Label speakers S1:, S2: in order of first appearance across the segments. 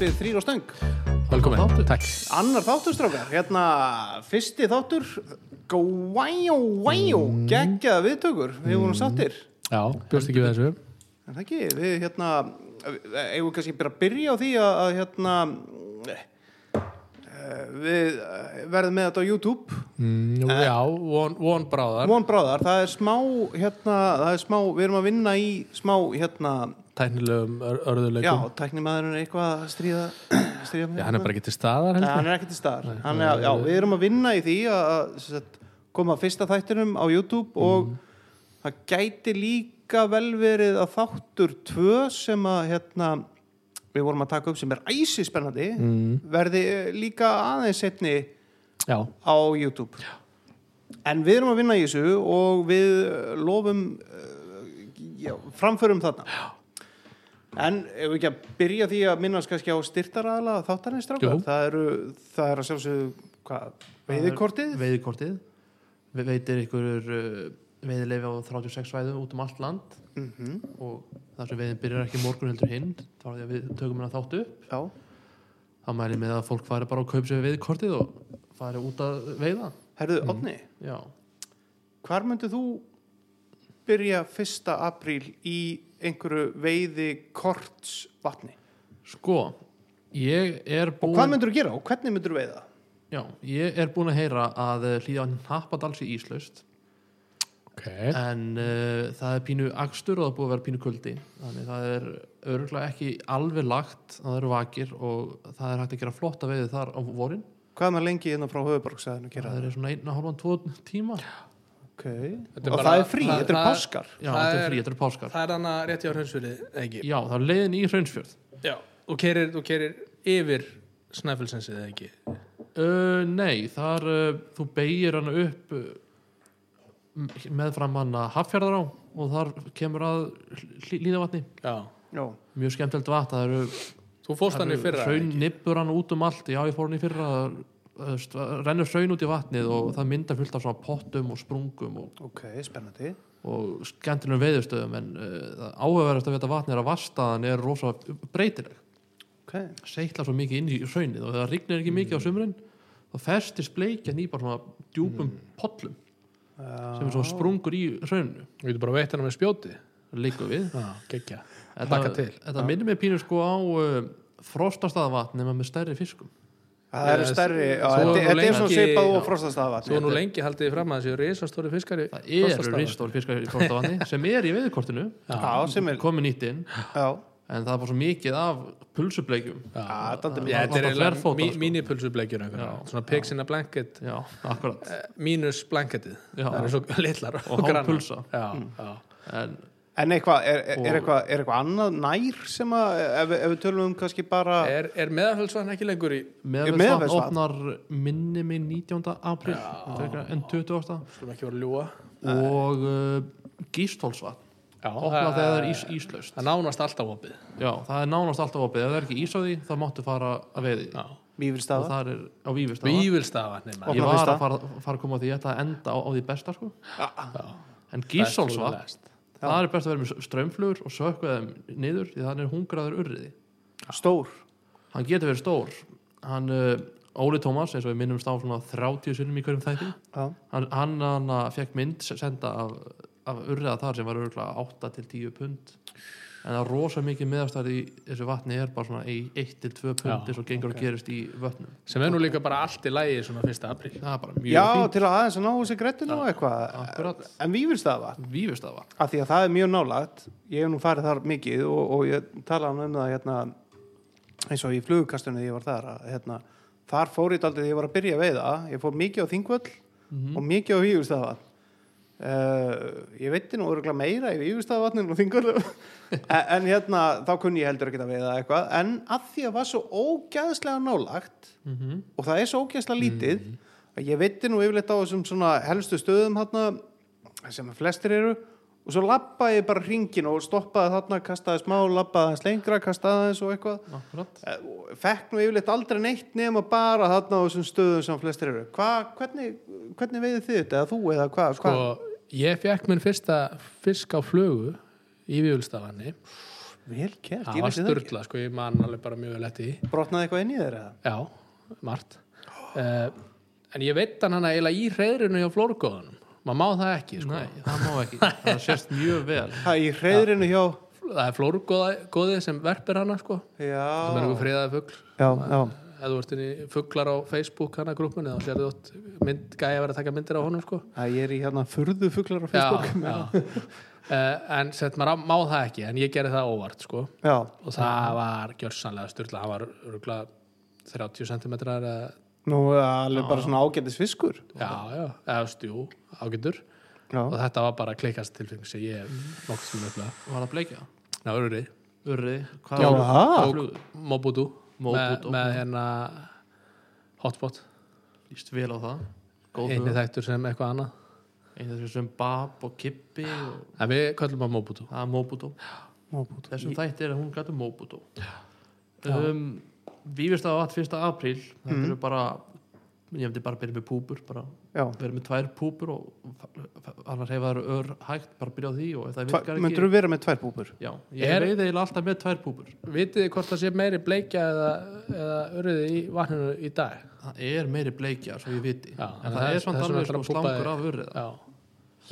S1: hlaðvarpið Þrýr og Stöng.
S2: Velkomin,
S3: Þáttur.
S2: takk
S1: Annar þáttur, strákar. Hérna, fyrsti þáttur, gvæjó, gvæjó, geggjaða viðtökur. Við vorum sattir.
S2: Já, bjóst ekki við þessu
S1: En það ekki, við hérna, eigum við kannski bara að byrja á því að, að hérna, uh, við eh, verðum með þetta á YouTube.
S2: mm, Já, von, von bráðar
S1: Von bráðar, það er smá, hérna, það er smá, við erum að vinna í smá, hérna,
S2: Tæknilegum ör,
S1: já,
S2: örðuleikum
S1: tæknimaðurinn er eitthvað að stríða, stríða
S2: Já, hann er bara ekki til staðar
S1: Nei, hann er ekki til staðar. Hann er, já, við erum að vinna í því að, að koma fyrsta þættinum á YouTube og það gæti líka vel verið að þáttur tvö sem að hérna, við vorum að taka upp sem er æsi spennandi verði eh, líka aðeins setni
S2: Já,
S1: á YouTube. En við erum að vinna í þessu og við eh, lofum uh, já, framförum þarna en ef við ekki að byrja því að minnast kannski á styrtaraðala þáttarins
S2: Jú.
S1: strákar, það eru það er að sjálfsögðu hvað, veiðikortið?
S3: veiðkortið við veitir ykkur uh, veiðilefi á 36 svæðum út um allt land.
S1: Mm
S3: og þar sem veiðin byrjar ekki morgun heldur hinn þá er því að við tökum hérna þáttu upp.
S1: Já,
S3: þá mæli með að fólk fari bara og kaup sér veiðkortið og fari út að veiða.
S1: Herðu, Otni
S3: já,
S1: hvar myndið þú byrja 1. apríl í einhverju veiðikorts vatni.
S3: Sko ég er
S1: og
S3: búin
S1: hvað myndir þú gera og hvernig myndir þú veiða?
S3: Já, ég er búin að heyra að uh, hlýða Nappadals í Íslaust.
S2: Ok.
S3: En uh, það er pínu akstur og það er búið að vera pínu kuldi. Þannig það er örgulega ekki alveg lagt að það eru vakir og það er hægt að gera flotta veiði þar á vorin.
S1: Hvað er maður lengi hérna frá höfuborgsæðinu að gera
S3: það er svona einn og hálfan, tvo tíma.
S1: Ok,
S2: Er
S1: og
S2: bara-
S1: það er frí, þetta er páskar.
S3: Já,
S2: Það
S3: þetta er frí, þetta er páskar.
S2: Það er hann að rétti á hraunsfjörði, ekki?
S3: já, það er leiðin í Hraunsfjörð.
S2: Já. Og kerir, og kerir yfir snæfellsensið, eða ekki?
S3: uh, nei, þar uh, þú beigir hann upp uh, meðfram hann að Haffjörðar á og þar kemur að
S2: já,
S3: mjög skemmtilegt vatn, það eru
S2: Þú fórst hann í fyrra,
S3: hraun
S2: ekki?
S3: nippur hann út um allt. Já ég fór hann í fyrra það veist, rennur hraun út í vatnið og það myndar fullt af svona pottum og sprungum og,
S1: ok, spennandi.
S3: og skemmtilegum veiðustöðum en uh, áhugaverðast að vita vatnið er að vastaðan er rosa breytileg.
S1: Ok,
S3: seitla svo mikið inn í hraunið og þegar rignir ekki mikið á sumrin þá festist bleikjan í bara svona djúpum pollum sem er svona sprungur í hrauninu.
S2: Við getum bara veitt hann með spjóti?
S3: Líku við.
S2: Geggja
S3: þetta, þetta minnir mig pínur sko á uh, frostastaðavatn nema með stærri fiskum
S1: það eru stærri
S2: Svo er
S1: þetta er svona
S2: lengi-
S1: svipað og frostastafa
S2: Svo er nú lengi haldið þið fram að þessi risastóri fiskari
S3: það eru ristóri fiskar í frostavatni sem er í veiðkortinu
S1: já, sem er
S3: komið nýtt inn.
S1: Já,
S3: en það er bara svo mikið af pulsubleikjum.
S1: Já, þetta er
S3: sko.
S2: mínipulsubleikjur
S3: Já.
S2: Svona pigs in a blanket eh, Mínus blanketið. Það er svo litlar
S3: Og hálf
S2: grannar.
S3: pulsa.
S2: Já, já
S3: en
S1: en eitthvað, er, er, er eitthvað er eitthvað annað nær sem að ef, ef við tölum um kannski bara
S2: Er, er meðalfellsvann ekki lengur í
S3: meðan
S1: Meðalfellsvatn.
S3: opnar minni mig 19. apríl en 20.
S2: Skulum ekki voru að ljúa
S3: og uh, gístólsvatn
S2: Já,
S3: opnað þegar það er ís, íslaust
S2: Það nánast alltaf opið
S3: já, það er nánast alltaf opið ef það er ekki ís á því þá máttu fara að veiði
S2: Já.
S3: það er á vífistafa
S2: Vívilstafatni
S1: Og-
S3: ég var að fara, fara að koma að því að enda á, á því besta sko. en gístólsvatn
S1: Já.
S3: Það er best að vera með strömmflugur og sökku þeim niður því þannig er hungraður urriði.
S1: Stór.
S3: Hann getur verið stór. Hann, uh, Óli Tómas eins og við minnumst á svona 30 sunnum í hverjum þætti. Hann, hann, hann uh, fekk mynd senda af, af urriða þar sem var örgulega 8 til 10 pund en það er rosa mikið meðastæð í þessu vatni er bara svona í 1 til 2 pund
S2: Já,
S3: eins og gengur
S1: ok.
S3: að gerist í vötnum.
S2: Sem er nú líka bara allt í lægi svona fyrsta apríl.
S3: Það er bara mjög
S1: já
S3: fínt.
S1: til að aðeins að ná þessi grettinu og eitthvað.
S3: Akkurat.
S1: en vífilstafa
S3: vífistafa
S1: af því að það er mjög nálagt ég hef nú farið þar mikið og, og ég talaði um það hérna, eins og í flugukastunni þegar ég var þar að, hérna, þar fór ég aldrei þegar ég var að byrja að veiða. Ég fór mikið á þingvöll og mikið á vífurstafa uh, ég veitti nú örgulega meira í vífurstafavatninu og þingvöll en, en hérna þá kunni ég heldur ekki að veiða eitthvað en að því að var svo ógæðslega nálagt
S3: Mhm.
S1: og það er svo ógæðslega lítið að ég veitti nú yfirleitt á þessum svona helstu stöðum hérna sem flestir eru og svo lappaði ég bara hringin og stoppaði þarna, kastaði smá, lappaði hans lengra kastaði hans og eitthvað
S3: Akkurat.
S1: Eh, fekk nú yfirleitt aldrei neitt nema bara þarna á þessum stöðum sem flestir eru Hva, hvernig, hvernig veiði þið þetta, eða þú eða hvað
S2: Sko,
S1: hva?
S2: Ég fekk minn fyrsta fisk á flugu í Vívilstafanni
S1: vel kert,
S2: það
S1: ég
S2: var
S1: vissi það ekki.
S2: styrla sko, ég man alveg bara mjög vel eftir því.
S1: Brotnaði eitthvað inn í þeir eða?
S2: já, margt. Uh, en ég veit hann hana eiginlega í reyðrinu hjá flórgóðunum maður má það ekki sko.
S3: Nei, það má ekki. Það sést mjög vel.
S1: Það í hreðrinu hjá?
S2: Það er flórgóðið sem verpir hana sko, sem er
S1: já,
S2: einhver friðaði fugl.
S1: Já, já,
S2: ef þú ert inn í fuglar á Facebook hana grúpunni þá sérðu þú mynd, gæja að vera að taka myndir á honum sko.
S1: Að ég er í hérna furðu fuglar á
S2: já,
S1: Facebook
S2: já. Uh, en sett maður á- má það ekki en ég gerði það óvart sko.
S1: Já,
S2: og það var gjörsanlega styrla það var örgulega 30 cm eða,
S1: nú alveg bara svona ágætis fiskur.
S2: Já, já, eða stjú ágætur.
S1: Já,
S2: og þetta var bara klikast tilfeng sem ég nokkuð sem upplega
S3: Var það bleikja?
S2: Ná, örri,
S3: Urri
S1: Já, það?
S2: Mobutu,
S3: Mobutu.
S2: með, með hérna hotspot,
S3: Líst vel á það. Góð
S2: einni
S3: hug
S2: þekktur sem eitthvað annað.
S3: Einu þessu sem Bab og Kippi og
S2: en við köllum að Mobutu
S3: Það er
S1: Móbút.
S3: Þessum þætti er að hún gæti Mobuto um, Vífist á 1. apríl. Þetta
S1: Mhm.
S3: eru bara Ég hefndi bara að byrja með púpur bara
S1: já,
S3: vera með tvær púpur og annars hefa það ör hægt bara byrja á því og það virkar ekki
S1: myndur þú vera með tvær búbur
S3: Já, ég
S2: Er-
S3: veiði alltaf með tvær púpur.
S2: Vitið þið hvort það sé meiri bleikja eða, eða örriði í vatninu í dag?
S3: Það er meiri bleikja, svo ég viti.
S2: Já,
S3: En það, er samt
S2: þess vegna
S3: alveg
S2: púpa
S3: slangur af urriða.
S2: Já,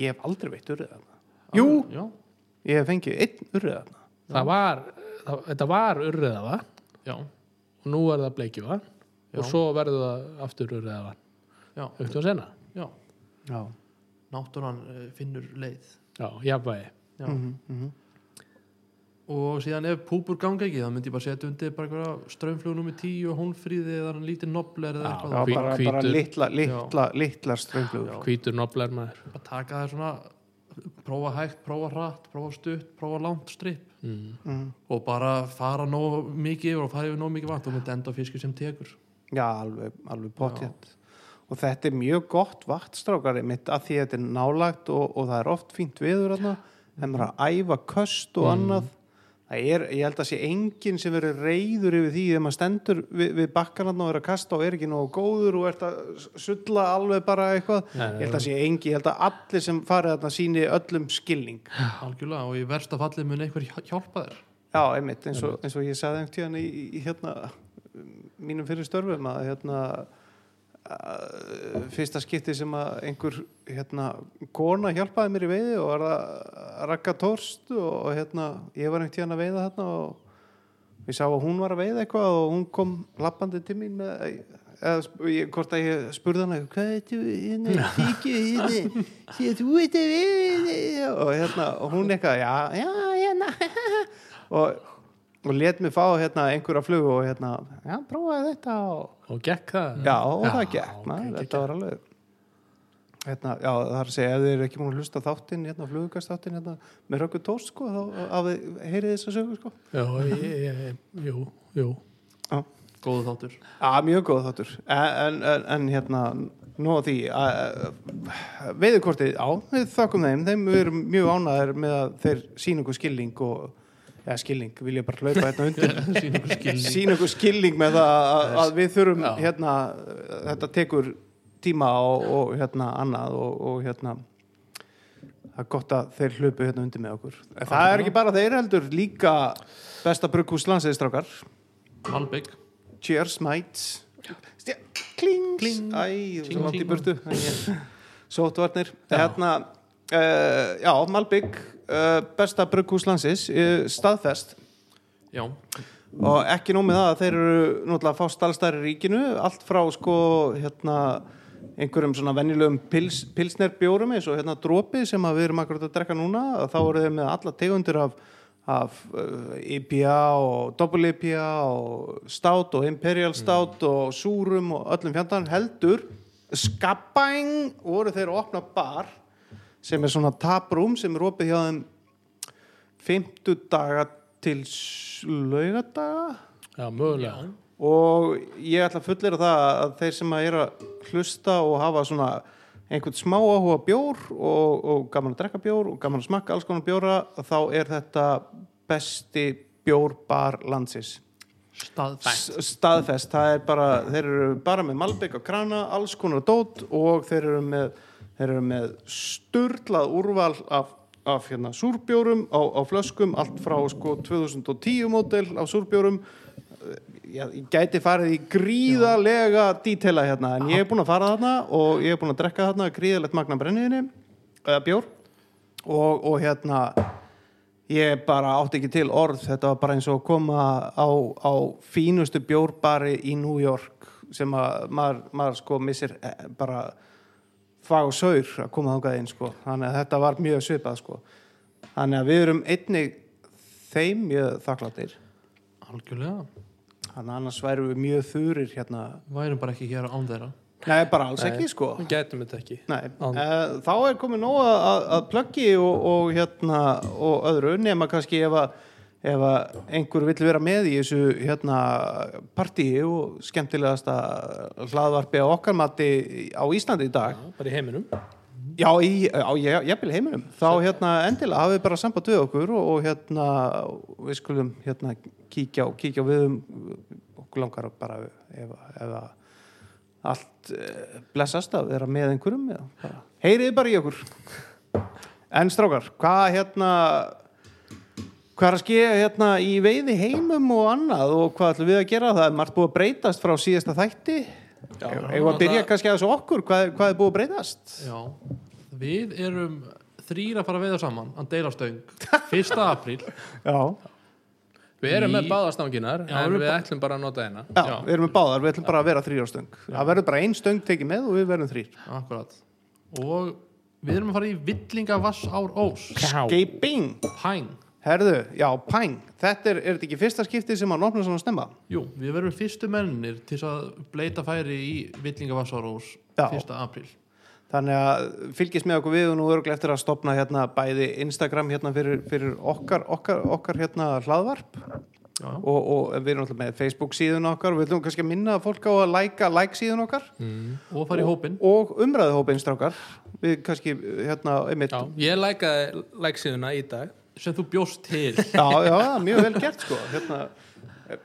S1: ég hef aldrei veitt urrið þarna. Jú,
S3: Já,
S1: ég hef fengið einn urrið þarna.
S2: Það var það, þetta var urriða vatn
S3: já,
S2: og nú er það bleikju vatn
S3: Já.
S2: og svo verður það aftur
S3: já,
S2: auktum að sena
S3: já
S1: já,
S3: Náttúran uh, finnur leið
S2: já, jafnvægi
S3: Já.
S1: mhm, mhm.
S3: Og síðan ef púpur ganga ekki þá myndi ég bara setja undir bara einhverja strömmflug nummer 10 og hónfríði eða hann lítið nobler eða
S2: Já,
S3: eitthvað
S1: já, bara,
S2: hvítur.
S1: bara litla, litla, litlar strönglugur
S3: Já.
S2: hvítur nobler maður
S3: bara taka það svona prófa hægt, prófa hratt, prófa stutt prófa langt stripp
S2: mm.
S1: mm.
S3: og bara fara nóg mikið og fara yfir nóg mikið vatn og myndi enda á fiski sem tekur
S1: já, alveg, alveg potjett og þetta er mjög gott vatnstrákari mitt að því að þetta er nálagt og, og það er oft fínt viður þarna. Þeim er að æfa köst og annað. Það er, ég held að sé enginn sem verður reyður yfir því þegar maður stendur við, við bakkanarna og er að kasta og er ekki nógu góður og ert að sulla alveg bara eitthvað.
S2: Nei,
S1: ég held að sé engin, ég held að allir sem farið þarna síni öllum skilning.
S3: Algjörlega og í versta falli mun hjá- hjálpa þér.
S1: Já, einmitt, eins og, eins og ég sagði einhvern tíðan í, í hérna mínum fyrir störfum að hérna fyrsta skipti sem að einhver hérna kona hjálpaði mér í veiði og var að rakka tórst og, hérna ég var einhvern tíðan að veiða hérna og ég sá að hún var að veiða eitthvað og hún kom lappandi til mín með eða ég, hvort að ég spurði hana hvað er þú hérna, hérna? Þú ert að veiða og hérna, og hún eitthvað já, já, hérna. Og, og let mig fá hérna einhverja flugu og hérna, já, prófaði þetta og,
S2: og gekk það?
S1: Já, og það
S2: Já,
S1: gekk
S2: ok,
S1: maður,
S2: geggjað.
S1: þetta var alveg hérna, já, það er að segja ef þið eru ekki múin að hlusta þáttinn, hérna, flugugastáttin hérna, með rökkur tóst, sko, þá heyrið þess að sögu, sko.
S2: Já, ég, ég, jú, jú.
S3: Góðu þáttur.
S1: Já, mjög góð þáttur. En, en, en hérna, nú á því veiðukortið, já, við þakkum þeim. Þeim við erum mjög ánæður með að þeir sína ykkur skilning og eða skilning, vil ég bara hlaupa hérna undir?
S3: Sín ykkur skilning.
S1: Með það að, að við þurfum
S2: Já.
S1: hérna, þetta tekur tíma og, og hérna annað og, og hérna það er gott að þeir hlaupu hérna undir með okkur. En það er ekki bara þeir heldur líka besta brugghús landsæðistrákar
S3: Malbygg
S1: Cheers, mates. Stja, Kling,
S3: Kling.
S1: Æ,
S3: Ting,
S1: svo langt í burtu. Sótvarnir Hérna, uh, já, Malbygg uh, besta brugghús landsins uh, staðfest.
S3: Já,
S1: og ekki nóg með það að þeir eru náttúrulega að fá stálstæri ríkinu allt frá sko hérna einhverjum svona venjulegum pils, pilsnerbjórum eins og hérna drópi sem við erum akkurat að drekka núna. Þá eru þeir með alla tegundir af, af IPA og double IPA og stout og imperial stout og súrum og öllum fjandan heldur skabæng voru þeir að opna bar sem er svona taprúm sem er opið hjá þeim 50 daga til laugadaga
S2: já, mögulega.
S1: Og ég ætla að fullera það að þeir sem að eru að hlusta og hafa svona einhvern smá áhuga á bjór og, og gaman að drekka bjór og gaman að smakka alls konar bjóra þá er þetta besti bjórbar landsins. Staðfest, það er bara þeir eru bara með malbygg og krana alls konar dót og þeir eru með þeir eru með sturlað úrval af, af hérna, súrbjórum á, á flöskum, allt frá sko 2010 mótel af súrbjórum. Já, ég gæti farið í gríðalega dítela hérna, en ég er búin að fara þarna og ég er búin að drekka þarna gríðalegt magna brenniðinni, eða bjór. Og, og hérna ég bara átti ekki til orð þetta var bara eins og koma á, á fínustu bjórbari í New York sem að maður, maður sko missir eh, bara fag og saur að koma þangað inn sko. Þannig að þetta var mjög svipað sko. Þannig að við erum einnig þeim mjög þakkláttir
S3: algjörlega.
S1: Þannig að annars værum við mjög þurir hérna.
S3: Værum bara ekki hér án þeirra.
S1: Nei bara alls
S2: Nei.
S1: ekki sko.
S2: Við gætum þetta ekki.
S1: Uh, þá er komið nóg að, að- pluggi og, og hérna og öðru nema kannski ef að ef að einhver vill vera með í þessu hérna partíi og skemmtilegasta hlaðvarpi á okkar mati á Íslandi í dag.
S2: Já, bara í heiminum.
S1: Já, í, á ég- jafnvel heiminum. Þá hérna endilega hafið bara samband við okkur og, og hérna við skulum hérna kíkja, á- kíkja. Við um okkur langar bara ef, ef að allt uh, blessast að vera með einhverjum heyriði bara í okkur. En strákar, hvað hérna hvað er að skeja hérna í veiði heimum og annað og hvað ætlum við að gera? Það er margt búið að breytast frá síðasta þætti.
S2: Já,
S1: Eða að byrja
S2: það-
S1: kannski að þessu okkur? Hvað, hvað er búið að breytast?
S3: Já, við erum þrýra að fara að veiða saman að deila stöng 1. apríl.
S1: Já,
S2: Við erum með báðastanginar
S3: Já,
S2: en
S3: við
S2: ætlum bara að nota eina.
S1: Já, við erum með báðar, við ætlum bara að vera þrýra stöng. Það verður bara ein stöng tekið með og við verðum þrýr
S3: akkurat. Og við erum að fara í Villingavassár Ós
S1: Gaping,
S3: Hæng
S1: herðu, já, pæng þetta er, er þetta ekki fyrsta skipti sem að nopna svona stemma
S3: Jú, við verðum fyrstu mennir til að bleita færi í Villingavassár Ós
S1: Já.
S3: 1. apríl.
S1: Þannig að fylgist með okkur við og nú örgulega eftir að stopna hérna bæði Instagram hérna fyrir, fyrir okkar, okkar, okkar hérna hlaðvarp.
S3: Já,
S1: og, og við erum alltaf með Facebook síðun okkar. Og við ætlum kannski minna fólk á að læka like síðun okkar.
S3: Og fara í hópin
S1: og umræðu hópin strákar. Við kannski hérna einmitt
S2: Já, ég lækaði læksíðuna í dag
S3: sem þú bjóst til.
S1: Já, já, mjög vel gert sko. Hérna,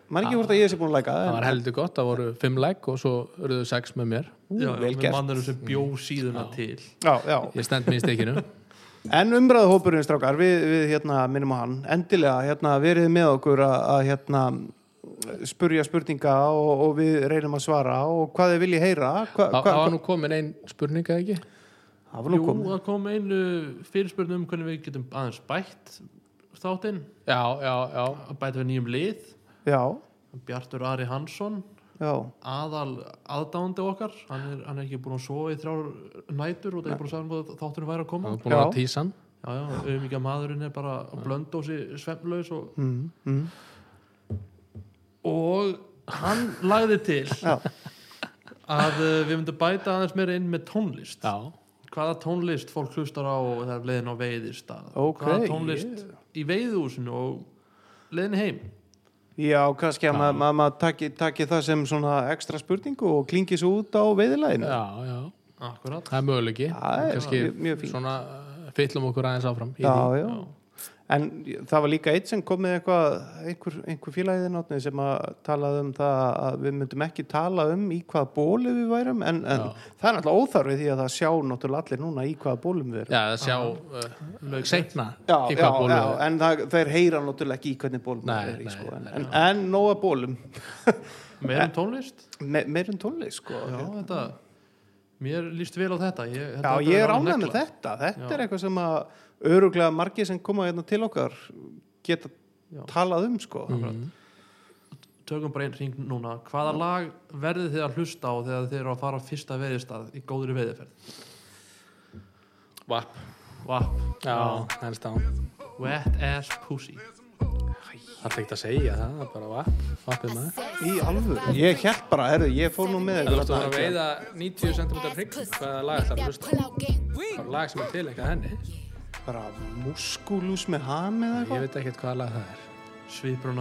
S1: maður ekki hvort að ég sé búin að læka
S2: Það
S1: en,
S2: var heldur gott, það voru fimm læk og svo eruðu sex með mér.
S3: Já,
S1: vel
S3: með
S1: gert.
S3: mannurum sem bjó síðuna til.
S1: Já, já.
S2: Ég stend mér í stekinu
S1: en umræðu hópurinn strákar við, við hérna, minnum á hann. Endilega hérna, verið með okkur að, að hérna, spurja spurninga og, og við reynum að svara. Og hvað þið vilji heyra? Hva,
S2: Það var nú komin ein spurninga ekki
S3: Jú,
S1: komið.
S3: það kom einu fyrirspurn um hvernig við getum aðeins bætt þáttinn.
S2: Já, já, já.
S3: Að bæta við nýjum lið.
S1: Já,
S3: Bjartur Ari Hansson
S1: já,
S3: aðal aðdándi okkar. Hann er, hann er ekki búin að sofa í þrjár nætur og það er búin að sagða að þátturinn væri að
S2: Það
S3: koma
S2: var búin að
S1: já,
S3: já, auðvitað maðurinn er bara að blöndósi svefnlaus og,
S1: mm, mm,
S3: og hann lagði til að uh, við myndum bæta aðeins meira inn með tónlist.
S2: Já,
S3: hvaða tónlist fólk hlustar á þegar leiðin á veiðistað
S1: Ok,
S3: hvaða tónlist í veiðúsinu og leiðin heim
S1: Já, kannski að maður ma ma taki, taki það sem svona ekstra spurningu og klingi svo út á veiðilæginu.
S2: já, já
S3: akkurat
S2: Það er möguleiki
S1: Það er
S2: Kannski. Svona uh, fyllum okkur aðeins áfram
S1: Já,
S2: því.
S1: já. En það var líka eitt sem kom með eitthvað, einhver, einhver félagið sem að talaði um það að við myndum ekki tala um í hvaða bóli við værum en, en
S2: Já.
S1: það er náttúrulega óþarfið því að það sjá náttúrulega allir núna í hvaða bólum við erum.
S2: Já, það sjá uh, seinna
S1: Já,
S2: í
S1: já,
S2: hvað bólu
S1: já, en það, þeir heyra náttúrulega ekki í hvernig bólum er í
S2: nei,
S1: sko, en,
S2: nei,
S1: en, en nóga bólum
S3: meira um tónlist
S1: Me, meirum tónlist sko
S3: já, þetta mér líst vel á þetta ég,
S1: Já,
S3: þetta
S1: ég er ánægð með þetta. Þetta
S3: Já.
S1: er eitthvað sem að öruglega margir sem koma hérna til okkar geta
S3: Já.
S1: talað um, sko.
S2: mm.
S3: tökum bara einn ring núna. Hvaða lag verðið þið að hlusta á þegar þið eru að fara á fyrsta veiðistað í góðri veiðiferð
S2: Vapp.
S3: Vapp,
S2: Já, ennst á.
S3: Wet Ass Pussy.
S2: Það er ekkert að segja það, það er bara vapp. Vappið maður.
S1: Í alvöru. Ég held bara, herru, ég fór nú með
S2: Það er
S1: ykkur
S2: að veiða 90 cm hrygg Hvaða lag ætlar að hlusta á? Bara lag sem er til eitthvað henni
S1: Bara muskulus með ham eða
S2: Ég
S1: eitthvað.
S2: veit ekkert hvaða lag það er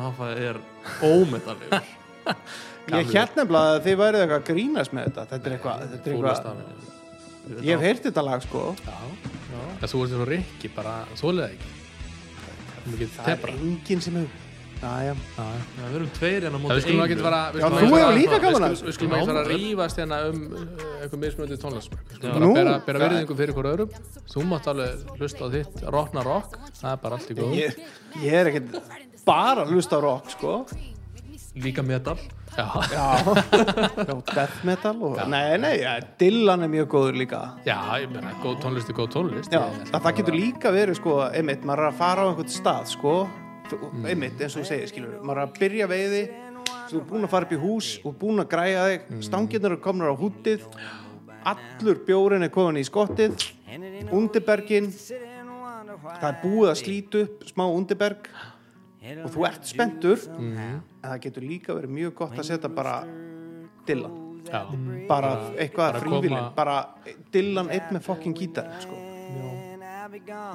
S3: að hafa er ómetallegur
S1: Ég held nefnilega að þið værið eitthvað að grínast með þetta. Þetta er eitthvað, þetta er eitthvað. Ég hef heyrt þetta lag, sko.
S2: Já, já Það þú ert svo rikki, bara þólið ekki
S1: Það er enginn sem hefur já, já.
S2: Já, já.
S3: Já, við erum tveir en á
S2: Það
S3: móti einu.
S2: fara við
S1: Já,
S2: skulum
S1: þú
S2: ekki
S1: hefur líka gaman að
S2: Við skulum ekki
S3: Já.
S2: fara að rífast hérna um uh, eitthvað mismöndi tónlist. Við skulum bara bera, bera virðingu fyrir hver öðrum. Þú mátt alveg hlusta á þitt rockna rock. Það er bara allt í góð
S1: Ég, ég er ekkert bara að hlusta á rock sko.
S3: Líka metal.
S2: Já,
S1: já, já death metal og, nei, nei, ja, Dylan er mjög góður líka.
S2: Já, ég meina, góð tónlist er góð tónlist.
S1: Já, það, það getur líka verið sko, einmitt, maður er að fara á einhvern stað sko, Þú- einmitt, eins og þú segir skilur, maður er að byrja veiði þú er búin að fara upp í hús og búin að græja þig stangirnar eru komnar á hútið allur bjórin er komin í skottið undirbergin það er búið að slíta upp smá undirberg og þú ert spenntur en það getur líka verið mjög gott að setja bara Dylan.
S2: Já,
S1: bara eitthvað
S2: koma-
S1: bara Dylan einn með fokkin gítar sko.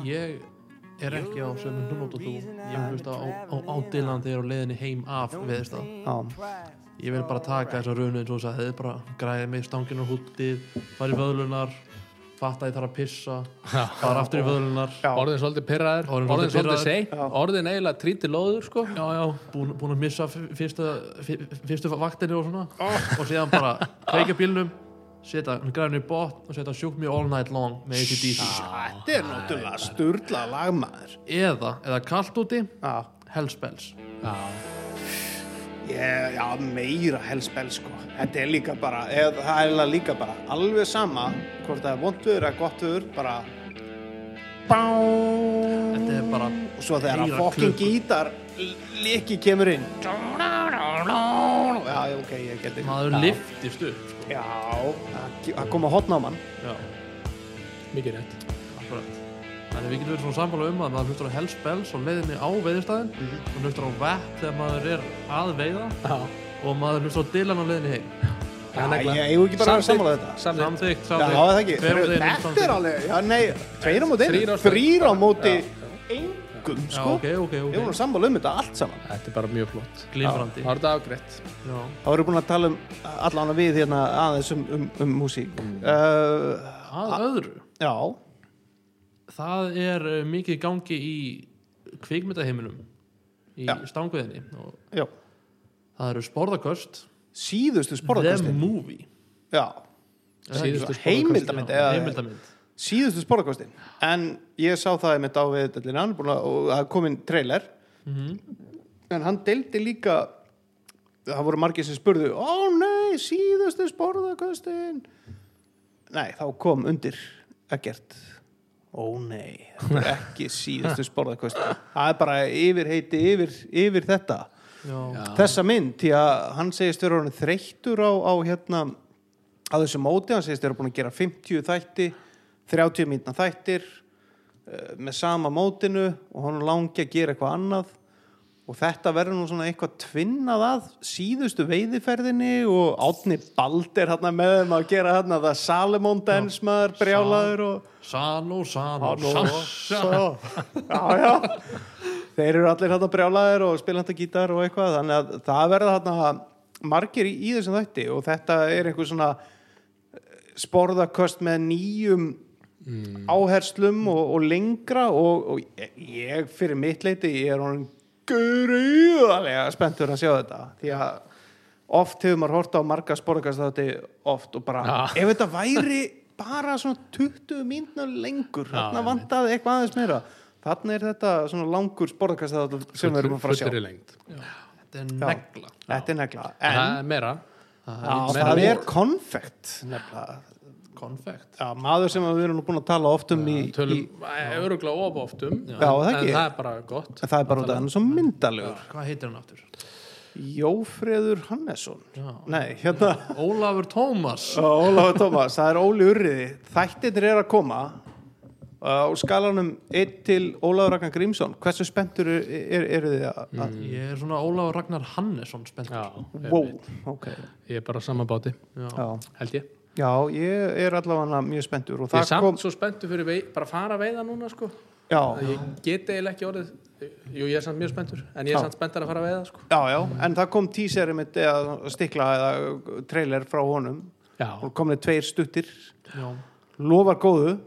S3: Ég er ekki á sömu hnúnót og þú Ég vil hlusta á, á, á Dylan þegar á leiðinni heim af veðurstað
S1: já,
S3: Ég vil bara taka þessa raunu eins og þess að hefði bara græðið mig stangin og húttið fara í vöðlunar fatta að ég þarf að pissa fara aftur í vöðlunar
S1: Já.
S2: orðin svolítið pyrraður
S3: Orðinn
S2: Orðin
S3: svolítið
S2: seitt Orðin eiginlega tríti lóður sko.
S3: Já, já, búin, búin að missa f- fyrsta, f- fyrstu vaktinni og svona. Og síðan bara kveika bílnum setja græðinu í botn og setja Shook Me All Night Long með ACDC
S1: þetta er náttúrulega sturla lagmaður.
S3: Eða, eða kallt úti
S1: já,
S3: Hellspells
S2: Já,
S1: ég, já meira helspel sko. Þetta er líka bara, eða, það er líka bara alveg sama hvort það er vondur eða gottur bara bá
S3: þetta er bara
S1: og svo þegar að fokkin gítar líki kemur inn. Já, ok, ég geti
S3: maður liftist upp.
S1: Já, að- að koma hotna á mann.
S3: Já,
S2: mikið rétt.
S3: Akkurat. Þannig við getum verið svona samfélag um að maður hlustar á Hellspells og leiðinni á veiðurstaðin
S1: Mhm.
S3: og hlustar á Vett þegar maður er að veiða.
S2: Já,
S3: og maður hlustar á Dylan á leiðinni heim.
S1: Já, ég eigum ekki bara að sammála þetta.
S2: Samþykkt.
S3: Samþykkt,
S1: Já,
S3: samþykkt.
S1: það ekki.
S3: Tveir á móti einum,
S1: Þetta er alveg, já, nei, tveir á móti þrýr á móti
S2: Já.
S1: Engum,
S3: Já,
S1: sko.
S3: ok, ok,
S1: Ég voru sammála um þetta allt saman.
S2: Þetta er bara mjög flott
S3: Glimrandi
S2: Það er þetta afgreitt
S3: Já.
S1: Þá erum við búin að tala um allan við hérna aðeins um, um, um músík. Uh,
S3: Að öðru
S1: já,
S3: Það er uh, mikið gangi í kvikmyndaheiminum í
S1: Já.
S3: stangveðinni og
S1: já.
S3: það eru sporðaköst
S1: Síðustu
S3: The
S1: sporðakostin.
S3: Movie
S1: Já,
S2: Síðustu
S1: heimildamind.
S3: Já,
S1: eða-
S3: heimildamind
S1: Síðustu sporðakostin. En ég sá það einmitt á við dellina, og það kom inn trailer.
S3: Mhm.
S1: En hann deildi líka, það voru margir sem spurðu, ó nei, síðustu sporðakostin. Nei, þá kom undir ekkert. Ó nei, þetta er ekki síðustu sporðakostin. Það er bara yfirheiti yfir, yfir þetta.
S3: Já,
S1: þessa mynd því að hann segist honum þreyttur á, á hérna á þessu móti, hann segist vera búin að gera 50 þætti 30 mínna þættir uh, með sama mótinu og hann langi að gera eitthvað annað og þetta verður nú svona eitthvað tvinnað að síðustu veiðiferðinni og Átni Balder hérna með þeim að gera hérna það Salimón Dens maður brjálaður og
S3: Sano, Sano,
S1: svo. já, já. þeir eru allir hérna brjálaðir og spilandi gítar og eitthvað þannig að það verða hérna margir í, í þessum þætti og þetta er einhver svona eh, sporðaköst með nýjum áherslum og, og lengra og, og ég, fyrir mitt leiti ég er honum gríðarlega spenntur að sjá þetta. Því að oft hefur maður hort á marga sporðakast þetta oft og bara
S2: Ja.
S1: ef þetta væri bara svona 20 mínúna lengur
S2: Já,
S1: þarna
S2: einmitt.
S1: vantaði eitthvað aðeins meira. Þarna er þetta svona langur sporðakast sem við erum að fara að sjá.
S3: Þetta er negla.
S1: Þetta er negla.
S2: En það
S1: en
S2: er meira.
S1: Já,
S2: meira
S1: það er konfekt. Nefnilega
S3: Konfekt.
S1: Já, maður sem við erum búin að tala oft um í,
S2: öruglega of oft um En það er bara gott.
S1: Það er bara út af hann svo myndalegur
S3: Hvað heitir hann aftur?
S1: Jófreður Hannesson. Nei, hérna
S3: Ólafur Tómas.
S1: Ólafur Tómas, það er Óli Urriði. Þættirnir er að koma. Og skalanum 1 til Ólafur Ragnar Grímsson. Hversu spenntur er, er, eru þið að, að
S3: Ég er svona Ólafur Ragnar Hannesson spennt
S2: Já, ég,
S1: wow, ok.
S2: Ég er bara saman báti
S3: Já.
S1: Já.
S2: held ég
S1: Já, ég er allavega mjög spenntur og
S2: Ég er
S1: það
S2: samt
S1: kom
S2: svo spenntur fyrir vei, bara að fara að veiða núna sko
S1: já,
S2: Ég get eiginlega ekki orðið Jú, ég er samt mjög spenntur En ég
S1: Já.
S2: er samt spenntur að fara að veiða sko
S1: já, já, en það kom teaseri mitt eða stikla eða trailer frá honum
S2: Já,
S1: og komið tveir stuttir
S3: Já.
S1: lofar góðu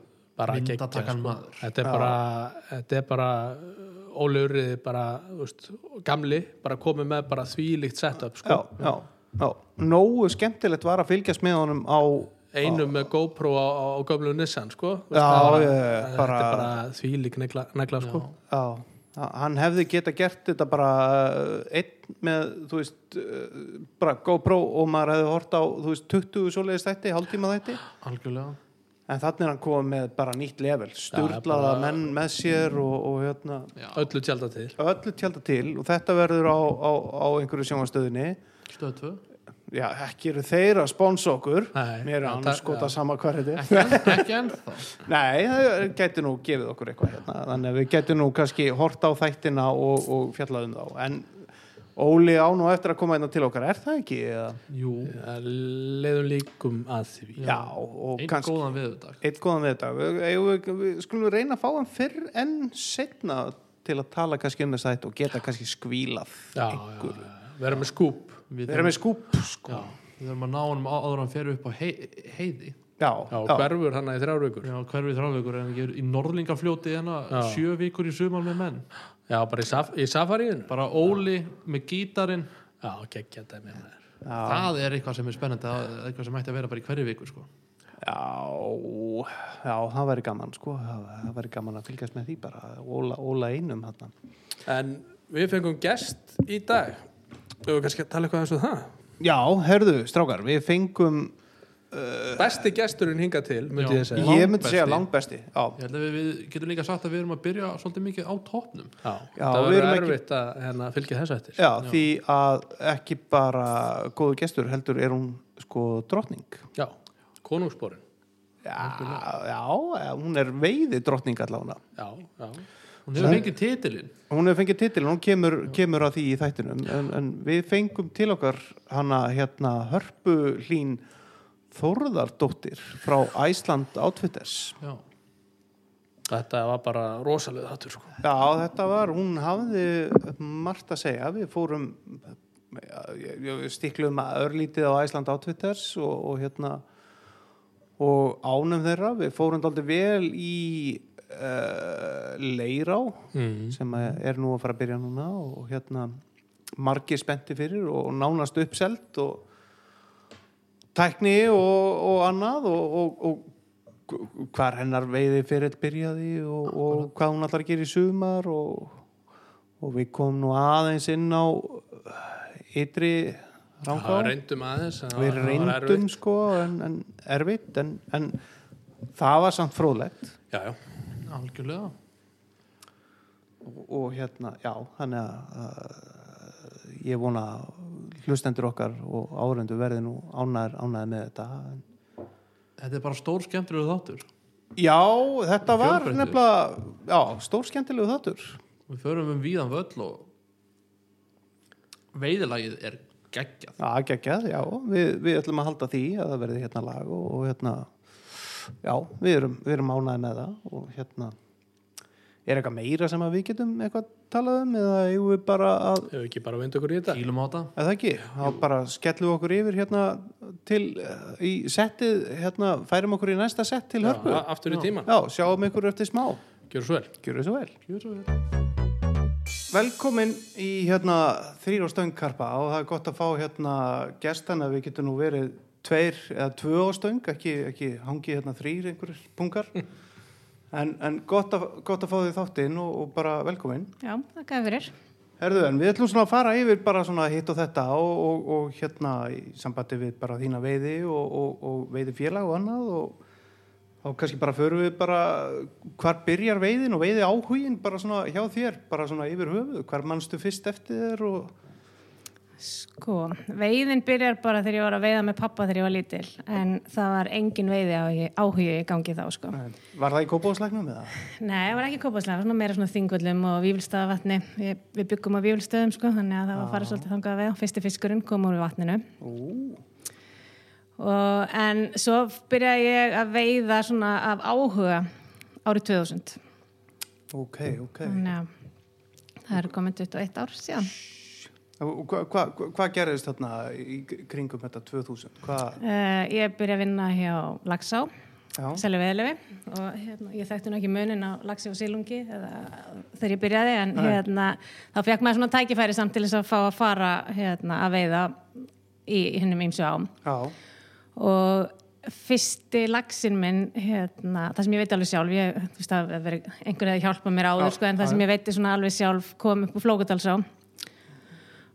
S2: bara
S3: Myndatakan
S2: geggjað, sko.
S3: maður.
S2: Þetta er
S1: Já.
S2: bara Þetta er bara uh, Óli Urriði bara, þú veist, gamli bara komið með bara þvílíkt setup sko.
S1: já, já, já nógu skemmtilegt var að fylgjast með honum á
S2: einu með GoPro á, á, á gömlu Nissan sko. Þú
S1: Já,
S2: var-
S1: ég- ég-
S2: þetta
S1: bara-
S2: er bara þvílík negla, negla sko.
S1: já, hann hefði geta gert þetta bara uh, einn með, þú veist uh, bara GoPro og maður hefði hort á þú veist, 20 svoleiðis þætti, hálftíma þætti.
S3: Algjörlega.
S1: En þannig er hann komið með bara nýtt level sturlaða
S2: bara-
S1: menn með sér og, og hérna,
S3: Já,
S2: öllu tjálta til.
S1: Öllu tjálta til og þetta verður á, á, á einhverju sjóngastöðinni
S3: stöð 2
S1: já, ekki eru þeir að sponsa okkur.
S2: Nei,
S1: mér er
S2: já,
S1: hann
S2: það-
S1: skota
S2: já.
S1: sama hver þetta er.
S3: Ekki, ekki ennþá?
S1: Nei, það gæti nú gefið okkur eitthvað hérna. þannig að við getum nú kannski hort á þættina og, og fjallað um þá. En Óli á nú eftir að koma hérna til okkar. Er það ekki? Eða?
S3: Jú,
S2: Það leiðum líkum að því.
S1: Já, og
S3: einn
S1: kannski
S3: góðan
S1: eitt góðan við þetta við, við, við, við skulum reyna að fá hann fyrr en setna til að tala kannski um þess að og geta kannski skvílað
S2: já, já, já. vera með skúp
S3: Við
S1: Við erum með skúp sko.
S3: Já, við þurfum að ná á- áður hann fer upp á hei, heiði.
S1: Já,
S2: já,
S1: já,
S2: hverfur hann í þrjár vikur.
S3: Já, hverfið þráleikur en ekki í Norðlingafljóti hérna sjö vikur í sumar með menn.
S2: Já, bara í, saf í safaríinu.
S3: Bara Óli með gítarinn.
S2: Já, geggja þetta með
S1: já,
S3: það er eitthvað sem er spennandi það er eitthvað sem ætti að vera bara í hverju viku sko.
S1: já, já, það væri gaman sko, það, væri gaman að fylgjast með því bara, Óla, Óla einum hérna.
S2: en við fengum gest í dag við höfum kannski að tala eitthvað eins og það?
S1: Já, herðu, strákar, við fengum
S2: besti gesturinn hinga til, myndi
S3: Já.
S2: ég segja.
S1: Ég myndi segja
S3: Langbesti.
S1: Já,
S3: ég held að við, við getum líka sagt að við erum að byrja svolítið mikið á toppnum.
S2: Já,
S1: Já,
S2: það
S1: við
S2: verður
S1: erum ekki-
S2: erfitt að hérna, fylgja þessu eftir.
S1: Já, því að ekki bara góðu gestur heldur er hún sko drottning.
S2: Já, konungsborin.
S1: Já, já, hún er veiði drottning allavega.
S2: Já, já,
S3: hún hefur fengið titilinn
S1: Hún hefur fengið titil, hún kemur, kemur að því í þættinum en, en við fengum til okkar hana hérna hörpu hlín Þórðardóttir frá Æsland Outfitters.
S3: Já,
S2: þetta var bara rosalega þáttur sko.
S1: Já, þetta var, hún hafði margt að segja, við fórum stiklum örlítið á Æsland Outfitters og, og hérna og ánum þeirra, við fórum aldrei vel í uh, Leirá
S2: mm.
S1: sem er nú að fara að byrja núna og hérna margir spennti fyrir og nánast uppselt og tækni og, og annað og, og, og hvar hennar veiði fyrir byrjaði og, og hvað hún allar að gera í sumar og, og við komum nú aðeins inn á ytri
S2: það
S1: rángá
S2: reyndum aðeins
S1: við reyndum sko en, en erfitt en, en það var samt fróðlegt.
S2: Já, já,
S3: algjörlega.
S1: Og, og hérna, já, þannig að uh, ég vona hlustendur okkar og árendu verði nú ánæður, ánæður með þetta.
S3: Þetta er bara stór skemmtilegu þáttur.
S1: Já, þetta var nefnilega já, stór skemmtilegu þáttur.
S3: Við förum um víðan völl og veiðilagið er geggjað.
S1: Já, geggjað, já, við, við ætlum að halda því að það verði hérna lag og, og hérna já, við erum, við erum ánæður með það og hérna er eitthvað meira sem að við getum eitthvað talað um eða eigum við bara að
S2: hefur ekki bara vind okkur í þetta?
S3: Kýlum á þetta.
S1: Eða ekki, þá bara skellum við okkur yfir hérna til eh, í settið, hérna, færum okkur í næsta sett til
S2: já,
S1: hörpu.
S2: a- aftur í tíman,
S1: Já, sjáum ykkur eftir smá.
S2: Gjör svo vel.
S1: Gjörðu svo vel.
S3: Gjörðu svo vel.
S1: Velkomin í hérna þrýr og stöngkarpa og það er gott að fá hérna gestan að við getum nú verið tveir eða tvö á stöng, ekki, ekki hangi hérna þrýr einhverjir pungar. En, en gott, að, gott að fá því þáttinn og, og bara velkomin.
S4: Já, þakka fyrir.
S1: Herðu, en við ætlum svona að fara yfir bara svona hitt og þetta og, og, og hérna í sambandi við bara þína veiði og, og, og veiði félag og annað og þá kannski bara förum við bara hvar byrjar veiðin og veiði áhugin bara svona hjá þér, bara svona yfir höfuð. Hvar mannstu fyrst eftir þér og
S4: Sko, veiðin byrjar bara þegar ég var að veiða með pappa þegar ég var lítil, en það var engin veiði áhugi í gangi þá, sko.
S1: var það í kópáðslegnum eða?
S4: Nei, það var ekki kópaslega, svona meira svona þingvöllum og vífilstaðavatni. Við, við byggum á vífilstöðum, sko, þannig að það var að fara svolítið þangað að veiða. Fyrsti fiskurinn kom úr vatninu. Og, en svo byrjaði ég að veiða svona af áhuga árið 2000.
S1: ok, ok
S4: að það er komin 21 ár síðan.
S1: Hvað hva, hva, gerðist þarna í kringum þetta 2000? Hvað?
S4: Uh, ég byrjaði að vinna hjá Lagsá selja veðlefi og hérna, ég þekkti nú ekki munin á laxi og sílungi eða, þegar ég byrjaði en hérna, þá fekk maður svona tækifæri samt til þess að fá að fara hérna, að veiða í hinnum ímsu ám.
S1: Já,
S4: og fyrsti laxin minn hérna, það sem ég veit alveg sjálf ég, þú veist að veri, einhver hefði hjálpað mér áður sko, en það sem ég veit alveg sjálf kom upp úr Flókudalsá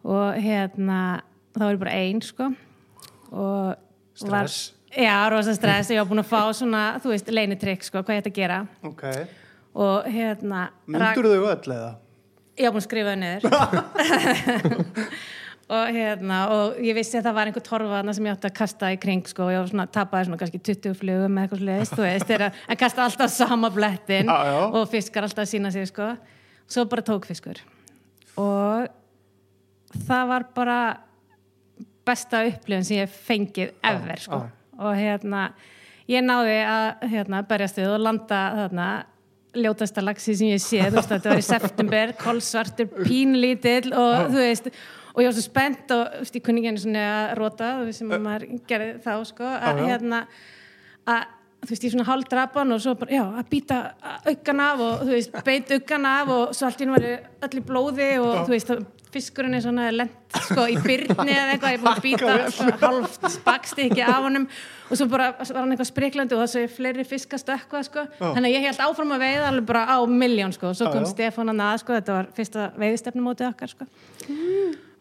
S4: og hérna það var ég bara ein sko og var,
S1: Stress.
S4: já, rosa stress ég var búin að fá svona, þú veist, leinitrykk sko, hvað ég ætti að gera
S1: ok.
S4: og hérna
S1: Myndur þau öll eða?
S4: ég var búin að skrifa það niður og hérna og ég vissi að það var einhver torfa þarna sem ég átti að kasta í kring sko og ég var svona tapaði svona kannski 20 flugum með eitthvað sliðist, þú veist, þeirra, en kasta alltaf sama blettin
S1: Já, já.
S4: og fiskar alltaf sína sig sko svo bara tók fiskur og það var bara besta upplifun sem ég fengið ever sko
S1: já.
S4: og hérna ég náði að hérna, berjast við og landa þarna ljótasta lagsi sem ég sé, þú veist þetta var í september kolsvartur, pínlítill og þú veist, og ég var svo spennt og þú veist, ég kunni ekki einu svona að rota þú veist sem maður gerði þá sko að
S1: Já, já.
S4: hérna að þú veist, ég svona hálfdrapan og svo bara, já, að býta aukan af og þú veist, beit aukan af og svo allt í nú var öll í blóði og þú veist, það- fiskurinn er svona lent sko í byrni eða eitthvað, ég er búin að býta hálft spakstykki af honum og svo bara var hann eitthvað spriklandi og það svo fleiri fiska stökkva sko, þannig að ég held áfram að veiða alveg bara á miljón sko, og svo kom. Stefán að naða sko, þetta var fyrsta veiðistefnumótið okkar sko.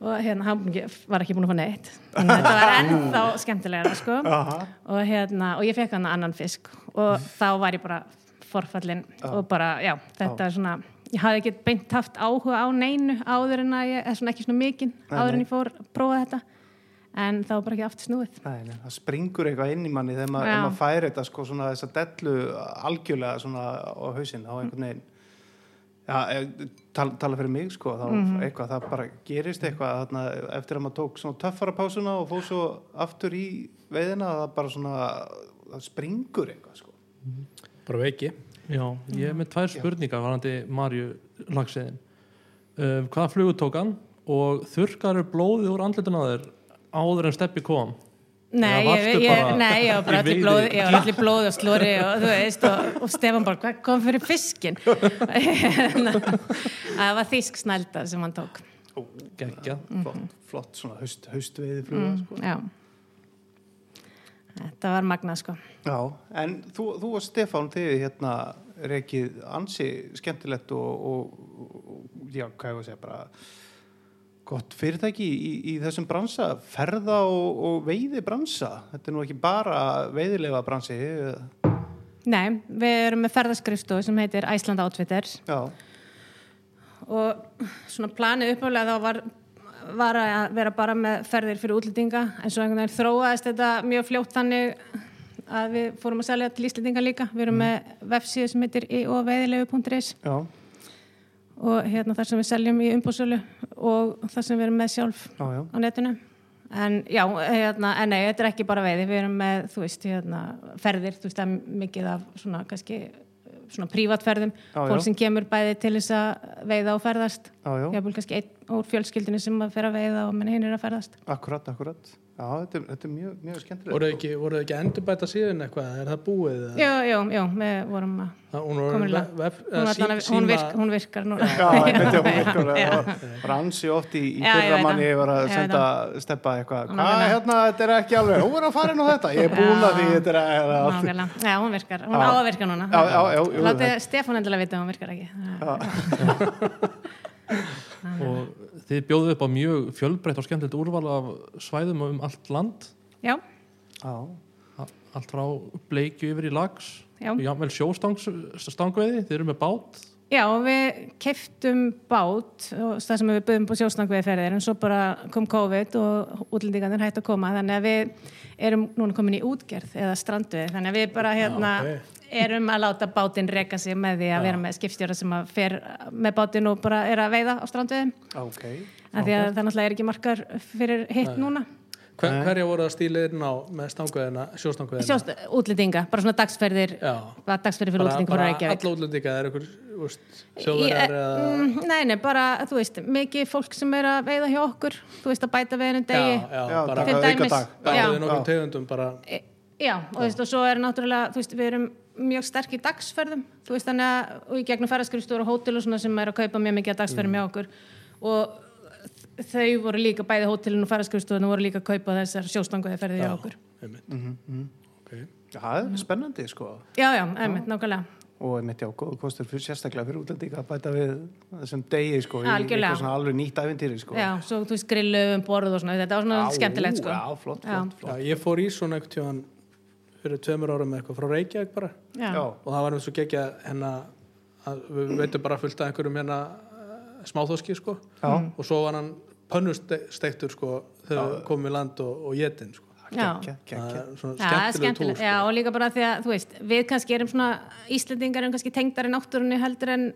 S4: Og hérna, hann var ekki búin að fá neitt. Þannig að þetta var ennþá skemmtilegra sko.
S1: Aha.
S4: og hérna, og ég fekk hann annan fisk og þá var ég bara forfallin og bara, já, þetta er svona ég hafði ekki beint haft áhuga á neinu áður en að ég, eða svona ekki svona mikinn áður
S1: nei.
S4: en ég fór að prófa þetta en þá var bara ekki aftur snúið
S1: Nei, nei, það springur eitthvað inn í manni þegar maður,
S4: Já.
S1: ef maður fær þetta sko svona þess að dellu algjörlega svona á hausinn á einhvern veginn Já, eh, tal, tala fyrir mig sko þá
S4: Mhm.
S1: eitthvað, það bara gerist eitthvað þarna, eftir að maður tók svona töffara pásuna og fór svo aftur í veiðina það bara svona, það springur eitthvað sko
S2: bara veiki
S3: Já, ég er með tvær spurningar varandi Marju lagsiðin um, Hvaða flugu tók hann og þurrkar blóðið úr andlutun á þér áður en steppi kom
S4: Nei, ég, ég,
S3: bara
S4: nei, ég var bara allir
S3: veiði?
S4: blóð, ég var allir blóð og slóri og þú veist, og, og Stefán bara, hvað kom fyrir fiskin? það var þýsk snælda sem hann tók.
S3: Gekkja
S1: flott, flott svona haust, haustveiði fluga
S4: Mm,
S1: sko.
S4: já. Þetta var magnað, sko.
S1: Já, en þú, þú og Stefán þið hérna rekið ansi skemmtilegt og, og, já, hvað ég var að segja bara gott fyrirtæki í, í þessum bransa ferða og, og veiði bransa þetta er nú ekki bara veiðilega bransi
S4: Nei, við erum með ferðaskrifstofu sem heitir Æsland Outfitters.
S1: Já,
S4: og svona planið uppálega þá var, var að vera bara með ferðir fyrir útlendinga en svo einhvern veginn þróaðist þetta mjög fljótt þannig að við fórum að selja til Íslendinga líka. Við erum með vefsíðu sem heitir ioveiðilegu.is
S1: já,
S4: og hérna þar sem við seljum í umbúsölu og þar sem við erum með sjálf
S1: já, já.
S4: á netinu. En já, hérna, en nei, þetta er ekki bara veiði. Við erum með, þú veist, hérna ferðir, þú veist, það er mikið af svona kannski, svona prívatferðum. Fólk sem kemur bæði til þess að veiða og ferðast.
S1: Já, já.
S4: jáfnvel kannski einn úr fjölskyldinu sem að fer að veiða og hinn er að ferðast.
S1: Akkurat, akkurat já, þetta, er- þetta er mjög, mjög skemmtilegt
S2: voru ekki, voru ekki að endurbæta síðan eitthvað? Er það búið eða?
S4: já, já, já, við vorum að
S2: hún, var
S4: Komin í
S2: ve-
S4: lag.
S2: vef,
S4: hún,
S2: sí-
S4: hún,
S2: síma-
S4: virk, hún virkar núna.
S1: Já, ég veit að hún virkar
S4: Já.
S1: það var ansi oft í,
S4: Já,
S1: fyrra manni var að senda steppa eitthvað,
S4: Hún
S1: hvað
S4: er
S1: hérna, þetta er ekki alveg hún er að fara inn á þetta, ég er búin að því þetta er að, að, að
S4: Nákvæmlega. Já, hún virkar, hún
S1: Já.
S4: á að virka núna.
S1: Já, já, já, þetta-
S4: Stefán endilega vita að hún virkar ekki.
S3: Og þið bjóðu upp á mjög fjölbreytt og skemmtilegt úrval af svæðum um allt land.
S4: Já,
S1: já,
S3: allt frá bleikju yfir í lags
S4: já.
S3: jável sjóstangveiði þið eru með bát
S4: Já, við keftum bát og það sem við buðum på sjóstangveði ferðir en svo bara kom COVID og útlendingarnir hægt að koma þannig að við erum núna komin í útgerð eða strandveið þannig að við bara hérna
S2: ok.
S4: erum að láta bátinn reka sig með því að vera með skipstjóra sem að fer með bátinn og bara er að veiða á strandveiðum.
S1: Ok.
S4: Af því að það náttúrulega er ekki markar fyrir hitt núna
S2: Hver, hverja voru að stíla inn á með stangveðina, sjóstangveðina?
S4: Sjóst, útlendinga, bara svona dagsferðir bara dagsferðir fyrir útlendinga Reykjavík
S2: alla útlendinga er ykkur úst,
S4: Í-
S2: sjóverjar eða
S4: mm, Nei, nei, bara, þú veist, mikið fólk sem er að veiða hjá okkur, þú veist, að bæta við hennum degi.
S2: já, já,
S1: Já,
S2: bara
S4: dæmis- Já.
S1: Já.
S2: tegundum bara
S4: E- Já, og, þú veist, og svo er náttúrulega, þú veist, við erum mjög sterk í dagsferðum, þú veist, þannig að og í gegnum ferðaskrifstúr og hótel og svona sem er að kaupa mjög mikið af dagsferðum hjá okkur og þau voru líka, bæði hótelin og ferðaskrifstúrinu voru líka að kaupa þessar sjóstanguði ferði hjá okkur.
S2: einmitt Ok.
S1: Já, það er spennandi sko
S4: Já, já, einmitt, nákvæmlega.
S1: og einmitt já, góð kostur fyrir sérstaklega fyrir útlendinga að bæta við þessum degi sko í
S4: Algjörlega.
S1: eitthvað svona alveg nýtt æventýri sko
S4: Já, svo þú veist, grillu um borð og svona, þetta var svona
S1: Já,
S4: skemmtilegt, sko.
S1: Já, flott,
S4: Já.
S1: flott, flott.
S2: Já, ég fór í svona einhvern tíðan fyrir tveimur árum með eitthvað frá Reykjavík bara
S4: Já,
S1: Já.
S2: og það var eins og gegja hérna að við veitum bara fullt af einhverjum hérna smáþóski sko.
S1: Já.
S2: og svo var hann pönnusteiktur sko þegar komum í land og, og jetin sko.
S4: Já.
S1: Gekkja,
S2: það
S1: gekkja.
S2: er svona
S4: Já, það er skemmtilegt,
S2: sko.
S4: já, og líka bara því að, þú veist, við kannski erum svona, Íslendingar erum kannski tengdar í náttúrunni heldur en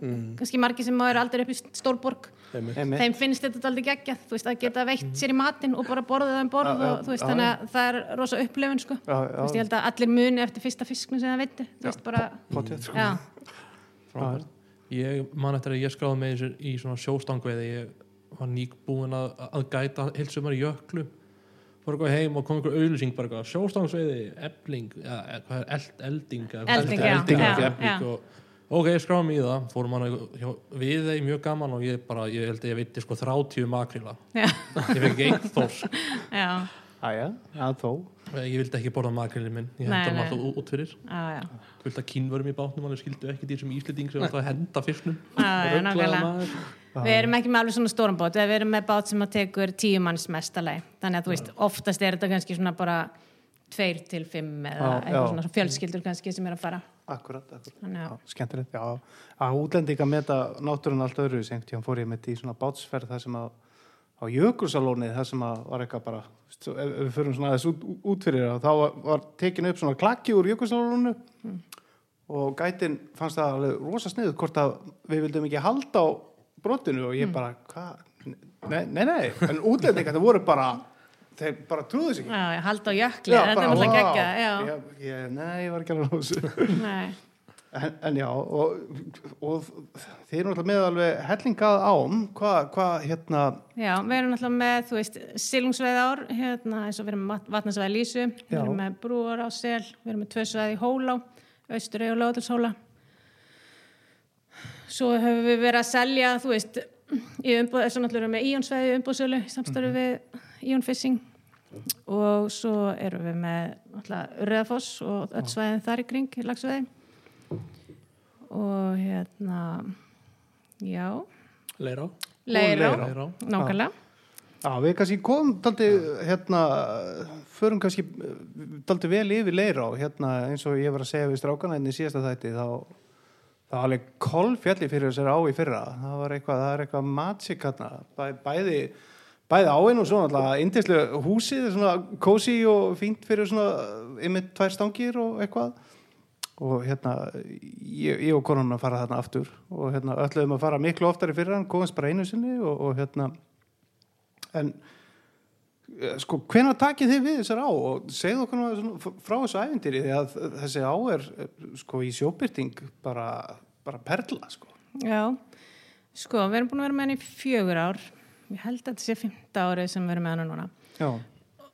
S4: kannski margir sem eru aldrei upp í stórborg, þeim finnst þetta aldrei geggjað, þú veist, að geta veitt sér í matinn og bara borðið það um borð
S1: Já, já,
S4: og þú veist,
S1: já,
S4: þannig að það er rosa upplifun, sko.
S1: Já,
S4: Þú veist,
S1: já,
S4: ég held að allir muni eftir fyrsta fisknum sem það veitti, þú veist, bara,
S1: potið sko.
S4: Já,
S3: frábært ég man eftir að ég skráði með þessu í svona sjóstangveiði ég var nýg búin að, að gæta heilsumar í jöklu. Fór eitthvað heim og kom eitthvað auðlýsing bara eitthvað sjóstangsveiði, ebling ja, hvað eld, elding
S4: Elding,
S3: elding,
S4: já,
S3: ekki
S4: já.
S3: ebling og, ok, ég skráði mig í það. Fórum hann hjá, við þeim mjög gaman og ég bara, ég held að ég veitti sko 30 makrila ég fekk ekki einn þorsk.
S4: Já,
S1: Æja, já, þó
S3: ég vildi ekki borða makrilin minn. Ég henda hann alltaf út fyrir.
S4: Já, já,
S3: fullt að kínvörum í bátnum hann skildu ekki því sem íslending sem alltaf að henda fisknum
S4: já, nákvæmlega. Við erum ekki með alveg svona stóran bát, við erum með bát sem að tekur tíu manns mestalagi, þannig að þú veist, oftast er þetta kannski svona bara tveir til fimm eða eitthvað svona fjölskyldur kannski sem er að fara.
S1: Akkurat, akkurat.
S4: Þannig
S1: Já,
S4: að,
S1: skemmtilegt, já. Að útlendinga meta náttúrun allt öðru sem fór ég með í svona bátsferð það sem að á Jökulsalónið það sem var eitthvað bara veist, ef, við förum svona aðeins út, út fyrir það þá var, var tekin upp svona klakki úr Jökulsalónu og gætin fannst það alveg rosa sniðut hvort að við vildum ekki halda á brotinu og ég bara, hvað nei, nei, nei, en útlendinga það voru bara þeir bara trúðu sig
S4: já, halda á jökli, þetta er náttúrulega geggja,
S1: nei, ég var ekki alveg þessu.
S4: Nei,
S1: En, en já, og, og þið eru náttúrulega með alveg hellingað ám, hvað, hva, hérna,
S4: já, við erum náttúrulega með, þú veist, silungsveið ár, hérna, eins og við erum með vatnarsveið Lísu, við
S1: Já.
S4: erum með brúar á Sel, við erum með tvö sveið í Hólá, Austurey og Lóðurshóla. Svo höfum við verið að selja, þú veist, í umbúð, svo náttúrulega erum við með Íonsveið í umbúðsölu, í samstarfi við Íon Fishing og svo erum við með náttúrulega Röðafoss og öll sveiðin þar í kring, lagsveiði og hérna, já,
S2: Leirá.
S4: Leirá,
S1: Leirá.
S4: nákvæmlega.
S1: já, við kannski komum daldi, hérna, förum kannski daldi vel yfir leira á, hérna, eins og ég var að segja við strákana hérna í síðasta þætti, þá, það var alveg kolfjalli fyrir þessari á í fyrra, það var eitthvað, það er eitthvað matsik hérna, bæ, bæði, bæði áinn og svona alltaf indislega húsið, svona kósi og fínt fyrir svona ymmið tvær stangir og eitthvað og hérna ég, ég og konun að fara þarna aftur og hérna öllum að fara miklu oftar í fyrra en komast bara einu sinni og, og hérna en eh, sko hvenær takið þið við þessar á og segðu okkur frá þessu ævindýri því að þessi á er eh, sko í sjóbyrting bara, bara perla sko
S4: Já, sko, við erum búin að vera með henni í fjögur ár. Ég held að þetta sé fymta árið sem við erum með henni núna.
S1: já,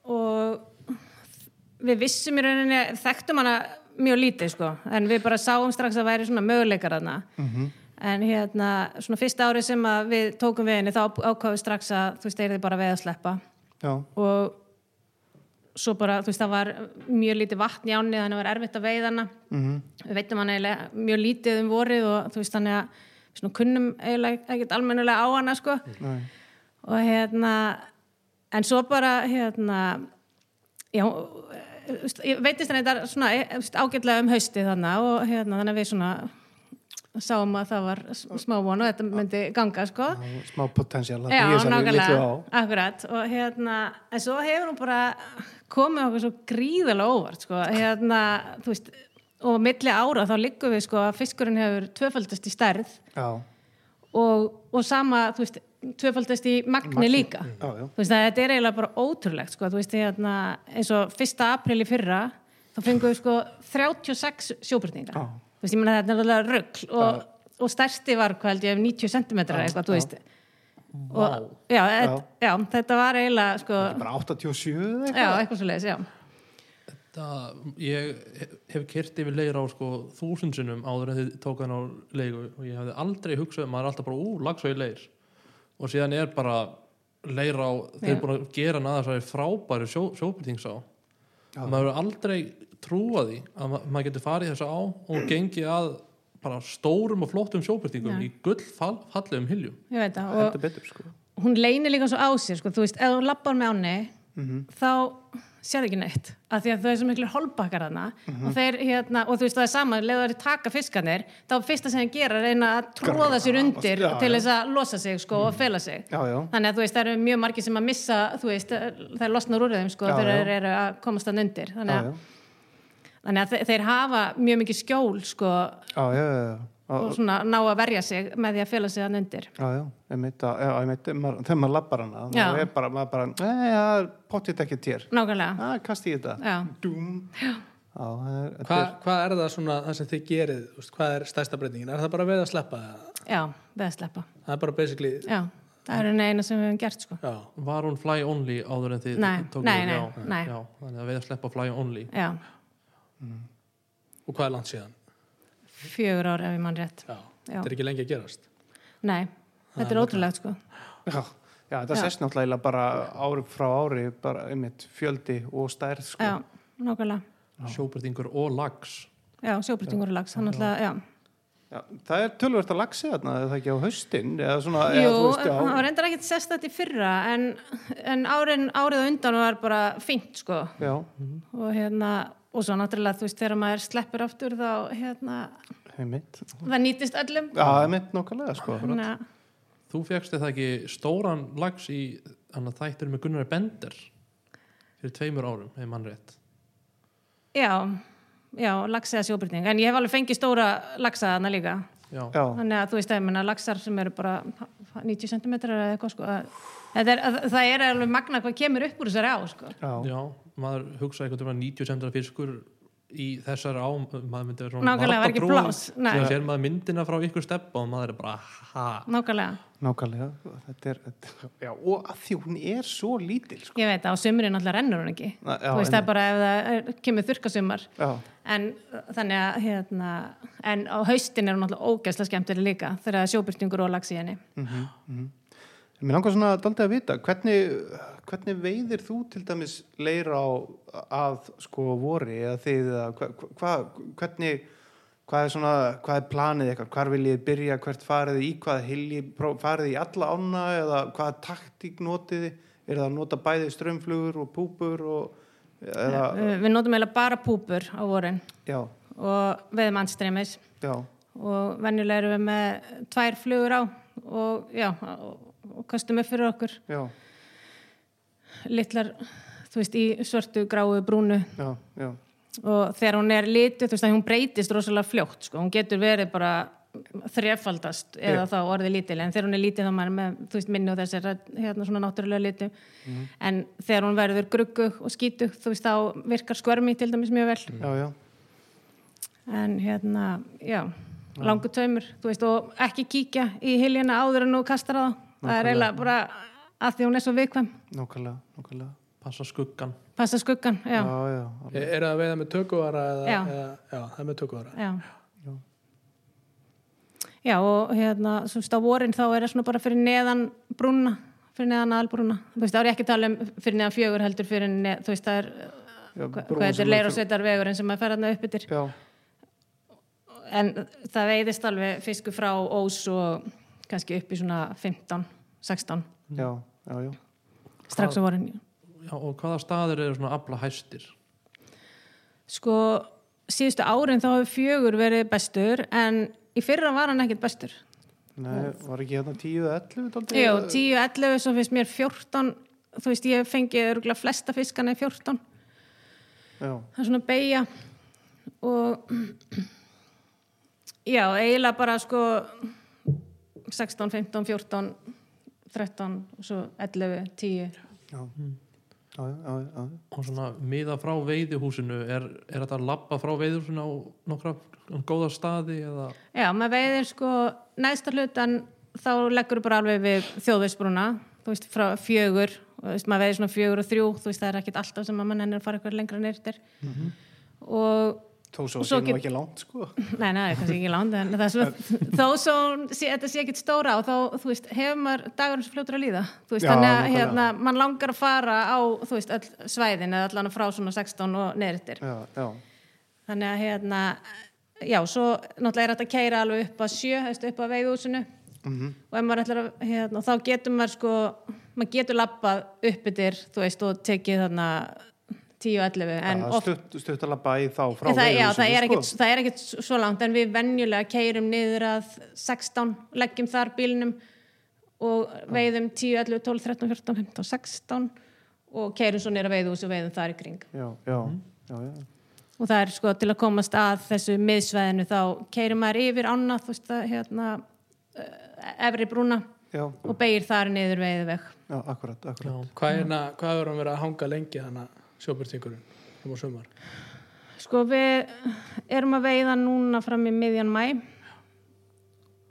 S4: Og við vissum í rauninni, þekktum hana mjög lítið, sko, en við bara sáum strax að væri svona möguleikar hana. En hérna, svona fyrsta árið sem við tókum við henni, þá ákváðum við strax að þú veist, þeir bara veið að sleppa.
S1: já,
S4: Og svo bara, þú veist, það var mjög lítið vatn í áni, þannig að það var erfitt að veiða hana.
S1: mhm,
S4: við veitum hann eiginlega mjög lítið um vorið og þú veist þannig að svona kunnum eiginlega ekkert almennilega á hana sko
S1: nei,
S4: og hérna en svo bara hérna já veitist hann þetta svona veist, ágætlega um haustið þannig og hérna þannig að við svona sáum að það var smá von og þetta myndi ganga sko.
S1: Var smá potensial
S4: Já, nákvæmlega, akkurat. Og hérna, en svo hefur hún bara komið okkur svo gríðalega óvart sko, hérna, þú veist og milli ára þá liggum við sko að fiskurinn hefur tvöfaldast í stærð.
S1: Já,
S4: og, og sama, þú veist tvöfaldast í magni líka.
S1: Já, já,
S4: þú veist að þetta er eiginlega bara ótrúlegt sko, þú veist, hérna, eins og fyrsta april í fyrra, þá fengum við sko 36 sjóbyrningar
S1: Já.
S4: þú veist, ég meina þetta er alveg rugl og, og stærsti var, hvað held ég, 90 cm eitthvað, þú veist. Og, já, já. já, þetta var eiginlega sko,
S1: bara 87 eða
S4: já,
S1: eitthvað
S4: eitthvað svo leiðis, já.
S3: Það, ég hef kyrt yfir leir á sko þúsundsinnum áður en þið tók hann á leigu og ég hefði aldrei hugsað, maður er alltaf bara, ú, lags og í leir og síðan er bara leir á, þeir eru búin að gera aðeins að frábæri sjó, sjóbyrtings á
S1: Já.
S3: maður hefur aldrei trúað því að ma maður getur farið þess á og gengið að bara stórum og flottum sjóbyrtingum
S4: Já.
S3: í gull fall, fallegum hiljum
S4: ég veit það og
S1: betur sko
S4: hún leynir líka svo á sér sko, þú veist, ef hún lappar með áni
S1: Mhm.
S4: þá sér ekki neitt af því að það er svo miklu holbakkar þarna
S1: Mhm.
S4: og þeir hérna, og þú veist það er sama leður þeir taka fiskarnir, þá fyrsta sem þeir gera er reyna að tróða sér undir
S1: Já,
S4: til þess að losa sig sko og fela sig.
S1: Já, já,
S4: þannig að þú veist það eru mjög margir sem að missa þú veist, það er losnar úr þeim sko þegar þeir eru að komast þann undir. Þannig að,
S1: já,
S4: þannig að þe- þeir hafa mjög mikið skjól sko.
S1: Já, já, já,
S4: og svona ná að verja sig með því að fela sig þann undir.
S1: Já, já, einmitt, að- já, einmitt, maður- þegar maður lappar hana, þá er bara, maður bara, nei, já, potið ekki tér,
S4: nákvæmlega,
S1: já, kasti í þetta,
S4: já.
S1: Dúm, er, þetta
S2: Hva,
S1: er,
S2: hvað er það svona það sem þið gerið, hvað er stærsta breytingin? Er það bara við að sleppa
S4: já, við að sleppa.
S2: Það er bara basically
S4: já, það er eina sem við hefum gert sko.
S2: Já,
S3: Var hún fly only áður en þið
S4: Nei, nei, nei,
S3: já,
S4: nei.
S3: Já, þannig að við að sleppa fly only.
S4: Já,
S2: og hvað er langt síðan
S4: fjögur ár ef ég mann rétt.
S2: Já,
S4: Já.
S2: þetta er ekki lengi að gerast?
S4: Nei, þetta er ótrúlegt sko.
S1: Já, já, þetta
S4: Já.
S1: sést náttúrulega bara ári frá ári, bara einmitt fjöldi og stærð, sko,
S4: já, nákvæmlega.
S3: Sjóbyrtingur og lags
S4: já, sjóbyrtingur og lags, hann alltaf, já.
S1: Já, það er tölvert að lagsi þarna, er það ekki á haustin? Eða svona, eða,
S4: Jú,
S1: þú veist,
S4: það var reyndar ekkert sest þetta í fyrra en, en árin, árið á undan var bara fínt sko.
S1: Já,
S4: og hérna, og svo náttúrulega þú veist þegar maður sleppur aftur þá hérna,
S1: einmitt.
S4: það nýtist öllum.
S1: Já, einmitt nokkulega, sko
S4: Þannig að-
S3: Þú fegst þetta ekki stóran lags í hann að þættur með Gunnar Bender fyrir tveimur árum, hefur mann rétt.
S4: Já, já, lags eða sjóbyrting en ég hef alveg fengið stóra lagsa þarna líka.
S3: Já,
S4: þannig að þú veist að ég menna lagsar sem eru bara 90 cm eða eitthvað sko að, er, að, það er alveg magna hvað kemur upp úr þessari á sko.
S1: Já,
S3: já maður hugsa einhvern veginn að 90 cm fiskur í þessari á maður myndi vera
S4: Nákvæmlega, var ekki
S3: varpa trúa.
S4: pláss, nei.
S3: síðan sér maður myndina frá ykkur steppa og maður er bara ha,
S4: nákvæmlega,
S1: nákvæmlega þetta er, þetta, já, og að því hún er svo lítil, sko.
S4: Ég veit að á sömurinn alltaf rennur hún ekki.
S1: Na, já,
S4: þú veist það er bara ef það er, kemur þurrkasumar.
S1: Já,
S4: en þannig að hérna, en á haustin er hún alltaf ógæslega skemmtileg líka þegar það er sjóbyrtingur og lags í henni.
S1: Mhm, mhm Mér langar svona daldið að vita, hvernig, hvernig veiðir þú til dæmis leira á að sko vori eða þið, hva, hva, hvernig, hvað er svona, hvað er planið eitthvað, hvar viljið byrja, hvert farið í, hvað hilji, farið í alla ána eða hvaða taktík notið þið, er það að nota bæði strömmflugur og púpur og, eða,
S4: við notum eiginlega bara púpur á vorin
S1: já,
S4: og veðum anstremis
S1: já,
S4: og venjulega erum við með tvær flugur á og já og, og kastum upp fyrir okkur.
S1: Já,
S4: litlar, þú veist, í svörtu, gráu, brúnu.
S1: Já, já,
S4: og þegar hún er litu, þú veist, að hún breytist rosalega fljótt, sko, hún getur verið bara þrefaldast eða þá orðið lítil, en þegar hún er lítil þá maður með, þú veist, minni og þessar hérna svona náttúrulega litu, en þegar hún verður gruggu og skítu, þú veist, þá virkar skvermi til dæmis mjög vel.
S1: Já, já,
S4: en hérna, já. Langu taumur, þú veist, og ekki kíkja í hiljana áður en þú kastar það það er eiginlega bara að því hún er svo viðkvæm.
S1: Nákvæmlega, nákvæmlega,
S3: passa skuggan
S4: passa skuggan, já,
S1: já, já,
S2: er, er það að veiða með tökuvara eða,
S4: Já.
S2: eða, já, það er með tökuvara.
S4: Já. Já, og hérna svo veist, á vorin þá er það svona bara fyrir neðan brúna, fyrir neðan aðalbrúna þú veist, þá er ég ekki að tala um fyrir neðan fjögur heldur fyrir neðan, þú veist, það er
S1: já
S4: hvað þetta er leir og sveitar vegurinn sem maður fer hérna upp yfir.
S1: Já,
S4: en það veiðist alveg fisku frá ós og kannski upp í svona 15, 16
S1: já, já, já.
S4: Strax á vorin
S3: Já, og hvaða staðir eru svona afla hæstir?
S4: Sko síðustu árin þá hefur fjögur verið bestur en í fyrra var hann ekkert bestur.
S1: Nei, var ekki hérna 10 eða 11 dálítið?
S4: Jú, 10, 11, svo finnst mér 14 þú veist, ég fengi örgulega flesta fiskana í 14
S1: Já,
S4: það er svona beigja og já, eiginlega bara sko 16, 15, 14 13 og svo 11, 10
S1: já, já, já, já, já.
S3: og svona miða frá veiðihúsinu er, er þetta að labba frá veiðihúsinu á nokkra góða staði eða?
S4: Já, maður veiðir sko næsta hlutan þá leggur bara alveg við þjóðveisbrúna, þú veist, frá fjögur þú veist, maður veiði svona fjögur og þrjú þú veist, það er ekkit alltaf sem að mann ennir að fara eitthvað lengra nýrtir og
S1: Þó svo sé nú ekki langt, sko.
S4: Nei, nei, kannski ekki langt en er þó svo sé, þetta sé ekkit stóra og þá, þú veist, hefur maður dagurinn svo fljótur að líða, þú veist, þannig að hérna, mann langar að fara á, þú veist, öll svæðin eða allan frá svona 16 og neðrittir þannig að hérna, já, svo náttúrulega er þetta að keira alveg upp að sjö, veist, upp að veiðúsinu
S1: Mhm.
S4: og ef maður ætlar að, hérna, þá getur maður sko, maður getur lappað upp yfir, þú veist, og tekið þarna 10-11, en
S1: Já,
S4: oft
S1: stutt, stutt að labba í þá frá
S4: það, já, það, er ekkit,
S1: sko.
S4: það er ekkit svo langt en við venjulega keirum niður að 16, leggjum þar bílnum og veiðum 10, 11, 12, 13, 14, 15, 16 og keirum svo niður að veiðhús og veiðum þar í kring
S1: Já, já, já, já.
S4: og það er sko til að komast að þessu miðsvæðinu þá keirum maður yfir ána þú veist að hérna uh, efri brúna
S1: Já,
S4: og beigir þar niður veiðveg
S1: já, akkurat, akkurat.
S2: Hvað er hérna, hvað er hann verið að hanga lengi þannig sjóbyrtingurinn um á sumar?
S4: sko við erum að veiða núna fram í miðjan mæ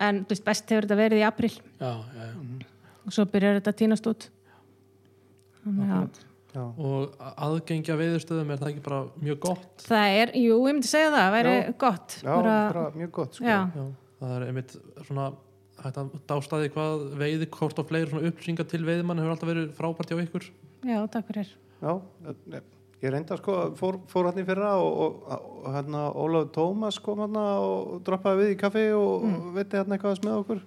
S4: en veist best hefur þetta verið í april
S2: Já, já, já.
S4: og svo byrjar þetta týnast út. Þannig að
S1: Já,
S3: og aðgengja veiðustöðum er það ekki bara mjög gott?
S4: Það er, jú, ég myndi segja það væri
S1: Já.
S4: gott.
S1: Já bara mjög gott, sko.
S4: já,
S3: Já, það er einmitt svona að dástaði hvað veiði kort og fleiri svona upplýsingar til veiðmann hefur alltaf verið frábært hjá ykkur.
S4: Já, takk fyrir
S1: Já, ég reynda sko, fór, fór hann í fyrra og, og, og hérna Ólaf Tómas kom hann og droppaði við í kaffi og mm. veitti hérna eitthvað með okkur.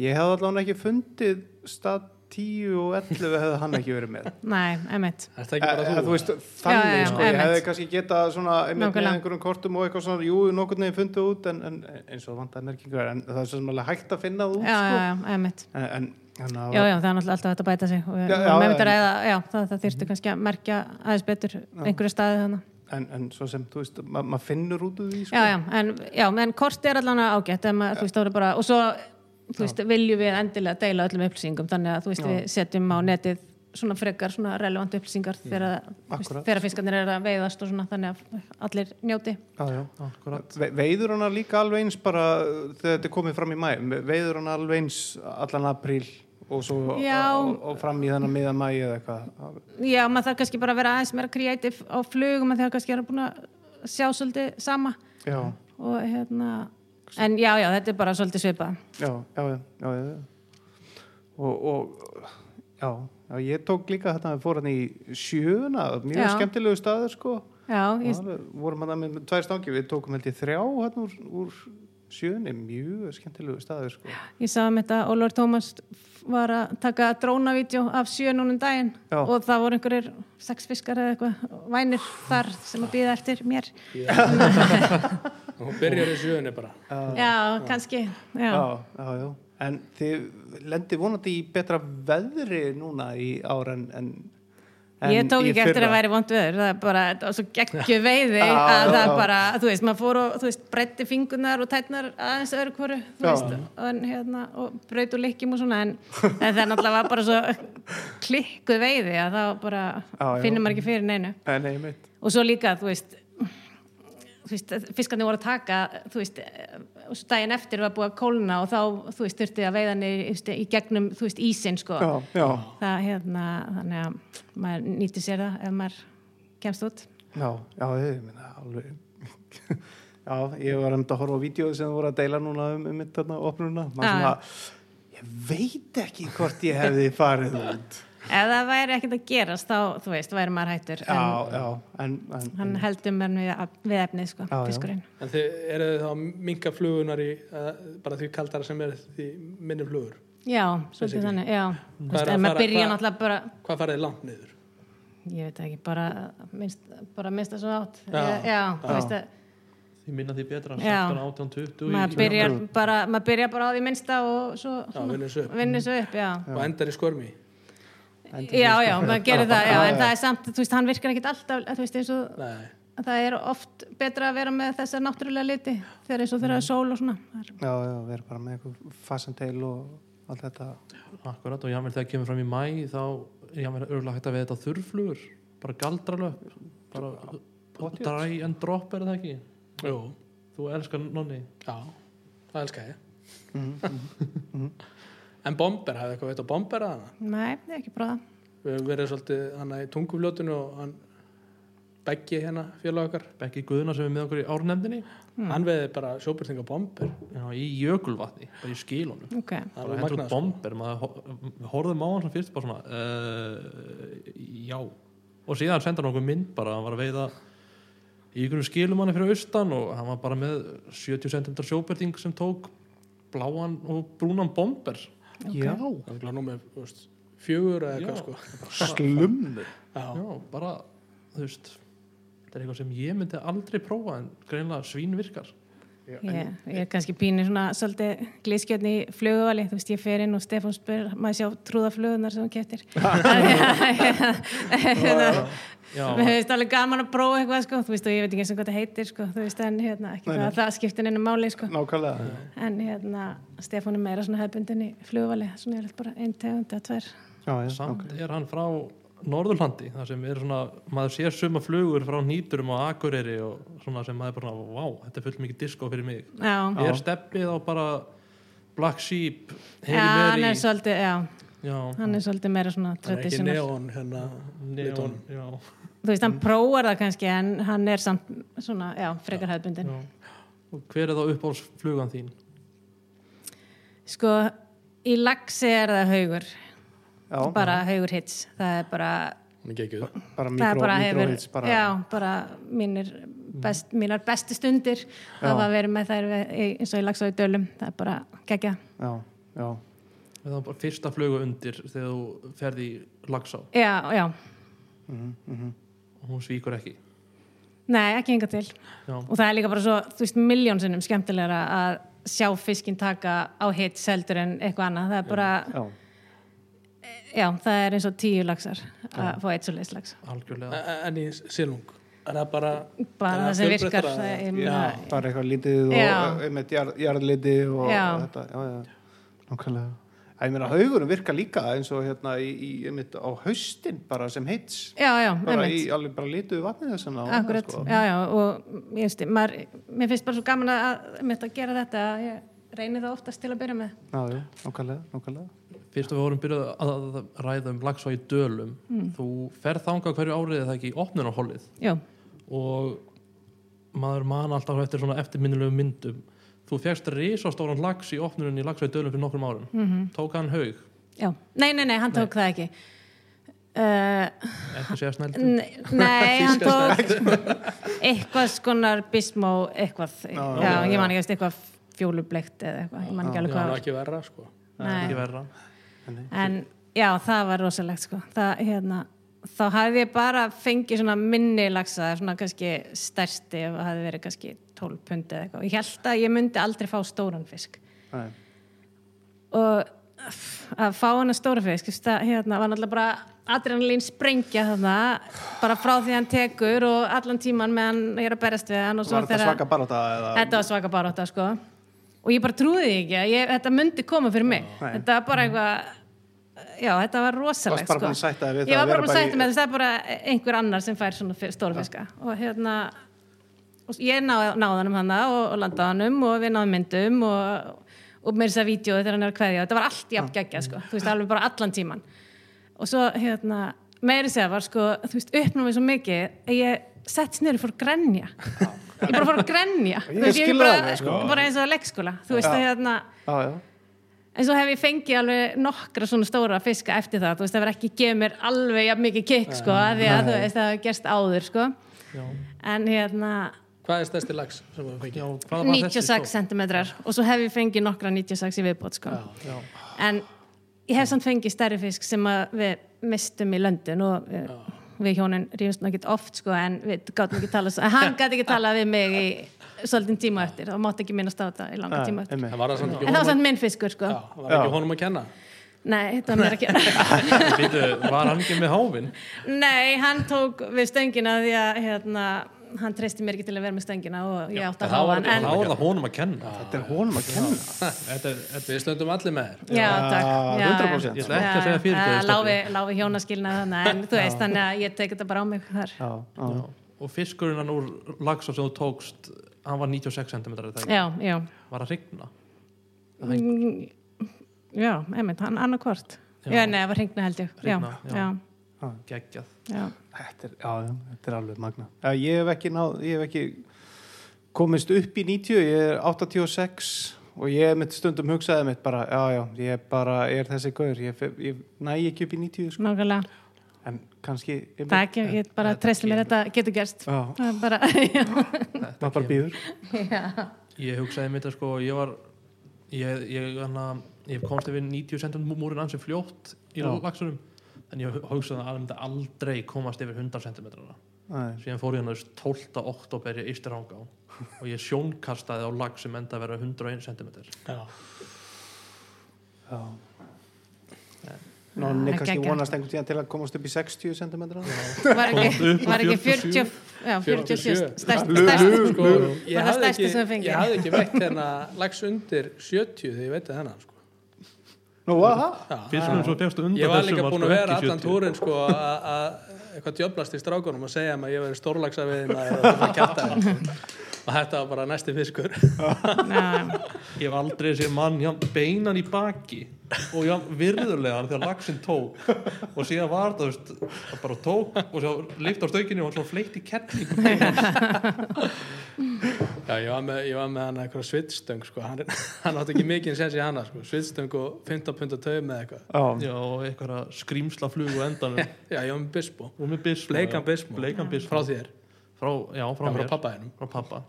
S1: Ég hefði allavega ekki fundið stað 10 og 11 hefði hann ekki verið með.
S4: nei, emitt
S2: ekki bara
S1: Eh,
S2: þú?
S1: veist, þannig
S4: Já, já,
S1: sko, ég hefði kannski getað svona einmitt með einhverjum kortum og eitthvað svona, jú, nokkurn veginn fundið út en, en eins og vandaði merkingar en það er svo sem alveg hægt að finna það út
S4: já, já,
S1: sko.
S4: já, emitt
S1: En, en, það
S4: já, já, það er náttúrulega alltaf hægt að bæta sig. Og
S1: Já,
S4: já,
S1: já,
S4: já, það, það þyrfti kannski að merkja aðeins betur einhverju staði þannig
S1: en, en svo sem, þú veist, ma maður finnur út úr því sko.
S4: já, já, en, já, en kort er allan ágætt ef maður, þú veist, það voru bara, og svo þú veist, viljum við endilega deila öllum upplýsingum þannig að þú veist,
S1: Já.
S4: við setjum á netið svona frekar, svona relevant upplýsingar þegar, fiskarnir er að veiðast og svona, þannig að allir njóti.
S1: Já, já. Veiður hana líka alveg eins bara þegar þetta er komið fram í mæ veiður hana alveg eins allan apríl og svo
S4: Já.
S1: og, og fram í þennan miða mæ eða eitthvað.
S4: Já, maður þarf kannski bara að vera aðeins meira kreatív á flugum að því að kannski er búin að sjá svolítið sama.
S1: Já,
S4: og hérna en já, já, þetta er bara svolítið svipað.
S1: Já, já, já, já. Og, og já, ég tók líka þetta við fór hann í sjöuna mjög skemmtilegu staður sko.
S4: Já, ég,
S1: vorum hann með, með tvær stangi við tókum held ég þrjá hann úr, úr sjöunni, mjög skemmtilegu staður sko
S4: ég sá um þetta Ólfur Tómas var að taka drónavídjó af sjö núnum daginn
S1: Já.
S4: og það voru einhverjir sex fiskar eða eitthvað vænir þar sem að býða eftir mér
S2: Hún byrjar í sjöunni bara.
S4: Já, kannski já.
S1: já, já, já. En þið lendi vonandi í betra veðri núna í ár en, en, en
S4: Ég tók ekki eftir að væri vond veður það er bara, var svo geggju veiði
S1: Já,
S4: að það bara, þú veist, maður fór og þú veist, breytti fingunar og tætnar aðeins öðru hvoru, þú veist og, hérna, og braut og lykkjum og svona en, en það náttúrulega var bara svo klikkuð veiði að þá bara
S1: já.
S4: finnur maður ekki fyrir neinu
S1: Nei, nei, mitt.
S4: og svo líka, þú veist þú veist, fiskarnir voru að taka þú veist, og svo daginn eftir var búið að kólna og þá, þú veist, þurfti að veiða niður í gegnum, þú veist, ísinn sko.
S1: Já, já,
S4: það hérna, þannig að maður nýtti sér það ef maður kemst út.
S1: Já, já, ég minna alveg. Já, ég var um að horfa á vídeo sem voru að deila núna um, um mitt þarna opnuna maður svona, ég veit ekki hvort ég hefði farið út
S4: ef það væri ekkert að gerast þá, þú veist, væri maður hættur
S1: Já,
S4: en
S1: já, en, en,
S4: hann heldur mér við, við efnið, sko,
S1: Já, já.
S4: fiskurinn
S2: En þið eru þið þá að minka flugunar í, eða bara því kaldara sem er því minni flugur.
S4: já, svolítið þannig, já
S2: Hvað
S4: byrja
S2: farið þið langt niður?
S4: ég veit ekki, bara minnst, bara minnst það svo átt
S2: Já.
S4: já, já, þú veist að
S3: því minna því betra
S4: Já.
S3: 16, 18, 20
S4: maður byrjar bara, maður byrjar bara á því minnsta og svo
S2: Já, vinnur svo upp.
S4: vinnur svo upp, já
S2: Og endar í skörmi.
S4: Já, já, maður gerir það, já, en það er samt þú veist, hann virkar ekkit alltaf, þú veist, eins og
S2: Nei.
S4: það er oft betra að vera með þessar náttúrulega liti þegar eins og þegar það er sól og svona.
S1: Já, já, við erum bara með eitthvað fasenteil og allt þetta.
S3: Akkurat og jámvel þegar kemur fram í mæ þá er jámvel örgulega hægt að veða þetta þurrflugur bara galdralöp bara dry and drop er það ekki?
S2: Jú,
S3: þú elskar nonni.
S2: Já, það elska ég.
S1: Mhm,
S2: En bomber, hafið eitthvað veit á bomber að hana?
S4: Nei, ekki prófað
S5: við höfum verið svolítið hann í tungufljótinu og hann Beggi hérna félag okkar.
S3: Beggi Guðna sem er með okkur í árnefndinni.
S5: Hann veði bara sjóbyrtinga bomber.
S3: Já, í jökulvatni, bara í skilunum.
S4: Ok,
S5: það var
S3: hendur
S5: sko.
S3: bomber maður horfðum á hann svona fyrst bara svona uh, já. Og síðan senda hann okkur mynd bara hann var að veiða í ykkur skilum hann fyrir austan og hann var bara með 70 cm sjóbyrting sem tók bláan og brúnan bomber
S1: Já,
S5: það var nú með þú veist, fjögur eða eitthvað sko.
S1: Slummu
S5: já,
S3: já, bara, þú veist þetta er eitthvað sem ég myndi aldrei prófa en greinlega svín virkar
S4: ég, ég er kannski pínir svona svolítið glískjötni í fluguvali þú veist ég fer inn og Stefán spyr maður sjá trúðaflugunar sem hún
S3: já,
S4: Mér finnst alveg gaman að prófa eitthvað sko, þú veist og ég veit ekki eins og hvað það heitir sko, þú veist en hérna ekki
S1: Nei,
S4: það að það skiptir einu máli sko.
S1: Nákvæmlega.
S4: En hérna Stefán er meira svona hefbundin í flugvali. Svona er bara einn tegund eða tvær.
S1: Já, já,
S3: samt
S1: ok.
S3: er hann frá Norðurlandi, þar sem er svona maður sér suma flugur frá nýturum og akureyri og svona sem maður bara vá, þetta er fullt mikið disco fyrir mig.
S4: Já,
S3: er steppið á bara Black Sheep,
S4: já
S3: Hail
S4: hann
S3: Mary
S4: er svolítið já,
S3: já,
S4: hann er svolítið meira svona
S5: það er ekki
S4: traditional.
S5: neon hérna
S3: neon,
S5: litunum.
S3: já,
S4: þú veist hann prófar það kannski en hann er samt svona, já, frekar hefbundin
S3: já. og hver er þá uppáhaldsflugan þín?
S4: sko, í lagsi er það haugur
S1: Já,
S4: bara haugur hits. Það er bara,
S1: bara
S4: það er
S1: mikró,
S4: bara hefur
S1: mikróhits bara,
S4: já, bara mínir best, mínar bestu stundir hafa verið með þær eins og í lagsa í dölum. Það er bara gegja
S1: já, já,
S3: Það er bara fyrsta flugu undir þegar þú ferði í Lagsá
S4: já, já,
S3: og hún svíkur ekki.
S4: Nei, ekki enga til.
S3: Já,
S4: og það er líka bara svo, þú veist, miljónsinnum skemmtilegra að sjá fiskinn taka á hitt seldur en eitthvað annað. Það er bara,
S1: já,
S4: það er eins og tíu lagsar að fá eitt svo leislags
S3: algjörlega
S5: en í silung er það bara
S4: bara
S5: er
S4: það sem virkar það, meina,
S1: bara eitthvað lítið og
S4: Já.
S1: einmitt jarð, jarðliti og
S4: Já.
S1: þetta, meina, haugurum virka líka eins og hérna í, í einmitt á haustin bara sem heits
S4: já, já,
S1: bara
S4: einmitt
S1: í alveg bara lituðu vatnið þess að
S4: Akkurat,
S1: sko.
S4: já, já, og mér finnst bara svo gaman að, gera þetta að ég reyni það oftast til að byrja með.
S1: já, já, nákvæmlega, nákvæmlega
S3: fyrst að við vorum byrjað að, að ræða um Lagsá í dölum. Þú ferð þangað hverju árið eða ekki í opnunarhollið
S4: Já,
S3: og maður man alltaf eftir svona eftirminnilegu myndum. Þú fegst risastóran lags í opnunum í Lagsá í dölum fyrir nokkrum árum.
S4: Mhm.
S3: tók hann haug,
S4: já, nei, nei, nei, hann tók það ekki. Uh,
S3: ekki segja snældu?
S4: n- nei, hann tók eitthvað skonar bismó, eitthvað, já, ég man ekki eftir eitthvað fjólubleikt eða eitthvað, ég man ekki alveg
S5: það
S4: hvað.
S5: var. ekki verra sko.
S4: Nei.
S3: ekki verra
S4: en já, það var rosalegt sko. Það, hérna, þá hafði ég bara fengið svona minni lagsa svona kannski stærsti ef það hafði verið kannski 12 pundi eða eitthvað. Og ég held að ég myndi aldrei fá stóran fisk.
S1: Nei.
S4: og að fá hana stóra fisk það hérna, var náttúrulega bara adrenalín sprengja þarna bara frá því hann tekur og allan tíman meðan ég er að berast við hann og
S1: var þetta svaka baróta
S4: Þetta var svaka baróta sko. Og ég bara trúði ekki að ég, þetta myndi koma fyrir mig.
S1: Nei.
S4: þetta var bara eitthvað já, þetta var rosalegt sko.
S1: við
S4: ég var bara búin að sætta með þess að það er bara einhver annar sem fær svona fi- stóra fiska. Og hérna og ég náði, náði hann um hana og, og landaði hann um og við náðum myndum og, og með þess að vídeo þegar hann er að kveðja. Þetta var allt jafn geggjað sko, þú veist alveg bara allan tíman og svo hérna meiri segja var sko, þú veist, uppnámið svo mikið að ég sett snöru fór að grenja. Ég bara fór að grenja.
S1: Ég skil
S4: bara,
S1: alveg, sko.
S4: bara eins og leggskóla þú veist
S1: Já.
S4: að hérna
S1: já, já,
S4: en svo hef ég fengið alveg nokkra svona stóra fiska eftir það, þú veist, það verður ekki gefið mér alveg jafn mikið kikk, sko, að því að þú veist, það hefur gerst áður, sko.
S3: Já.
S4: en hérna,
S5: hvað er stærsti lags sem við fengið?
S3: Já, hvað var þessi
S4: 96 cm og svo hef ég fengið nokkra 96 í viðbót, sko.
S3: Já.
S4: en ég hef samt fengið stærri fisk sem að við mistum í löndin og við, við hjónin náttúrulega ekki oft, sko, en við gátum ekki tala, hann gæti ekki tala við mig í svolítið tíma eftir, og mátti ekki minnast á þetta í langa tíma eftir.
S5: en var það samt ekki
S4: en það var samt minn fiskur, sko.
S5: Já, var ekki
S1: Já.
S5: honum að kenna?
S4: Nei, þetta var mér ekki
S3: Býtu, var hann ekki með háfinn?
S4: Nei, hann tók við stöngina því að hérna, hann treysti mér ekki til að vera með stöngina og ég átti að
S5: það
S4: hafa
S5: var
S4: hann en,
S3: Þá er það honum að kenna.
S1: Þetta er honum að kenna.
S3: Þetta er, þetta
S5: við stöndum allir með þér.
S4: Já, takk.
S1: Já,
S4: já,
S1: 100%.
S3: Ég ætla ekki að segja fyrirgefðu,
S4: Já,
S3: Stebbi.
S4: láfi, láfi hjónaskilna þannig en þú veist, þannig að ég tek þetta bara á mig þar.
S1: Já, já,
S3: Já. Og fiskurinn hann úr lagsa sem þú tókst hann var 96 cm?
S4: Já, já
S3: Var að rigna?
S4: Mm, Já, einmitt, hann annarkvort
S3: Já.
S4: Já, nei, það var hringna held ég Já,
S3: Hringna, já. geggjað
S4: já,
S1: Þetta er, þetta er alveg magna. Já, ég hef ekki náð, ég hef ekki komist upp í 90, ég er 86 og ég mitt stundum hugsaði mitt bara, já, já, ég bara er þessi gaur, ég, ég næ ekki upp í 90, sko,
S4: nákvæmlega
S1: en kannski... ég
S4: það er ekki, ég bara treysti mér þetta getur gerst. Er bara,
S1: maður bara býður.
S3: ég hugsaði mitt að sko ég var ég, ég, hana, ég komst yfir 90 cm múrin ansi fljótt í lagsunum en ég hugsaði að það aldrei komast yfir 100 cm
S1: Nei,
S3: síðan fór ég hann þess 12. oktober í Ístirhanga og ég sjónkastaði á lag sem enda að vera 101 cm
S2: Já.
S1: já. Nonni
S4: það
S1: kannski vonast einhvern tíðan til að komast upp í 60 cm.
S4: var ekki, var ekki 40 já, 47 stærst, stærst,
S2: Sko, ég
S4: Var það
S2: hafði
S4: stærsta
S2: ekki,
S4: sem þú fengið?
S2: ég hafði ekki veitt hérna lags undir 70 þegar ég veit þennan sko.
S1: Nú,
S2: ég var líka búin
S3: sko
S2: að vera allan
S3: 70.
S2: túrin sko, að- að eitthvað djöblast í strákunum og segja að ég veri stórlagsa við þeim að það kjarta og þetta var bara næsti fiskur.
S4: Já,
S3: ég hef aldrei séð mann beinan í baki og jafn virðulegan þegar lagsin tók. Og síðan var það veist, bara tók og svo lift á stökinu og svo fleitt í kettling
S2: Já, ég var með, ég var með hann eitthvað svitstöng sko. hann, hann átti ekki mikið sens í hana sko. svitstöng og 15 pund að tauð með eitthvað.
S1: Já,
S3: já, og eitthvað skrýmsla flugu endanum.
S2: Já, ég var með bispo.
S3: Bismo
S2: Bleikan
S3: já.
S2: bismo.
S3: bleikan bismo
S2: frá þér,
S3: frá, já, frá
S2: frá,
S3: mér.
S2: frá pappa hennum
S3: frá pappa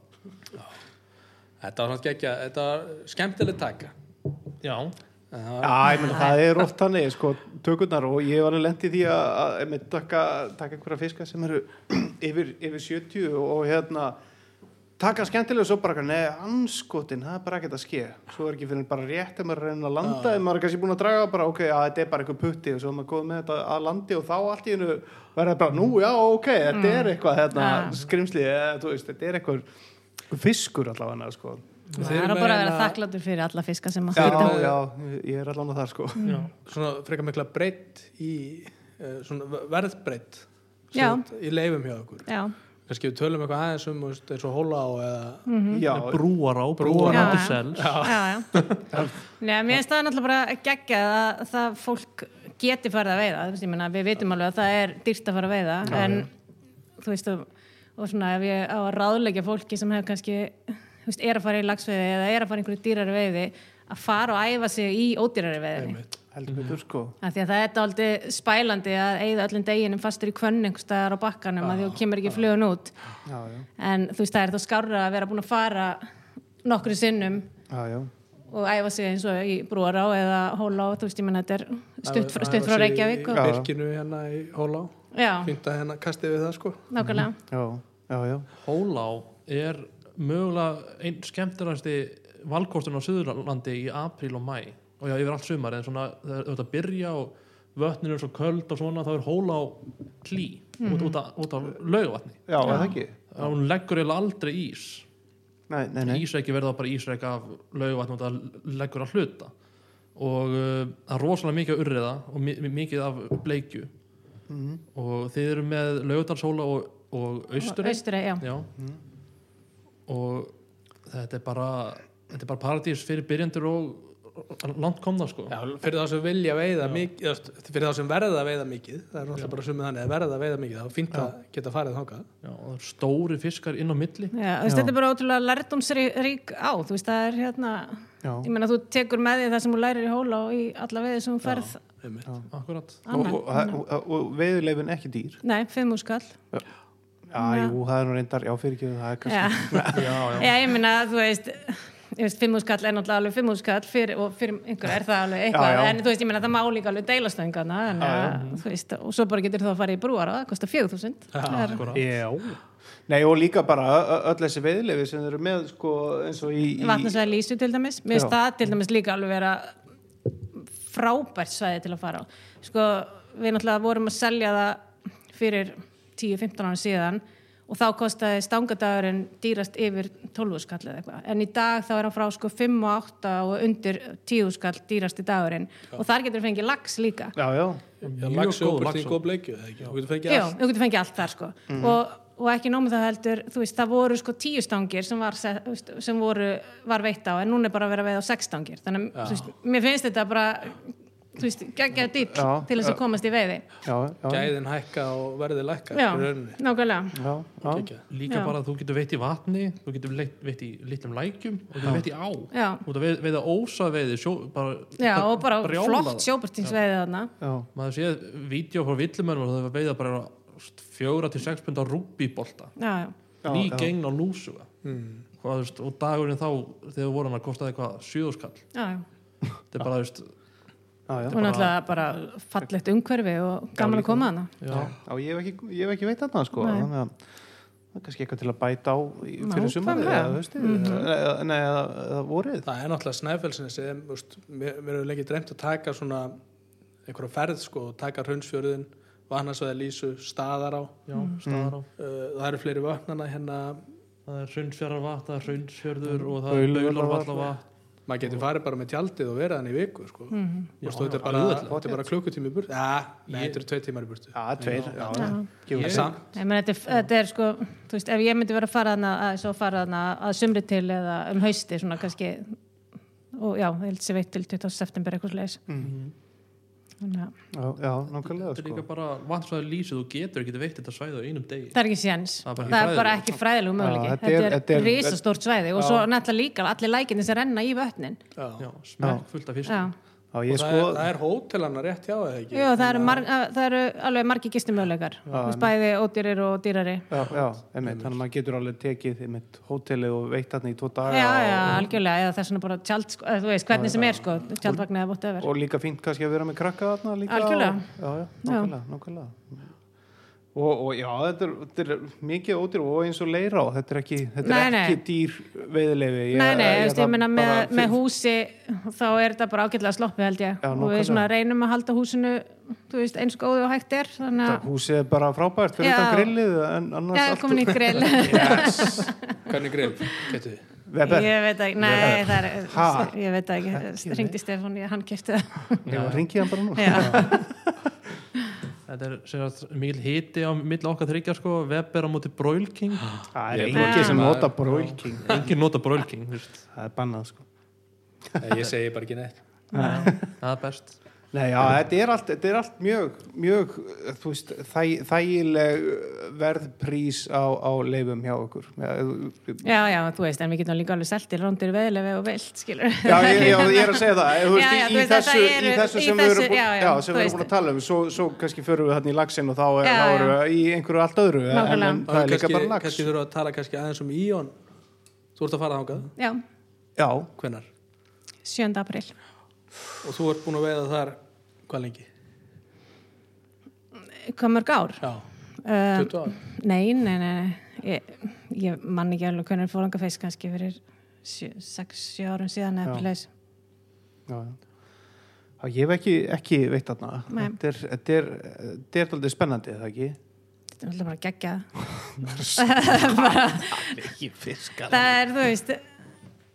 S2: Þetta var svona geggja, þetta var skemmtileg taka.
S3: Já,
S2: það
S1: Já, ég meina það er oft þannig sko, tökurnar og ég var að lendi því að, að einmitt taka, taka einhverja fiska sem eru yfir, yfir 70 og hérna taka skemmtilega og svo bara, nei, anskotin það er bara ekkert að ske, svo er ekki fyrir bara rétt ef maður er að reyna að landa, ef maður er kannski búin að draga bara, ok, að þetta er bara eitthvað putti. Og svo er maður góð með þetta að landi og þá allt í hennu verða bara, nú, já, ok, þetta er eitthvað hérna,
S4: Ja.
S1: skrimsli, eða, þú veist, þetta er eitthvað fiskur allavega, sko.
S4: Það er bara að vera þakkláttur fyrir alla fiska sem að
S1: Já,
S4: flytja
S1: já, ég er allavega þar, sko.
S3: Já.
S2: svona frekar mikla breytt í svona verðbreytt
S4: Já.
S2: í leifum hjá okkur.
S4: Já,
S2: kannski við tölum eitthvað aðeins um þú eins og hóla á eða
S1: Já,
S3: brúar á,
S2: Brúar
S4: á.
S3: á
S4: Já,
S3: sels
S4: já, já. Nei, mér finnst það náttúrulega bara geggjað að það fólk geti farið að veiða. Þú veist, ég meina, við vitum alveg að það er dýrt að fara að veiða en þú veist og, og svona ef ég á að ráðleggja fólki sem hefur kannski þú veist, er að fara í lagsveiði eða er að fara í einhverju dýrari veiði að fara og æfa sig í ódýrari veiðinni.
S1: Heldur betur, sko.
S4: Af því að það er aldrei spælandi að eigða öllum deginum fastur í kvönn einhverstaðar á bakkanum að því þú kemur ekki flugun út.
S1: Já, já,
S4: en þú veist það er þá skárra að vera búin að fara nokkru sinnum
S1: já, já.
S4: og æfa sig eins og í brúará eða hólá, þú veist ég menn þetta er stutt, frá
S2: sig
S4: Reykjavík
S2: virkinu hérna í hóla á
S4: já,
S2: fínt að hérna kastið við það sko.
S4: Nákvæmlega
S1: Já, já, já
S3: Hólá er mögulega einn skemmtilegasti valkosturinn á Suðurlandi í apríl og mæ og já, yfir allt sumar en svona þegar þú ert að byrja og vötninu er svo köld og svona þá er Hólá klí út, út, af- út af laugavatni
S1: Já, er það ekki?
S3: Og hún leggur eiginlega aldrei ís.
S1: Nei, nei, nei.
S3: Ísreiki verða bara ísreik af laugavatni og það leggur að hluta. Og uh, það er rosalega mikið af urriða og mi mi- mikið af bleikju.
S1: Mhm.
S3: og þið eru með laugadalshóla og, og
S4: já,
S3: Já. Og þetta er bara þetta er bara paradís fyrir byrjandur og langt komna sko.
S2: Já, fyrir þá sem vilja veiða mikið þú veist, fyrir þá sem verða að veiða mikið það er náttúrulega bara sumið þannig að verða að veiða mikið þá er fínt að geta farið
S3: Já, það eru stóri fiskar inn á milli.
S4: Já þetta er bara ótrúlega lærdomsrík á, þú veist það er hérna
S1: Já,
S4: ég menna þú tekur með því það sem þú lærir í hólá og í alla veiði sem þú ferð.
S1: Og,
S4: annan,
S1: og, og, og, og veiðuleifin ekki dýr?
S4: Nei, fimm úrskall
S1: Já, jú, það er nú reyndar Já, fyrir ekki, það er kannski
S4: já,
S3: Já, já,
S4: já, ég menna þú veist ég veist, fimm úrskall er náttúrulega alveg fimm úrskall fyrir, og fyrir einhver er það alveg eitthvað
S1: Já, já.
S4: en þú veist, ég menna það má líka alveg deilastöngarna en að, þú veist, og svo bara getur þú að fara í brúar og það kostar fjögur þúsund.
S3: Akkurat.
S1: Já. Nei, og líka bara öll þessi veiðuleifi sem eru með sko, eins og í, í
S4: vatnarsvæði Lísu til dæmis.
S1: Já.
S4: það til dæmis líka alveg vera frábært svæði til að fara á. Sko, við náttúrulega vorum að selja það fyrir 10-15 ára síðan og þá kostaði stangadagurinn dýrast yfir 12 skall eða eitthvað. En í dag þá er hann frá sko 5 og 8 og undir 10 skall dýrasti dagurinn. Og þar getur fengið lax líka.
S1: Já, já,
S2: Já,
S3: góð lax
S2: og bleikju eða ekki, þú getur fengið
S4: Já,
S2: allt.
S4: þú getur fengið allt þar sko. Og, og ekki nómið það heldur, þú veist, það voru sko tíu stangir sem var, sem voru, var veitt á en núna er bara að vera veið á sex stangir. Þannig að mér finnst þetta bara þú veist, geggja dýll
S1: Já,
S4: til þess að komast í veiði.
S1: Já, já,
S5: gæðin hækka og verði lækka
S4: já, nákvæmlega.
S1: Já,
S3: líka
S4: Já.
S3: bara að þú getur veitt í vatni þú getur veitt í litlum lækjum og þú getur veitt í á.
S4: Já,
S3: þú getur veið, veiða ósaveiði sjó, bara,
S4: já, og bara
S3: brjálaða.
S4: flott sjóbörtingsveiði þarna.
S1: Já.
S3: maður séð vídeo frá villumönum og það veiða bara fjóra til sex pund á rúbíbolta
S4: já, já,
S1: Já,
S3: ný gegn á lúsuga
S5: Mm.
S3: Þú veist, og dagurinn þá þegar við vorum að kostaði eitthvað sjöðuskall
S4: já, já.
S3: þetta er bara, þú veist,
S1: Já, já.
S4: og náttúrulega bara fallegt umhverfi og gaman að koma hana
S3: já,
S1: Já, ég hef ekki, ég hef ekki veit þarna sko þannig að það er kannski eitthvað til að bæta á fyrir sumarið eða haustið eða, nei, eða, eða vorið.
S5: Það er náttúrulega snæfellsin sem úst, mér, hefur lengi dreymt að taka svona einhverja ferð sko og taka hraunsfjörðin vatnarsvæði lísu, staðar á
S3: já, staðar á
S5: uh, það eru fleiri vötnana hérna.
S3: Það er hraunsfjörðarvatn, það er hraunsfjörður og það er baularvallavatn
S5: maður getur farið bara með tjaldið og verið hann í viku sko.
S4: Mhm.
S5: Veist, þetta er bara, þetta er bara klukkutími í burtu. Ja, nei, þetta eru tvei tímar í burtu.
S1: Já, tveir,
S4: þetta, er- þetta er sko, þú veist, ef ég myndi vera að fara hana, að, að sumri til eða um hausti, svona kannski og já, ég held sér veitt til 20. september eitthvað slegis þannig að
S1: Já, já, nákvæmlega
S3: þetta er
S1: sko.
S3: líka bara vatnsvæði lýsið þú getur ekki veitt þetta svæði á einum degi.
S4: Það er ekki séns,
S3: Það er bara
S4: það
S3: ekki
S4: er bara ekki fræðilegu möguleiki,
S1: þetta er-
S4: er,
S1: er-
S4: risastórt svæði og svo náttúrulega líka allir lækinni sem renna í vötnin.
S5: Já.
S3: já, smekk fullt af
S4: Já,
S5: Og það,
S1: sko
S5: er, það er hótelana rétt hjá eða ekki?
S4: Jú, það eru, mar, að- það eru alveg margi gistumöguleikar bæði ódýrir og dýrari.
S1: Já, já, einmitt, þannig að maður getur alveg tekið einmitt hótelið og veitt þarna í tvo daga
S4: já,
S1: og,
S4: já, algjörlega, eða þess vegna bara tjald, sko, eða þú veist, hvernig sem er sko, tjaldvagn eða bótt öfur
S1: og líka fínt kannski að vera með krakka þarna líka
S4: Algjörlega.
S1: og, Já, já, nákvæmlega, nákvæmlega og, og já, þetta er, þetta er mikið ódýr og eins og leira á þetta er ekki, þetta
S4: Nei,
S1: er
S4: nei.
S1: ekki dýr veiðilefi
S4: Nei, nei, ég, ég, ég meina með, með húsi þá er þetta bara ágætlega sloppið held ég.
S1: Já,
S4: og við svona reynum að halda húsinu þú veist, eins góðu og hægt er þannig
S1: húsið er bara frábært fyrir
S4: Já.
S1: utan grillið en annars
S4: já,
S1: allt
S4: komin í grill.
S1: Yes.
S5: hvernig grill, getur þið
S1: Weber,
S4: ég veit ekki, nei, það er
S1: Ha?
S4: ég veit ekki, ringdi Stefán hann kefti það.
S1: Ég ringi hann bara nú
S4: já,
S3: þetta er sagt, mikil hiti á milli okkar þryggja sko, Weber á móti Broil King.
S1: Það er engið sem nota broilking
S3: engin nota Broil King þú veist.
S1: Það er bannað sko.
S5: Nei, ég segi bara ekki neitt.
S3: Það er best
S1: Nei, já, þetta er allt, þetta er allt mjög, mjög, veist, þæ, þægileg verðprís á, á leifum hjá okkur. Já,
S4: já, þú veist, en við getum líka alveg seltir rándir veðilega og vilt, skilur.
S1: Já ég, já, ég er að segja það, þú veist,
S4: Já, já,
S1: í,
S4: þú
S1: í
S4: veist,
S1: þessu,
S4: eru-
S1: í þessu
S4: í
S1: sem við
S4: þessu-
S1: búin, við erum
S4: veist.
S1: búin að tala um, svo, svo kannski förum við hann í lagsin og þá, er, erum við í einhverju allt öðru, en, en það er líka bara lags.
S5: kannski þurfa að tala kannski aðeins um Íon. Þú ert að fara þangað,
S4: já,
S1: Já,
S5: hvenar
S4: 7. april
S5: og þú ert búin að veiða þar hvað lengi?
S4: hvað mörg ár?
S5: Já,
S4: Um,
S5: 20 ár
S4: Nei, nei, nei, nei. Ég, ég man ekki alveg hvernig fórangafeis kannski fyrir 6-7 árum síðan eða fyrir leis.
S1: já, já. Ég hef ekki, ekki veit þarna.
S4: Nei.
S1: Þetta er, er, er aldrei spennandi, er það ekki?
S4: Þetta er alltaf bara geggjað.
S1: Ekki fiskar.
S4: Það er, þú veist,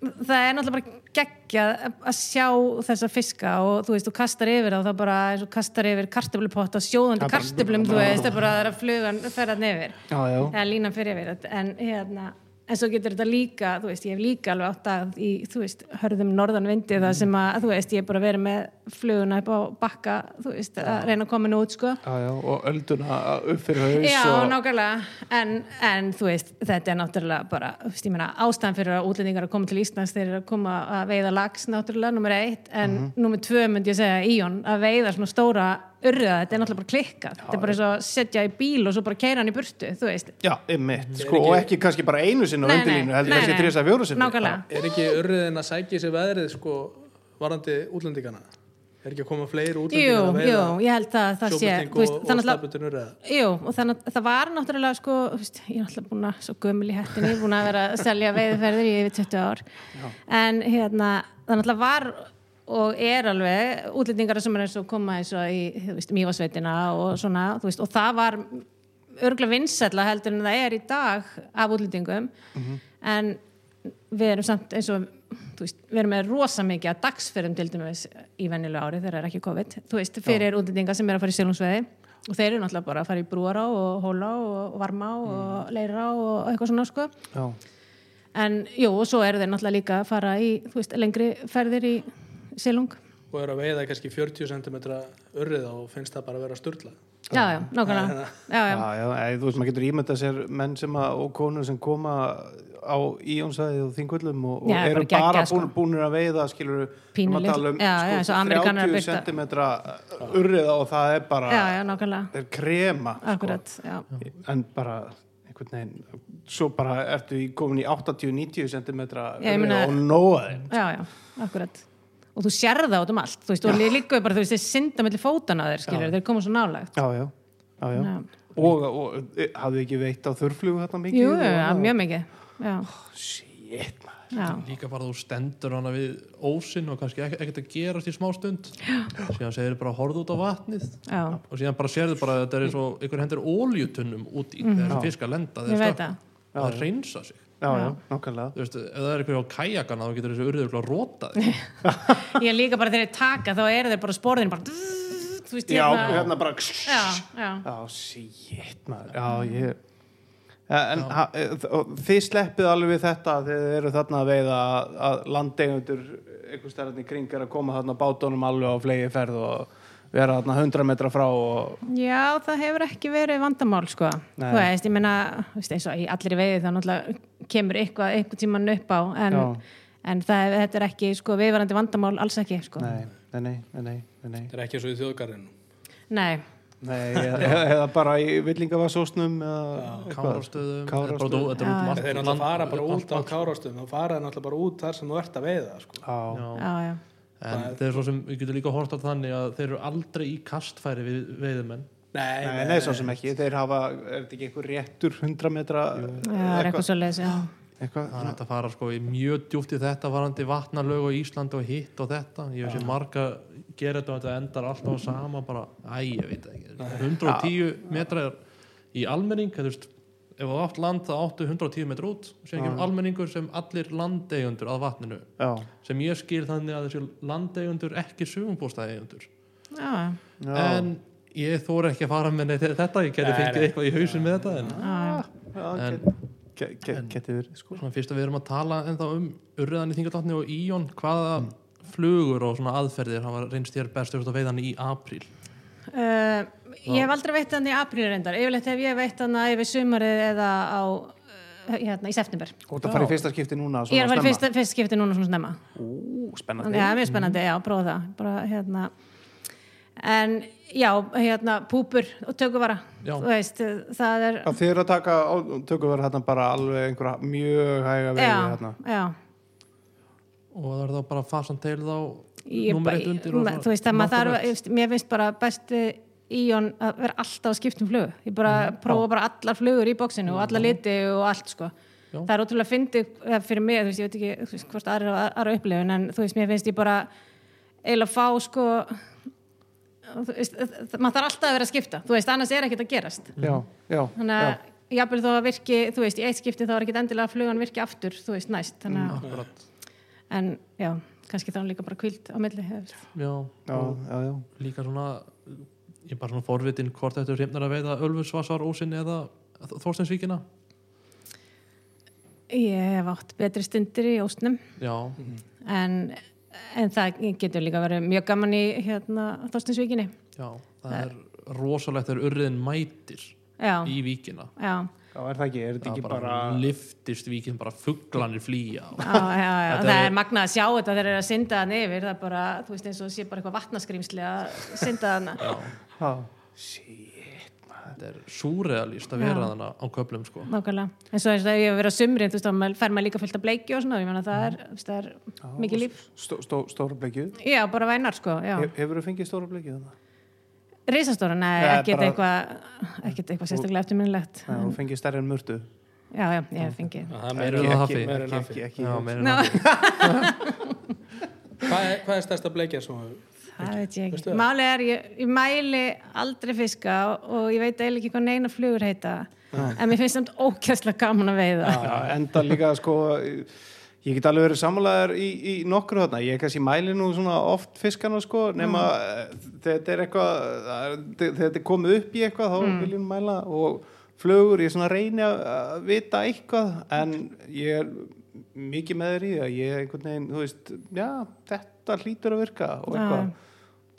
S4: það er náttúrulega bara geggjað að sjá þessa fiska og þú veist, þú kastar yfir þá, það bara og kastar yfir kartöflupott og sjóðandi kartöflum, þú veist, það er bara það er að flugan ferðan yfir.
S1: Já.
S4: eða línan fyrir yfir en hérna en svo getur þetta líka, þú veist, ég hef líka alveg átt að í, þú veist, hörðum norðan vindi það sem að, þú veist, ég hef bara verið með fluguna upp á bakka, þú veist að reyna að koma henni út, sko.
S1: Já, já, og ölduna upp fyrir haus
S4: Já,
S1: og...
S4: nákvæmlega, en, en þú veist, þetta er náttúrulega bara, þú veist, ég meina ástæðan fyrir að útlendingar að koma til Íslands þeir eru að koma að veiða lags náttúrulega, nummer eitt, en
S1: Mhm.
S4: nummer tvö myndi ég segja, Íon, að veiða svona stóra urriða, þetta er náttúrulega bara klikkað. Þetta er bara eins og að setja í bíl og svo bara keira hann í burtu, þú veist,
S1: Já, einmitt, sko, og ekki kannski bara einu sinni á
S4: Nei,
S1: vendilínu,
S4: nei,
S1: heldur kannski þrjus að fjóru sinni.
S4: nákvæmlega.
S5: Er ekki urriðin að sækja sér veðrið sko varandi útlendingana? Er ekki að koma fleiri
S4: Jú,
S5: útlendingar að
S4: jú,
S5: veiða
S4: ég held að það sé veist,
S5: og, staðbundin urriða?
S4: Jú, og þannig að það var náttúrulega sko, þú veist, ég er alltaf búin að svo gömul í hættinni, búin að vera að selja veiðferðir í yfir 20 ár en þannig að var og er alveg útlendingar sem er eins og koma eins og í þú veist, mývasveitina og svona þú veist, og það var örgulega vinsætla heldur en það er í dag af útlendingum. En við erum samt eins og veist, við erum með rosa mikið að dagsferðum til dæmis í vennilega ári þegar það er ekki COVID. Þú veist, fyrir útlendingar sem er að fara í sjálfsveiði og þeir eru náttúrulega bara að fara í brúara og hóla og varma og leira og eitthvað svona sko.
S1: Já,
S4: en jú, og svo eru þeir náttúrulega líka að fara í, þú veist, lengri ferðir í silung.
S5: Og eru að veiða kannski 40 cm urrið og finnst það bara að vera sturla.
S4: Já, já, nákvæmlega. Já, já,
S1: Já, já, eða, þú veist, maður getur ímyndað sér menn sem að, og konur sem koma á íjónsæði og þingvöllum og, og eru
S4: bara sko.
S1: búin, búinir að veiða skilur um,
S4: litlu- já, já, eins og Ameríkanar að
S1: 30
S4: birta.
S1: cm urriða og það er bara
S4: já, já, nákvæmlega.
S1: það er krema
S4: akkurat, já,
S1: sko. en bara einhvern veginn svo bara ertu í, komin í 80-90 cm
S4: Já, ég meina-
S1: og þeim
S4: já, já, akkurat og þú sér það út um allt, þú veist, og líka bara, þú veist, þeir synda mellir fótana þeir, skilur, þeir koma svo nálægt.
S1: Já, já, já, já. Og, og e, hafðu ekki veitt á þurflugu þetta mikið?
S4: Jú,
S1: Og-
S4: já, mjög mikið. Já,
S1: shit maður.
S3: Líka bara þú stendur hana við ósinn og kannski ek- ekkert að gerast í smá stund. Síðan segir bara horfðu út á vatnið.
S4: Já,
S3: og síðan bara sérðu bara að þetta er eins og einhver hendur óljutunnum út í. Þegar þessi fisk að lenda
S4: Mhm.
S3: þeir
S4: það.
S3: Og það reynsa sig
S1: já, já,
S4: Já.
S1: nákvæmlega.
S3: Þú veist, ef það er eitthvað á kajakana þá getur þessi urður að róta þig
S4: ég líka bara þegar þeir taka, þá eru þeir bara sporðin bara, þú veist,
S1: já,
S4: hérna.
S1: hérna bara
S4: já, já,
S1: Já, shit maður. Já, ég En ha, e, þið sleppið alveg við þetta þegar þið eru þarna að veiða að, að landeigundur einhver stærðan í kring er að koma þarna bátunum alveg á flegi ferð og vera þarna 100 metra frá og
S4: Já, það hefur ekki verið vandamál sko.
S1: Nei.
S4: þú veist, ég veist, eins og í allir í veiði þá náttúrulega kemur eitthvað, eitthvað tíman upp á en, en það, þetta er ekki sko, viðvarandi vandamál alls ekki sko.
S1: nei, nei, nei, nei, nei, nei, nei.
S5: þetta er ekki svo í þjóðgarðinu
S4: Nei.
S1: nei eða, eða, bara í eitthvað.
S3: kárastöðum
S1: Kárastöðum.
S5: þeir náttúrulega fara bara út á
S3: land.
S5: kárastum þá fara þeir náttúrulega bara út þar sem þú ert að veiða sko.
S1: Já,
S3: Já. En þeir svo sem við getum líka hort á þannig að þeir eru aldrei í kastfæri við veiðumenn
S5: nei,
S1: nei, nei, svo sem ekki. Þeir hafa, er þetta ekki einhver réttur 100 metra
S4: Já, það er eitthvað svo leiðis, já.
S1: eitthvað?
S3: Það er hægt að fara sko í mjög djúpt í þetta varandi vatnalög og Ísland og hitt og þetta. Ég veist ég marga gera þetta og þetta endar alltaf á sama bara, æ, ég veit það ekki. 110 metrar í almenning, þú veist ef þú átt land það áttu 110 metrar út. Sem ekki almenningur sem allir landeigundur að vatninu,
S1: Já,
S3: sem ég skil þannig að þessi landeigundur ekki sugumbústæðeigundur
S4: Já,
S1: já,
S3: en ég þóra ekki að fara með neitt þetta, ég geti fengið eitthvað í hausin með þetta en
S4: já,
S1: já.
S3: En-
S1: verið sko.
S3: svona fyrst að við erum að tala ennþá um urriðan í þingarlatni og íjón hvaða flugur og svona aðferðir hafa reynst þér best að veiðan í apríl?
S4: Uh, ég hef aldrei veitt hann í apríl reyndar. Yfirleitt hef ég veitt hann yfir sumarið eða á uh, hérna, í september.
S1: Og það farið í fyrsta skipti núna
S4: ég er
S1: snemma?
S4: fyrsta, fyrsta skipti núna svona snemma.
S1: Ú, spennandi.
S4: Er mjög spennandi, já, prófa það. Bara, hérna en já, hérna, púpur og tökuvara, veist það er,
S1: þið eru að taka tökum verið hérna bara alveg einhverja mjög hæga vegi
S4: já,
S1: hérna.
S4: já.
S3: Og það er þá bara fasan til þá eitt undir og
S4: þú veist, að maður þarf, mér finnst bara besti íjón að vera alltaf að skipta um flug. Ég bara prófa bara allar flugur í bóksinu og allar liti og allt sko.
S3: Já.
S4: það er ótrúlega fyndið eða fyrir mig, þú veist, ég veit ekki þú veist, hvort aðra, aðra upplifun en þú veist, mér finnst ég bara eiginlega fá sko veist, maður þarf alltaf að vera að skipta. Þú veist, annars er ekkert að gerast.
S1: Já, já,
S4: þannig
S1: já.
S4: að jafnvel þó að virki, þú veist, í eitt skipti þá er ekkert endilega að flugan virki aftur, þú veist, næst. Þannig að,
S3: Akkurat.
S4: en já, kannski þá er líka bara kvild á milli,
S3: já,
S1: Já, já, já.
S3: líka svona ég er bara svona forvitin hvort þetta er reyndar að veiða Ölfusvassar ósinni eða Þorsteinsvíkina
S4: Ég hef átt betri stundir í óstnum
S3: já,
S4: en, en það getur líka verið mjög gaman í hérna Þorstinsvíkinni
S3: já, það er rosalegt þegar urriðin mætir
S4: Já,
S3: í víkina.
S4: Já,
S1: Já, er það ekki, er þetta
S3: það
S1: ekki
S3: bara,
S1: bara
S3: liftist víkin bara fugglanir flýja
S4: já, já, já. Það
S3: er-
S4: er magnað að sjá þetta þegar þeir eru að synda þann yfir. Það er bara, þú veist eins og sé bara eitthvað vatnaskrimsli að synda þann
S1: Já, shit
S3: þetta er súrealist að vera þannig á köflum sko.
S4: nákvæmlega, en svo eins og ég hef verið á sumrin þú veist, þá fær maður líka fullt af bleiki og svona ég meina það er, það er mikið líf.
S1: Stó, stó, Stóra bleikju
S4: Já, bara vænar sko, já.
S1: Hef, Hefur þú fengið stóra bleikju þannig?
S4: Rísastóra, nei,
S1: Nei,
S4: ekkert
S1: bara-
S4: eitthvað ekkert eitthvað sérstaklega eftirminnilegt
S1: Já, þú fengið stærri en murtu.
S4: Já, já, ég hef fengið.
S5: Það er
S3: en hafi. Já, það.
S5: hvað er, hvað er stærsta bleikja sem þú
S4: Það veit ég ekki.
S5: það?
S4: Málið er, ég, ég mæli aldrei fiska og ég veit eiginlega ekki hvað neina flugur heita. En mér finnst samt ókjæslega gaman að veiða.
S1: Já, enda líka sko ég get alveg verið sammálaður í, í nokkru þarna, ég kannski mæli nú svona oft fiskana sko, nema mm. þetta er eitthvað það er- þegar þetta er komið upp í eitthvað þá mm. viljum mæla og flugur, ég svona reyni að að vita eitthvað en ég er mikið með þér í að ég einhvern veginn, þú veist, já, þetta hlýtur að virka og eitthvað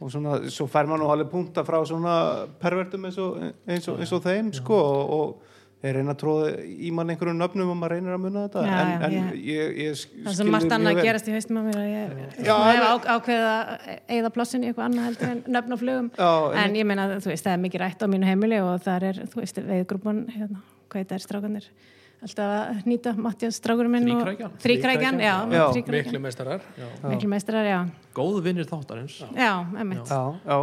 S1: og svona, svo fær maður nú alveg punta frá svona pervertum eins og, eins og, eins og þeim, sko og, og þeir reyna að tróða í mann einhverjum nöfnum og maður reynir að munna þetta.
S4: Já,
S1: en,
S4: já,
S1: en
S4: já.
S1: ég, ég sk-
S4: það svo margt annað að gerast í haustum á mér að ég
S1: Já,
S4: hef
S1: en-
S4: ákveðið að eigða plossin í eitthvað annað heldur en nöfn á flugum.
S1: Já,
S4: en ég meina, þú veist, það er mikið rætt á mínu heimili og það er, þú veist, veiðgrúpan hérna, hvað þetta er strákanir alltaf að nýta Mattias strákurinn minn
S3: Þríkrækjan.
S4: Þríkrækjan, já,
S1: Já.
S4: þríkrækjan.
S5: miklu meistarar
S4: miklu meistrar, já
S3: góð vinnir þáttarins
S4: já, emmitt
S1: já, já,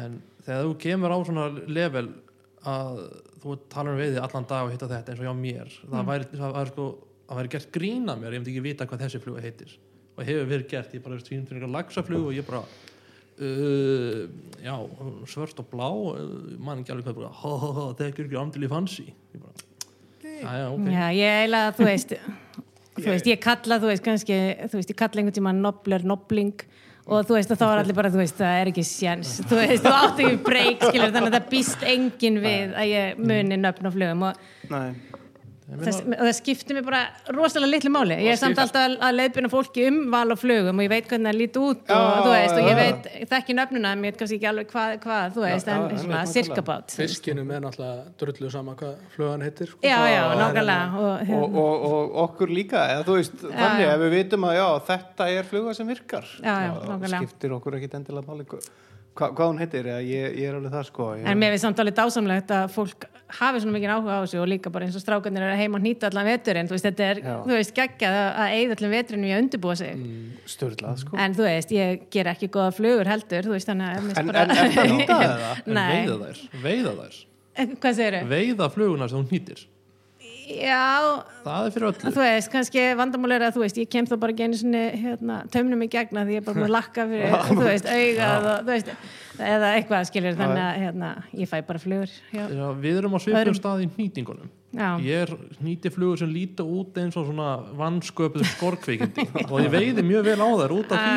S3: en þegar þú kemur á svona level að þú talar veiði allan dag og hitta þetta eins og hjá mér það
S4: Mm.
S3: væri, það væri sko það væri gert grína mér, ég myndi ekki vita hvað þessi fluga heitir og hefur verið gert, ég bara svín fyrir eitthvað lagsaflug og ég bara uh, já, svört og blá uh, mann ekki alveg hvað bara, ha ha ha, það er ekki amdil í fansi ég bara, já, já, ok.
S4: Já, ég eiginlega, þú veist þú veist, ég kalla, þú veist, kannski þú veist, ég kalla einhvern tíma nobler, nobling og þú veist, og þá er allir bara, þú veist, það er ekki sjans, þú veist, þú átt ekki breyk skilur, þannig að það býst engin við að ég muni nöfn á flugum og
S1: nei
S3: Meina-
S4: og það skiptir mér bara rosalega litlu máli. Ég er samt alltaf að- að leiðbyrna fólki um val og flugum og ég veit hvernig það líti út og
S1: Já,
S4: veist, og ég veit, þekki nöfnuna en ég veit kannski ekki alveg hvað, hvað þú veist,
S1: Já,
S4: en
S1: já,
S4: svona
S1: einmitt,
S4: sirkabát
S5: fiskinum er náttúrulega drullu sama hvað flugan heitir sko.
S4: já, já,
S5: Og-
S4: nákvæmlega. og,
S1: og,
S4: hérna,
S1: og, og okkur líka eða þú veist, þannig ef við vitum að já, þetta er fluga sem virkar
S4: Já, já, nákvæmlega.
S1: skiptir okkur ekkit endilega máli hva, hva, hvað hún heitir, eða ég, ég er alveg það sko. Ég,
S4: en mér finnst samt alveg dásamlegt að fólk hafi svona mikið áhuga á þessu og líka bara eins og strákarnir eru heima að nýta allan veturinn, þú veist, þetta er,
S1: Já.
S4: þú veist, geggjað að að eigða allan veturinn í að undirbúa sig.
S1: Störlað sko.
S4: En þú veist, ég ger ekki góða flugur heldur, þú veist, þannig að
S1: en,
S4: bara
S1: en er eða?
S3: en
S4: Nei,
S3: veiða þær, veiða þær?
S4: Hvað segir
S3: veiða fluguna sem þú nýtir
S4: Já,
S3: það er fyrir öllu.
S4: Þú veist, kannski vandamál er að þú veist, ég kem þá bara einu sinni hérna, tömnum í gegna því ég er bara búin að lakka fyrir, þú veist, augað og þú veist, eða eitthvað skilur þannig að hérna, ég fæ bara flugur já,
S3: Já, við erum á svipum
S4: Öðrum-
S3: stað í nýtingunum
S4: já,
S3: ég er nýti flugur sem líta út eins og svona vannsköpuð skorkveikindi og ég veiði mjög vel á þær út af því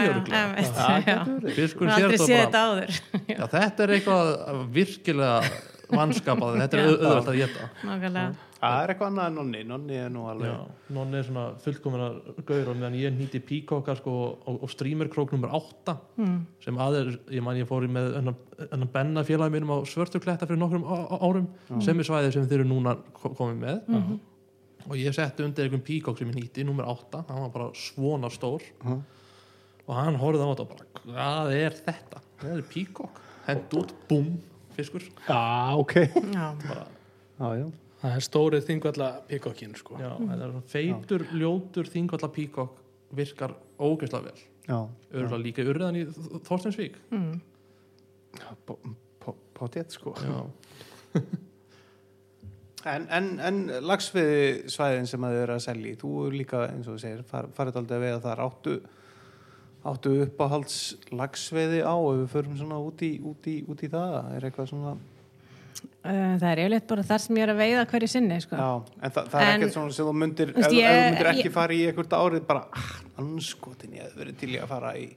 S4: séð
S3: þetta er eitthvað virkilega vannskapað þetta er
S4: Já.
S3: au- auðvelt að geta
S4: nákvæmlega
S1: það er eitthvað annað en nonni, nonni er nú alveg
S3: Já, nonni er svona fullkomina gaur og meðan ég nýti píkóka sko, og, og streamerkrók nummer 8
S4: mm.
S3: sem aðeir, ég man ég fór í með enn benna félagi mínum á Svörtukletta fyrir nokkrum árum sem er svæðið sem þeir eru núna ko- komið með
S4: Mhm.
S3: og ég setti undir einhvern píkók sem ég nýtti, nummer 8 hann var bara svona stór
S1: Mhm.
S3: og hann horfði á þetta og bara hvað er þetta? Það er píkók hend út, búm, fiskur
S1: já, ok
S4: já,
S3: bara,
S1: já, já.
S5: Það er stórið þingvalla pikokkin sko.
S3: já, þetta er svona feitur, ljótur, þingvalla píkók virkar ógeðslega vel.
S1: Já.
S3: örgulega líka urðan í Þorstensvík
S4: mm.
S1: potið sko.
S3: Já,
S1: En, en, en lagsviði svæðin sem að þið eru að selja í, þú er líka eins og þú segir, far, farið aldrei að veiða þar. Áttu, áttu uppáhalds lagsviði á ef við förum svona út í, út í, út í það, er eitthvað svona
S4: það er yfirleitt bara þar sem ég er að veiða hverju sinni sko.
S1: já, en það, það er ekkert svona sem þú myndir, ef,
S4: ég-
S1: þú myndir ekki
S4: ég-
S1: fara í einhvert árið bara, ah, anskotin ég hefði verið til í að fara í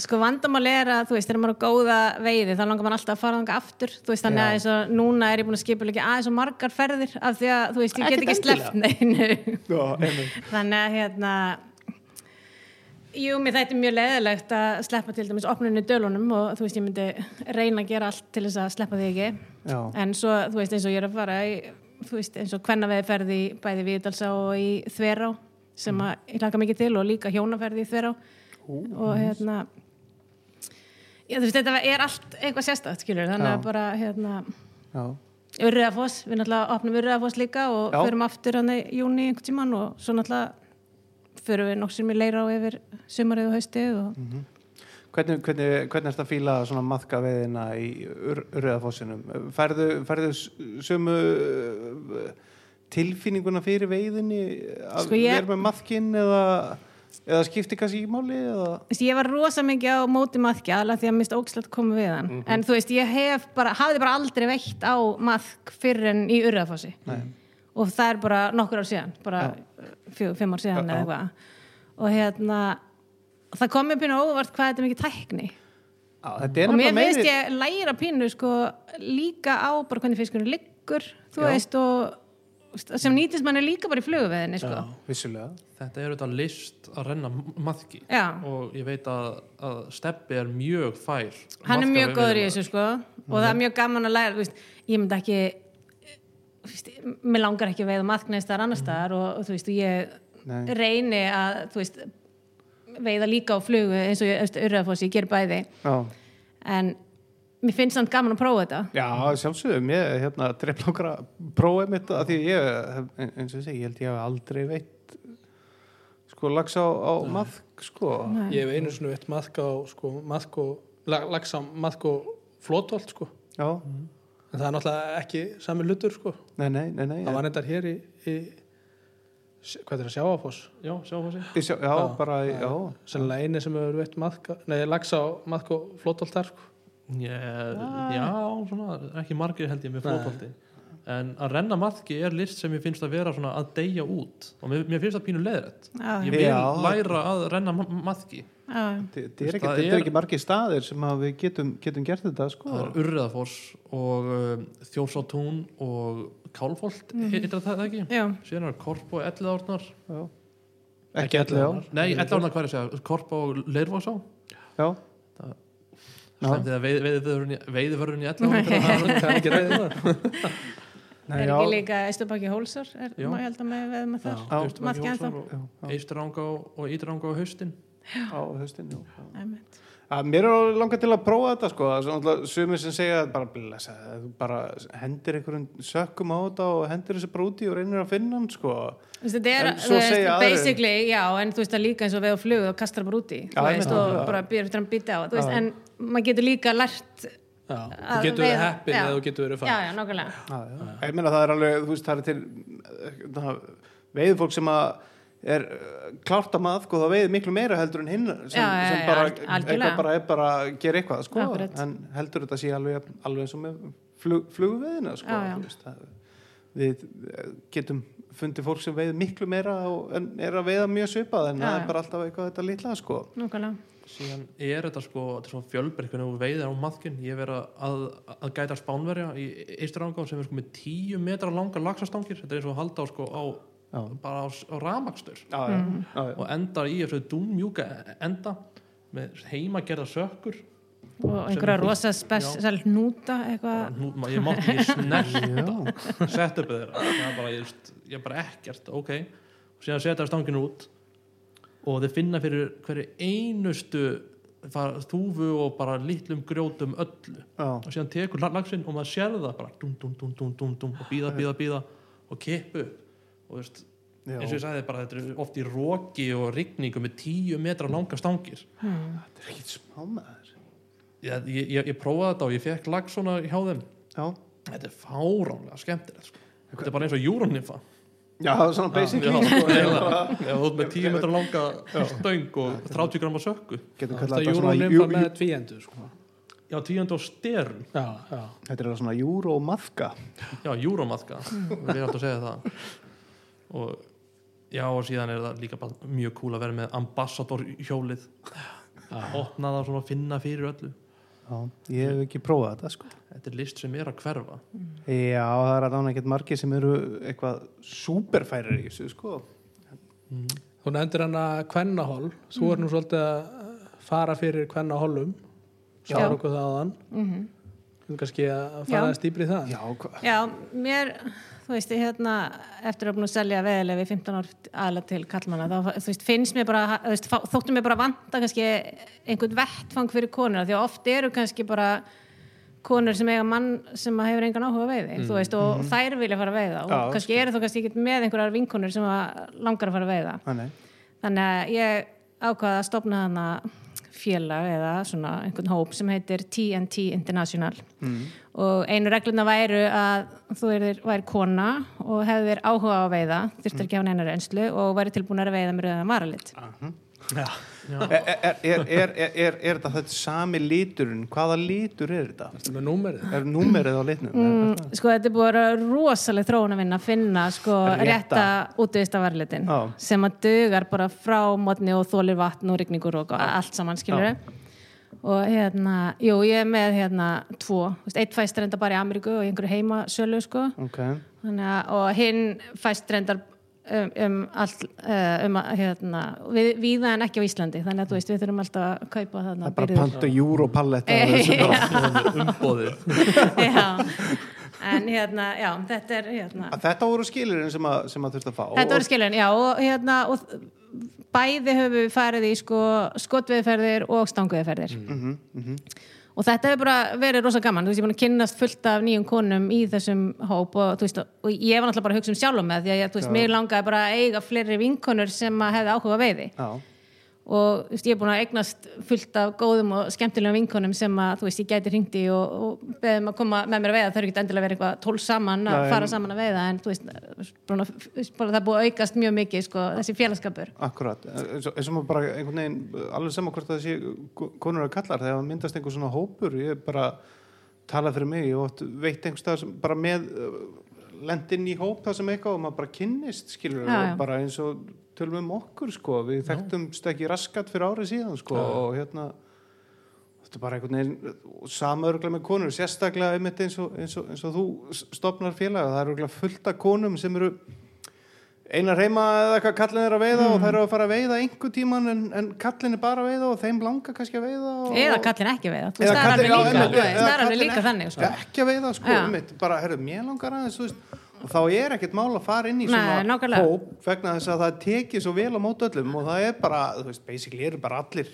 S4: sko vandamál er að þú veist, þegar maður er á góða veiði þá langar maður alltaf að fara þangað aftur þú veist, þannig að eins og núna er ég búin að skipa líka aðeins og margar ferðir af því að þú veist, ég get
S1: Ekkert
S4: ekki
S1: einmitt.
S4: þannig að hérna jú, mér er mjög leðilegt að sleppa til dæmis opnunni dölunum og þú veist, ég myndi reyna að gera allt til þess að sleppa því ekki.
S1: Já,
S4: en svo, þú veist, eins og ég er að fara í, þú veist, eins og kvennaveði ferði í bæði Víðdalsá og í Þverá sem
S1: Mm.
S4: að ég laka mikið til og líka hjónaferði í Þverá. Og hérna já, þú veist, þetta er allt eitthvað sérstætt, skilur, þannig
S1: Já.
S4: að bara hérna, Urriðafoss, við náttúrulega opnum Urriðafoss líka og förum aftur hann í júni einhvern tímann og svo náttúrulega förum við nokkur sem í leira á yfir sumarið og haustið og
S1: Mm. Hvernig, hvernig, hvernig er þetta að fíla svona maðka veiðina í ur, urriðafossinum? Færðu, færðu sömu uh, tilfinninguna fyrir veiðinni að
S4: Sko ég-
S1: vera með maðkinn eða, eða skipti kannski í máli eða?
S4: Ég var rosa mikið á móti maðki alveg því að mist ógslegt koma við hann
S1: Mhm.
S4: en þú veist, ég hef bara, hafði bara aldrei veitt á maðk fyrir en í Urriðafossi
S1: Nei.
S4: Og það er bara nokkur ár síðan bara fjö, fimm ár síðan eða eitthvað og hérna það kom mér pínu óvart hvað þetta er mikið tækni
S1: Já, þetta er
S4: og mér finnst ég læra pínu sko líka á bara hvernig fiskurinn liggur þú
S1: Já.
S4: veist og sem nýtist manni líka bara í flugveðinni sko.
S5: Já.
S1: vissulega
S3: þetta er auðvitað list að renna maðki
S4: Já.
S3: og ég veit að, að Steppi er mjög fær
S4: hann er mjög góður í þessu sko og það er mjög gaman að læra veist, ég myndi ekki mér langar ekki að veiða maðkneist þar annar staðar og, og þú veist, ég
S1: Nei.
S4: reyni að þú veist, veiða líka á flugu eins og ég, urðafossi, ég ger bæði.
S1: Já,
S4: en mér finnst samt gaman að prófa þetta.
S1: Já sjálfsögum ég hérna dreif langar að prófa mitt að því ég, eins og ég segi, ég held ég hef aldrei veitt sko lags á, á maðk sko.
S4: Nei.
S5: Ég hef einu svona veitt maðk á sko, maðk og, lag- lax á maðk og flótolt sko.
S1: já,
S5: En það er náttúrulega ekki sami hlutur sko.
S1: nei, nei, nei, nei
S5: Það var neitt hér í, í hvað er það, sjáafoss?
S3: já, sjá hvað sé
S1: Ég sjá, já,
S5: Já,
S1: bara, já,
S5: Sennilega eini sem hefur veitt maðk, nei, lax á maðk og flótolt þar sko.
S3: yeah, já, svona, ekki margir held ég með
S5: Nei.
S3: flótolti en að renna maðki er list sem ég finnst að vera svona að deyja út. Og mér, mér finnst það pínu leðrætt ég vil
S1: Já.
S3: læra að renna ma- maðki.
S4: Já,
S1: þetta er ekki,
S3: Það
S1: þetta
S3: er-
S1: er ekki margir staðir sem að við getum, getum gert þetta sko.
S3: Það er Urriðafoss og um, Þjórsátún og Kálfolt mm. er það ekki?
S4: já,
S3: síðan er Korp og Elliðárnar
S1: já.
S5: Ekki
S1: já.
S3: nei, Elliðárnar hvað er að segja? Korp og Stemdi það veiðivörun í, veiðivörun í Elliðárnar
S5: Það er ekki reyðið það.
S1: Nei,
S4: er
S1: já.
S4: ekki líka Eistubakki Hólsar er, ég held að með. Maðki ennþá.
S1: Já, já.
S3: Eisturanga og Ídraanga á haustin
S1: á höstin já. Að mér er langar til að prófa þetta sko það sumir sem segja bara, blessa, þú bara hendir einhverjum sökkum á þetta og hendir þessi bara úti og reynir að finna hann sko
S4: þetta er,
S1: En svo
S4: þú veist, basically, já, en þú veist það líka eins og við á flug og kastar bara úti,
S1: Já,
S4: þú veist, og bara býr eftir að býta á, þú veist, en maður getur líka lært, Að
S5: þú getur verið heppin eða þú getur verið
S4: já,
S5: fann
S4: já,
S1: já, já. ég meina það er alveg þú veist það er til það, veiðfólk sem að er uh, klárt að maður sko það veiði miklu meira heldur en hinn sem,
S4: Já, já,
S1: sem bara, eitthvað bara er bara að gera eitthvað sko
S4: Akkurat.
S1: en heldur þetta sé alveg, alveg eins og með flug, flugveðina sko
S4: Já, já.
S1: þú veist, það, við getum fundið fólk sem veiði miklu meira og, en er að veiða mjög svipað en það
S4: já.
S1: er bara alltaf eitthvað þetta litla sko.
S4: Nákvæmlega,
S3: síðan er þetta sko er fjölbreytt hvernig þú veiðir á maðkin ég verið að, að gæta spánverja í Eisturanga sem er sko með 10 metra langar laxastangir. Þetta er eins og að halda á sko á
S1: Já.
S3: bara á, á ramakstur
S1: já, já, já, já.
S3: og endar í þessu dúnmjúka enda með heimagerða sökkur
S4: og einhverja rosa spesial hnúta, eitthvað,
S3: ég mátti ekki snerta sett upp þeirra. Ég bara, ég, ég bara ekkert ok. Og síðan setja stanginu út. Og þeir finna fyrir hverju einustu þúfu og bara litlum grjótum öllu.
S1: Já.
S3: og síðan tekur lagsinn og maður sér það bara. Dum, dum, dum, dum, dum, dum, og býða, býða, býða og kippu og veist,
S1: Já.
S3: eins og ég sagði bara þetta er oft í róki og rigningu með tíu metra langa stangir.
S1: Þetta er ekkit smá maður
S3: ég, ég, ég, ég prófaði þetta og ég fekk lag svona hjá þeim.
S1: Já,
S3: þetta er fáránlega skemmtilegt sko. þetta er bara eins og júrunnifa
S1: já svona basically
S3: Já,
S1: sko,
S3: þú ert með 10 metra langa stöng og 30 grama sökku.
S1: Getum
S5: Það
S1: kallað
S5: er
S1: þetta svona
S5: júrónimfa
S1: jú-
S5: með tvíendu sko.
S3: já, tíundu á styrn
S5: Já, já.
S1: Þetta er svona júró maðka
S3: já, júrómaðka við erum alltaf að segja það. Og já, og síðan er það líka mjög cool að vera með ambassador hjólið opna það svona að finna fyrir öllu
S1: já, ég hef ekki prófað þetta sko.
S3: Þetta er list sem er að hverfa.
S1: Já, það er að dána ekkert margir sem eru eitthvað súperfærir í þessu, sko.
S5: Þú nefndir hann að kvennahól Þú er nú svolítið að fara fyrir kvennahólum.
S4: Já.
S5: Sáður okkur það áðan
S4: mhm.
S5: Þú kannski að fara dýpri í það.
S1: Já?
S4: Já, mér, þú veist, hérna eftir að búin að selja veðileg við 15 ár aðlega til kallmanna, þá þú veist, finnst mér bara, þú veist, fá- þóttu mér bara vanta kannski einhvern vettfang fyrir konur því að oft eru kannski bara konur sem eiga mann sem að hefur engan áhuga veiði, þú veist, og þær vilja fara að veiða og
S1: Já,
S4: kannski eru þú kannski ekki með einhverjar vinkonur sem að langar að fara að veiða.
S1: Þannig.
S4: þannig að ég ákvaða að stopna hana félag eða svona einhvern hóp sem heitir TNT International. Og einu regluna væru að þú væri kona og hefðir áhuga á að veiða þurftir ekki að hafa neina reynslu og væri tilbúin að veiða með rauðan varalit.
S5: Já.
S1: Er, er, er, er, er, er, er þetta þetta sami liturinn? Hvaða litur er þetta?
S5: Númerið
S1: Er númerið á litnum? Mm.
S4: sko þetta er búið að vera rosaleg þróun að vinna að finna sko
S1: Rétta.
S4: rétta útvista varalitin
S1: Já.
S4: sem að dugar bara frá mótni og þólir vatn og rigningur og allt saman skilur og hérna, jú ég er með hérna tvo, eitt fæst reynda bara í Ameríku og einhverju heimasölu sko
S1: Ok.
S4: þannig að og hinn fæst reyndar um, um allt uh, um hérna, við, víða en ekki á Íslandi. Þannig að þú veist við þurfum alltaf að kaupa
S1: Það er bara
S4: birgðir.
S1: panta júropallett
S3: umbóðið
S4: já, en hérna já, þetta er hérna.
S1: Þetta voru skilurinn sem að, sem að þurft að fá
S4: Þetta voru skilin, já, og hérna og bæði höfum við farið í sko skotveðferðir og stangveðferðir og þetta hefur bara verið rosa gaman, þú veist, ég er búin að kynnast fullt af nýjum konum í þessum hóp og, þú veist, og ég var náttúrulega bara að hugsa um sjálfum með því að ég, þú veist, mér langaði bara að eiga fleiri vinkonur sem að hefði áhuga veiði.
S1: Já,
S4: og veist, ég er búin að eignast fullt af góðum og skemmtilegum vinkonum sem að þú veist, ég gæti hringdi og, og beðum að koma með mér að veiða, það er ekki endilega verið eitthvað tól saman að
S1: Nei.
S4: fara saman að veiða en þú veist, bara, það er búið að aukast mjög mikið, sko, þessi félagskapur.
S1: Akkurat. Eins og, maður bara einhvern veginn alveg saman hvort það sé konur að kallar. Þegar myndast einhver svona hópur ég bara tala fyrir mig ég veit einhvers staðar sem bara með lend inn í hóp það sem eitthvað og maður bara kynnist skilur
S4: Já, já.
S1: bara eins og tölum um okkur sko. Við þekktumst ekki raskat fyrir árið síðan sko og hérna þetta er bara einhvern veginn samörglega með konur sérstaklega einmitt eins og, eins og, eins og þú stopnar félag það eru fullt af konum sem eru einar heima eða eitthvað kallin er að veiða og þær eru að fara að veiða einhver tíman en, en kallin er bara að veiða og þeim langar kannski að veiða og,
S4: eða kallin ekki veiða, þú
S1: Eða kallinn-
S4: alveg líka, veist,
S1: eða kallinn
S4: líka þannig, sko.
S1: ekki að veiða sko, einmitt, bara, herru, mér langar aðeins veist, og þá er ekkert mál að fara inn í svona hóp vegna þess að það tekið svo vel á mót öllum og það er bara, þú veist, basically eru bara allir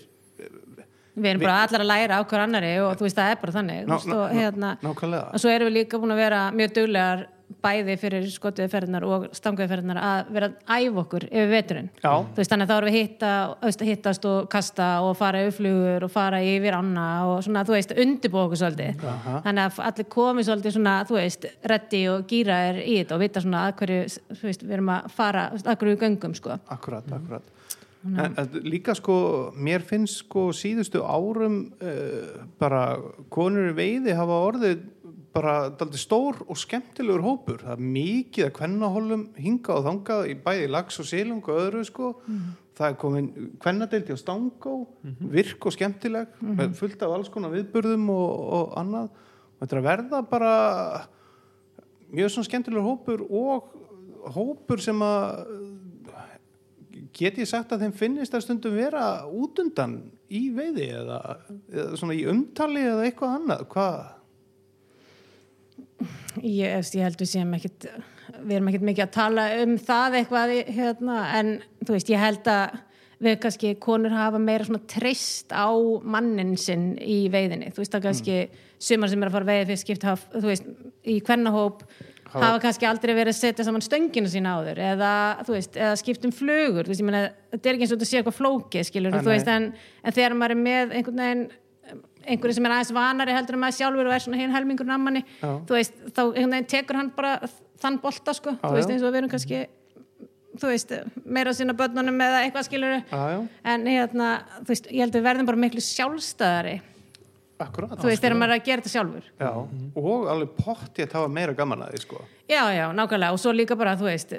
S4: við erum bara allar að læra á hver annari og þú veist, það er bara þannig og, hérna,
S1: nákvæmlega.
S4: og svo erum við líka búin að vera mjög duglegar bæði fyrir skotviðferðinar og stangviðferðinar að vera að æfa okkur yfir veturinn.
S1: Já.
S4: þú veist, þannig að þá erum við hitta, veist, hittast og kasta og fara yfir flugur og fara yfir anna og svona, þú veist, undirbúa okkur svolítið. Þannig að allir komið svolítið svona, þú veist, reddi og gýra er í þetta og vita svona að hverju, veist, við erum að fara, að hverju við göngum, sko.
S1: Akkurat, akkurat. En, en líka sko, mér finnst sko síðustu árum uh, bara konur í veiði hafa orðið bara daldi stór og skemmtilegur hópur. Það er mikið að kvennahólum hingað og þangað í bæði lags og sílung og öðru sko. Það er komin kvennadeildi á stangó virk og skemmtileg með fullt af alls konar viðburðum og, og annað. Og þetta er að verða bara mjög svona skemmtilegur hópur og hópur sem að get ég sagt að þeim finnist að stundum vera útundan í veiði eða, eða svona í umtali eða eitthvað annað. Hvað
S4: ég, veist, ég held við séum ekkit við erum ekkit mikið að tala um það eitthvað hérna, en þú veist, ég held að við kannski konur hafa meira svona treyst á mannin sinn í veiðinni, þú veist það kannski sumar sem er að fara að veiði fyrir skipt hafa, þú veist, í kvennahóp hafa kannski aldrei verið að setja saman stöngina sína áður eða, þú veist, eða skipt um flugur, þú veist, ég meina, þetta er ekki eins og þetta sé eitthvað flókið, skilur,
S1: Nei,
S4: þú veist, en, en þegar maður er með einhvern veginn einhverju sem er aðeins vanari heldur en maður sjálfur og er svona hinn helmingur nammanni. Þú veist, þá tekur hann bara þann bolta sko,
S1: Já,
S4: þú veist eins og við erum kannski þú veist, meira að sinna börnunum eða eitthvað skilur
S1: Já,
S4: en hérna, þú veist, ég held að við verðum bara miklu sjálfstæðari,
S1: akkurat.
S4: Þú veist, þegar maður er að gera þetta sjálfur.
S1: Já, og alveg pott ég að hafa meira gaman að því sko.
S4: Já, já, nákvæmlega, og svo líka bara, þú veist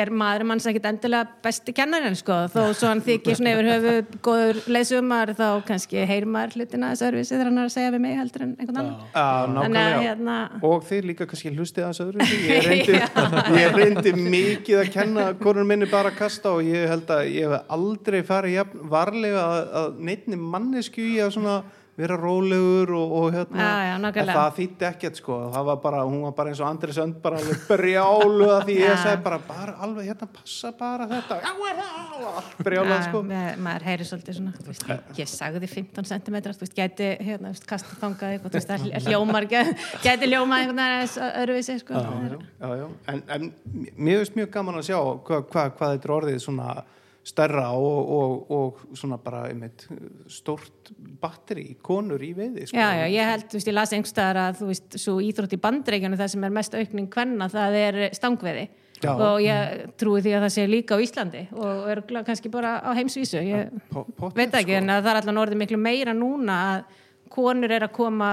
S4: er maður manns ekkit endilega besti kennarinn sko, þó svo hann þykir svona yfir höfu góður leysumar þá kannski heyr maður hlutina þess öðruvísi þegar hann er að segja við mig heldur en einhvern annan.
S1: Já,
S4: Þannig hérna-
S1: Og þið líka kannski hlustið aðeins öðru ég reyndi, ég reyndi mikið að kenna konur minni bara að kasta og ég held að ég hef aldrei farið jafn varlega að, að neittni mannesku í að svona vera rólegur og, og hérna.
S4: Já, já,
S1: það þýtti ekkert sko. Það var bara, hún var bara eins og Andri Sönd bara alveg brjálu að því ég segi bara, bara alveg hérna passa bara þetta. Já, er það, allt brjálu sko.
S4: með- maður heyri svolítið svona veist, ég, sagði 15 cm þú veist, gæti, hérna, kasta þangað eitthvað, þú veist, hljómar, gæti, aðeins öðruvísi, sko.
S1: Já, já. En, en mér finnst mjög gaman að sjá hvað hva, hva þetta er orðið svona stærra og, og, og svona bara einmitt, stórt batteri konur í veiði sko.
S4: Já, já, ég held, þú veist, ég las einhverstaðar að þú veist, svo íþrótt í bandreikjanu það sem er mest aukning kvenna, það er stangveði
S1: Já.
S4: og ég trúi því að það sé líka á Íslandi og er kannski bara á heimsvísu ég
S1: pottet,
S4: veit ekki,
S1: sko.
S4: en að það er allan orðið miklu meira núna að konur er að koma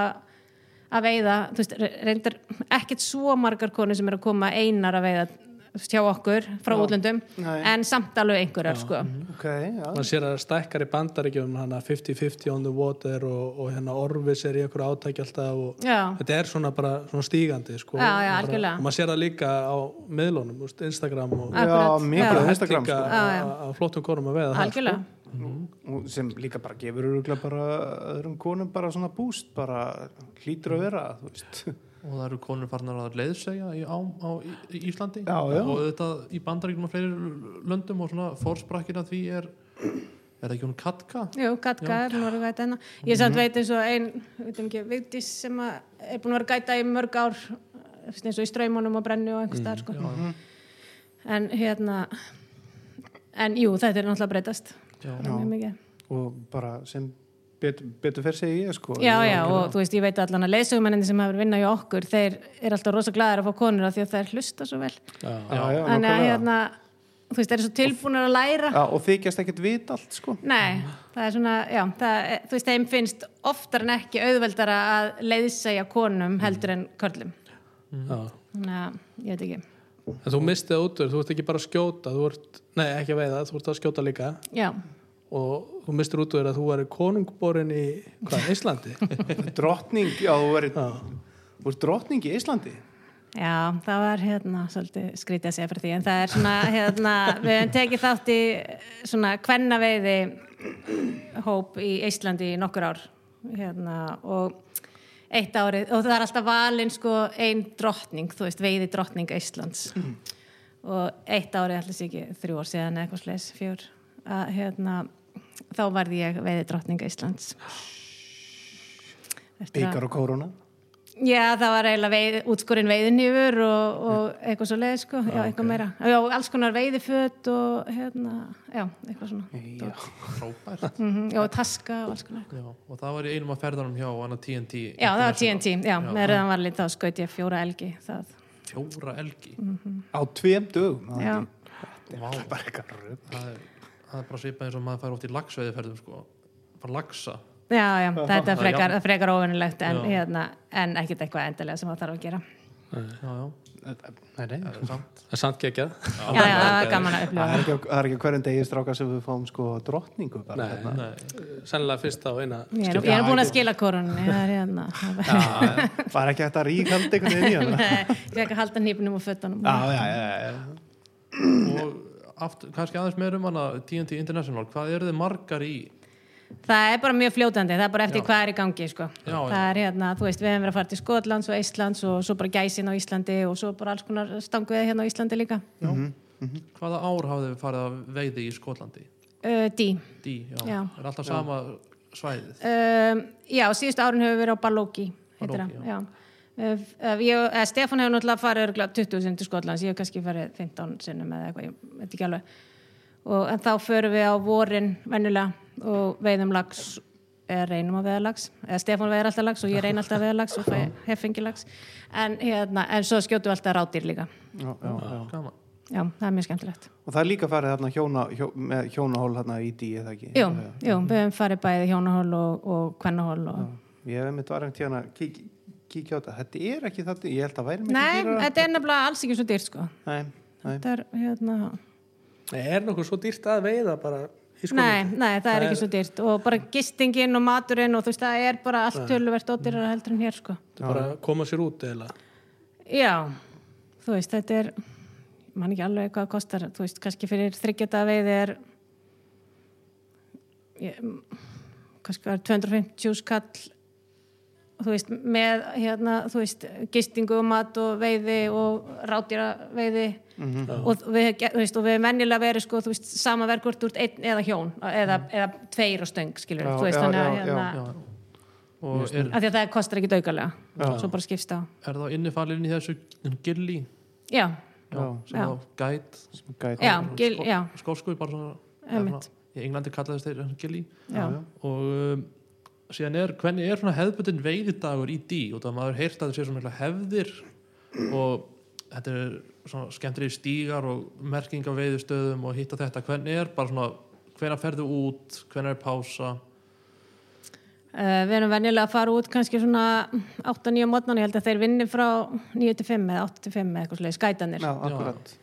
S4: að veiða, þú veist, reyndar ekkert svo margar konur sem er að koma einar að veiða hjá okkur frá
S1: Já.
S4: útlöndum
S1: Nei.
S4: en samt alveg einhverjar sko.
S1: ok, já
S5: Man sér að það stækkar í bandaríkjum hana 50-50 on the water og, og hérna Orvis er í einhverju átæki alltaf og
S4: Já,
S5: þetta er svona bara svona stígandi sko.
S4: Já, já,
S5: Bara-
S4: algjörlega.
S5: og maður sér það líka á miðlunum, úst, Instagram og
S1: Instagram sko.
S4: Já, já.
S5: á flottum konum að veða
S4: algjörlega
S1: og sem líka bara gefur bara öðrum konum bara svona búst bara hlýtur að vera þú veist
S3: og það eru konur farnar að leiðsegja í, á, á í, Íslandi.
S1: Já, já.
S3: og þetta í bandaríkjum og fleiri löndum og svona fórsprakkir að því er er það ekki hún Katka?
S4: Jú, Katka er búin að vera gæta hennar Ég samt veit eins og ein, veit um ekki, Vigdís sem að er búin að vera gæta í mörg ár eins og í straumunum og brennu og einhvers staðar sko.
S3: Já,
S4: en hérna en jú, þetta er náttúrulega að breytast.
S3: Já,
S1: og bara sem betur, betur fer segi ég sko.
S4: Já, já, og þú veist, ég veit allan að leysugumennindi sem hafa vinna í okkur, þeir eru alltaf rosa glæðir að fá konur af því að þeir hlusta svo vel.
S1: Já, já, já,
S4: Þannig að hérna, þú veist, þeir eru svo tilbúinir að læra.
S1: Já, og þykjast ekkert vit allt sko.
S4: Nei, það er svona, já, það, er- þú veist, þeim finnst oftar en ekki auðveldara að leiðsæja konum heldur en körlum.
S5: Já.
S4: Þannig að, ég veit ekki.
S5: En þú mistið það út úr, þú ert ekki bara að skjóta þú ert, nei ekki að veiða, þú ert að skjóta líka.
S4: Já,
S5: og þú mistir út úr að þú væri konungborin í hvað, Íslandi?
S1: drottning, já, þú ert drottning í Íslandi.
S4: Já, það var hérna svolítið skrítið að segja fyrir því, en það er svona, hérna, við hefum tekið þátt í svona kvennaveiði hóp í Íslandi í nokkur ár, hérna, og eitt árið, og það er alltaf valinn sko ein drottning, þú veist, veiði drottning Íslands. Og eitt árið allir sé ekki þrjú ár síðan eitthvað sles, fjör að hérna, þá varði ég veiði drottning Íslands
S1: byggar og kóruna
S4: Já, það var eiginlega veið, útskorinn veiðinýfur og, og eitthvað svo leið, sko, já, eitthvað meira. Já, alls konar veiðiföt og hérna, já, eitthvað svona.
S1: já,
S3: frábært.
S4: Mm já, og taska og alls konar.
S3: já, og það var í einum af ferðanum hjá hana TNT
S4: Já, það var. TNT, já, með rauðan varlið þá skaut ég fjóra elgi, það,
S3: fjóra elgi?
S1: Á tveim dögum það er
S4: já,
S1: ekki-
S3: Vá,
S1: bara eitthvað rögg
S3: það er, það er bara svipað eins og maður fær oft í lagsveiðiferðum sko. bara lagsa
S4: já, já, þetta er frekar, frekar óvinnilegt en, hérna, en ekkert eitthvað endilega sem það þarf að gera.
S3: já, já,
S1: nei, nei,
S3: það er samt.
S5: Það er
S4: já, það er gaman að
S1: það
S4: upplifa.
S1: er ekki, það er ekki hverjum degi stráka sem við fáum sko drottningu bara
S5: Nei.
S1: hérna.
S3: Nei,
S5: Sennilega fyrst á eina
S4: Ég er, er búin að skila korunni, það er hérna,
S1: Já, var ekki hægt að ríkhaldi einhvern veginn í hana.
S4: Ég fekk að halda nýpunum og
S1: já.
S3: og aftur, kannski aðeins meður um hana TNT International, hvað eru þið margar í?
S4: Það er bara mjög fljótandi, það er bara eftir
S3: Já.
S4: hvað er í gangi sko.
S3: Já, já.
S4: það er hérna, þú veist, við hefum verið að fara til Skotlands og Íslands og svo bara gæsin á Íslandi og svo bara alls konar stanguðið hérna á Íslandi líka.
S3: Hvaða ár hafið þið farið að veiði í Skotlandi?
S4: Uh, Dí
S3: Dí, já,
S4: Já.
S3: er alltaf sama svæðið?
S4: Um, Já, síðustu árun hefur verið á Balóki heitir
S3: Balóki,
S4: Stefán hefur náttúrulega farið örugglega 20 sinni til Skotlands, ég hef kannski farið 15 sinnum eða eitthvað, ég veit ekki alveg. Og en þá förum við á vorin venjulega og veiðum lags eða reynum að veiða lags eða Stefán veiðir alltaf lags og ég reyn alltaf að veiða lags og fæ, hef fengið lags en, hérna, en svo skjótu við alltaf rátýr líka.
S1: Já, já, já.
S3: Gaman.
S4: já, það er mjög skemmtilegt.
S1: Og það er líka farið þarna hjóna, hjó, með hjónahól þarna í dí eða ekki?
S4: Jú, jú, við hefum farið bæði hjónahól og, og kvennahól og...
S1: ég hef einmitt var einhvern tíðan að kík, kíkja á þetta þetta er ekki þetta, ég held að væri mikið
S4: nei,
S1: dýrara.
S4: þetta er nefnilega alls ekki svo dýrt sko.
S1: nei, nei.
S4: þetta er hérna
S5: Nei, er nokkuð svo dýrt að veiða bara í
S4: Nei, nei, það er ekki svo dýrt og bara gistingin og maturinn og þú veist, það er bara allt töluvert ódýrar heldur en hér, sko.
S5: Það er bara að koma sér út eða
S4: Já, þú veist, þetta er mann ekki alveg hvað það kostar þú veist, kannski fyrir þryggjata veiði er ég, kannski var 250 skall þú veist, með hérna, þú veist, gistingu og mat og veiði og rátýra veiði og við, þú veist, og við mennilega verið sko, þú veist, sama verkvort úr einn eða hjón, eða, eða tveir og stöng skilur,
S1: Já,
S4: þú veist,
S1: já,
S4: þannig að
S1: já,
S4: hérna,
S3: er,
S4: af því að það kostar ekki daukalega svo bara skipst á
S3: er það innifalinn í þessu gilli?
S4: Já,
S1: Já,
S4: Já.
S3: gæt
S1: sem gæti
S4: já, gil, já,
S3: skósku bara svona, svona í Englandi kallaðist þeir gilli. Og um, síðan er, hvernig er svona hefðbundin veiðidagur í dí og það maður heyrt að það sé svona hefðir og þetta er svona skemmtir stígar og merking af veiðustöðum og hitta þetta, hvernig er bara svona hvenær ferðu út, hvenær er pása?
S4: Uh, við erum venjulega að fara út kannski svona 8-9 mótnan, ég held að þeir vinni frá 9-5 eða 8-5 eða eitthvað slegið, skætanir
S1: já, akkurat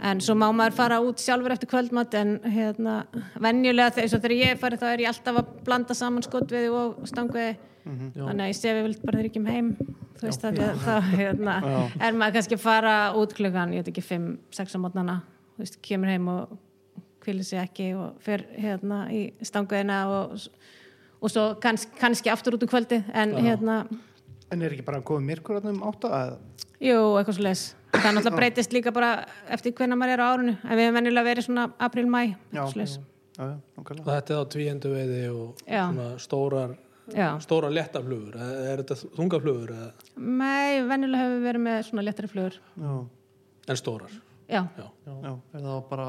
S4: en svo má maður fara út sjálfur eftir kvöldmatt en hérna, venjulega þegar, eins og þegar ég farið þá er ég alltaf að blanda saman skotviði og stangviði. Þannig að ég sé við vilt bara þeir ekki um heim þú veist að þá hérna, er maður kannski að fara út klukkan ég veit ekki 5-6 á mótnana þú veist, kemur heim og kvílir sig ekki og fer hérna í stangviðina og, og svo kanns, kannski aftur út um kvöldi en hérna,
S1: En er ekki bara góð myrkur þarna um átta? eða?
S4: jú, eitthvað svo leis það er náttúrulega breytist líka bara eftir hvenna maður er á árunu en við hefum venjulega verið svona april-mæ
S5: og þetta er á tvíendu veiði og
S4: Já.
S5: svona stórar
S4: Já.
S5: stóra léttaflugur, er, er þetta þungaflugur eða,
S4: Nei, venjulega hefur við verið með svona léttari flugur.
S1: Já,
S5: en stórar.
S4: Já,
S5: já,
S3: Já.
S1: Já.
S3: Er það bara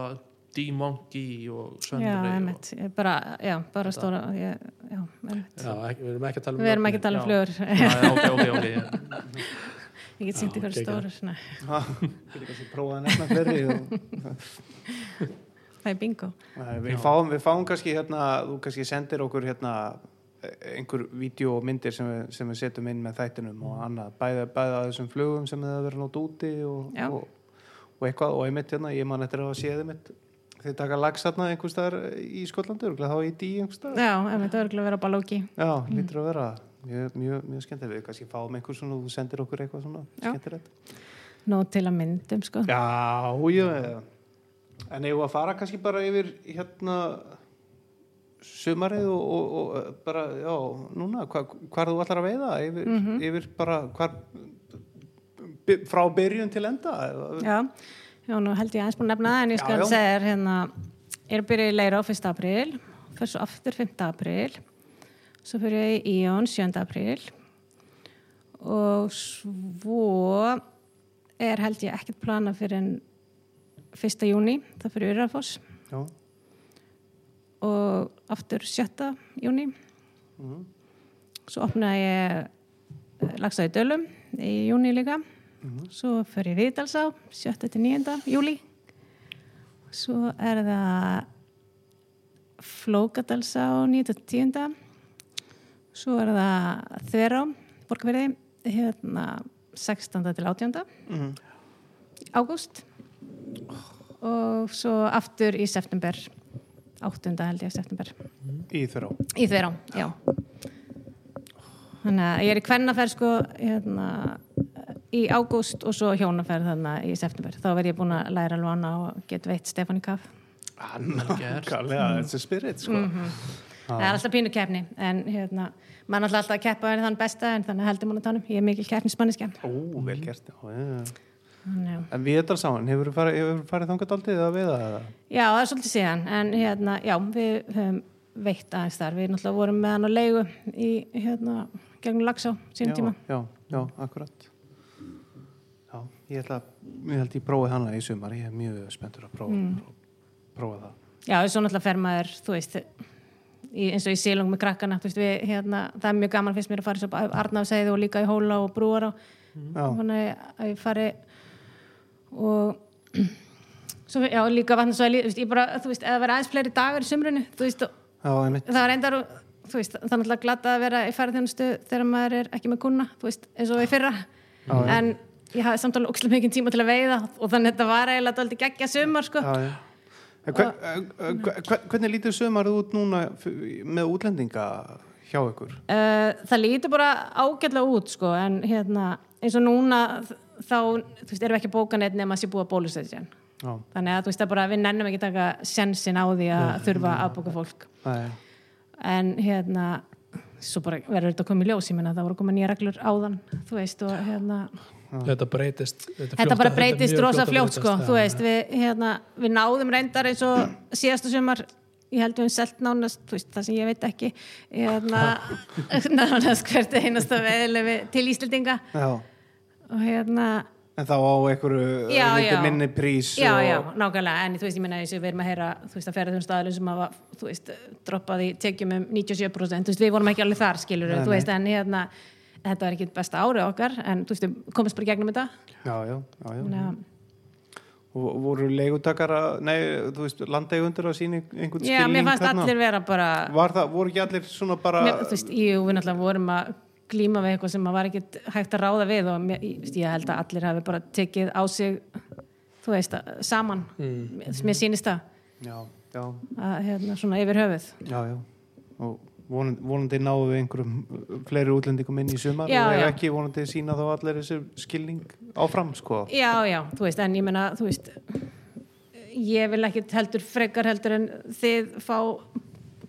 S3: D-Monkey og
S4: já,
S3: Svenri og...
S4: bara, já, bara stóra ég, Já,
S5: ekki, við erum ekki að tala um
S4: Við erum ekki að tala um flugur.
S3: Já, já, ok, ok, ok.
S4: Ég get
S5: Já,
S4: ykkur
S5: geggjað.
S4: stórar nei.
S1: getur kannski prófað að nefna fleiri og,
S4: Það er bingo.
S1: Við, fáum, við fáum kannski hérna, þú kannski sendir okkur hérna einhver vídeo og myndir sem við, sem við setjum inn með þættinum og annað, bæði, bæði að þessum flugum sem það verður nót úti og, og, og eitthvað. Og einmitt hérna, ég man eftir að séð einmitt þið taka lags hérna einhvers staðar í örugglega þá í dí einhvers staðar.
S4: Já, einmitt örgulega vera balóki
S1: Já, lítur að vera mjög, mjög, mjög skemmtilegt, við kannski fáum einhver svona og þú sendir okkur eitthvað svona skemmtilegt
S4: Nó til að myndum, sko
S1: Já, já, já. En eigum við að fara kannski bara yfir hérna sumarið og, og, og bara, já, núna, hva, hvar þú ætlar að veiða yfir,
S4: Mhm.
S1: yfir bara hvar frá byrjun til enda
S4: Já, já, nú held ég aðeins búin að nefna það en ég skal segja hérna ég er að byrja í Leira á 1. apríl fyrir svo aftur 5. apríl svo fyrir ég í Íón 7. apríl og svo er held ég ekkert plana fyrir en 1. júni það fyrir
S1: Já,
S4: og aftur 7. júni
S1: Mhm.
S4: svo opnaði ég lagsaði dölum í júni líka svo fyrir ég Viðdalsá 7. til 9. júli svo er það Flókadalsá 9. til 10. svo er það Þverá Borgverði hérna 16. til 18.
S1: Mhm.
S4: ágúst og svo aftur í september 8. held ég september
S1: í þurrá
S4: í Þverá, já þannig að ég er í kvennaferð sko hérna í ágúst og svo hjónaferð þarna í september þá verð ég búin að læra alveg hana og get veitt Stefáni Kaff
S1: Nákvæmlega, þetta er spirit sko.
S4: Það er alltaf pínu keppni en hérna, er alltaf alltaf að keppa verið þann besta en þannig heldur múin að tánum, ég er mikil keppnismanniska
S1: Ó, vel gert já, já, já.
S4: Já.
S1: En við erum saman, hefur þú farið, farið þangað aldrei að veiða eða?
S4: já, það er svolítið síðan en hérna, já, við höfum veitt aðeins þar, við náttúrulega vorum með hann á leigu í hérna, gegnum Lagsá sínum tíma.
S1: Já, já, já, akkurat. Já, ég ætla ég held ég prófið hana í sumar. Ég er mjög spenntur að prófa, prófa það.
S4: Já, svo náttúrulega fer maður, þú veist, í, eins og í sílung með krakkana, veist, við, hérna, það er mjög gaman fyrst mér að fara svo á Arnafsæði og líka í Hóla og Brúar
S1: Já,
S4: þannig að ég fari og svo, já, líka vatn svo, þú veist, ég bara, þú veist, eða vera aðeins fleiri dagar í sumrunu, þú veist, og
S1: já,
S4: það var reyndar, og, þú veist, það er náttúrulega glata að vera í færiðjónustu þegar maður er ekki með kuna, þú veist, eins og í fyrra,
S1: Já,
S4: en ég hafði samt alveg ókslega mikið tíma til að veiða og þannig að þetta var eiginlega dálítið geggja sumar, sko.
S1: Já, já En hver, hver, hver, Hvernig lítur sumarið út núna með útlendinga hjá ykkur?
S4: Uh, það lítur bara ágætlega út sko, en hérna, eins og núna þá, þú veist, erum við ekki að bóka neitt nema að sé bólustöðja
S1: Já,
S4: þannig að þú veist, bara, við nennum ekki taka sensin á því að þurfa að bóka fólk.
S1: Nei,
S4: en hérna svo bara verður þetta að koma í ljós, ég menna það voru að koma nýja reglur áðan, þú veist og hérna,
S5: þetta breytist þetta,
S4: þetta bara breytist rosa
S5: að
S4: fljótt sko, þú veist við, hérna, við náðum reyndar eins og síðastu sumar ég held við um selt nánast, þú veist, það sem ég veit ekki hérna, nánast hvert einasta veðilefi til Íslendinga.
S1: Já.
S4: Og hérna,
S1: En þá á einhverju
S4: Já,
S1: örlítið
S4: já.
S1: minni prís
S4: já,
S1: og,
S4: já, nákvæmlega. En þú veist, ég minna við erum að heyra þú veist, að ferða þeim staðalum sem hafa, þú veist droppað í tekjum um 97% þú veist, við vorum ekki alveg þar, skilur
S1: Nei,
S4: þú veist, en hérna, þetta var ekki besta árið okkar en þú veist, við komumst bara gegnum þetta.
S1: Já, já, já, já.
S4: Að-
S1: Og voru leigutakar nei, þú veist, landeigundur að sína einhvern
S4: Já,
S1: skilning
S4: mér fannst
S1: þarna?
S4: allir vera bara
S1: það, voru ekki allir svona bara
S4: mér, þú veist, jú, við náttúrulega vorum að glíma við eitthvað sem að var ekkit hægt að ráða við og mér, ég, ég held að allir hafi bara tekið á sig þú veist, saman.
S5: Mm.
S4: mér sýnist það.
S1: Já, já,
S4: að, hérna, svona yfir höfuð.
S1: Já, já. Og vonandi, vonandi náum við einhverjum uh, fleiri útlendingum inn í sumar
S4: Já,
S1: og ef
S4: já.
S1: ekki vonandi sína þá allir þessi skilning áfram sko.
S4: Já, já, þú veist, en ég meina þú veist ég vil ekki heldur frekar heldur en þið fá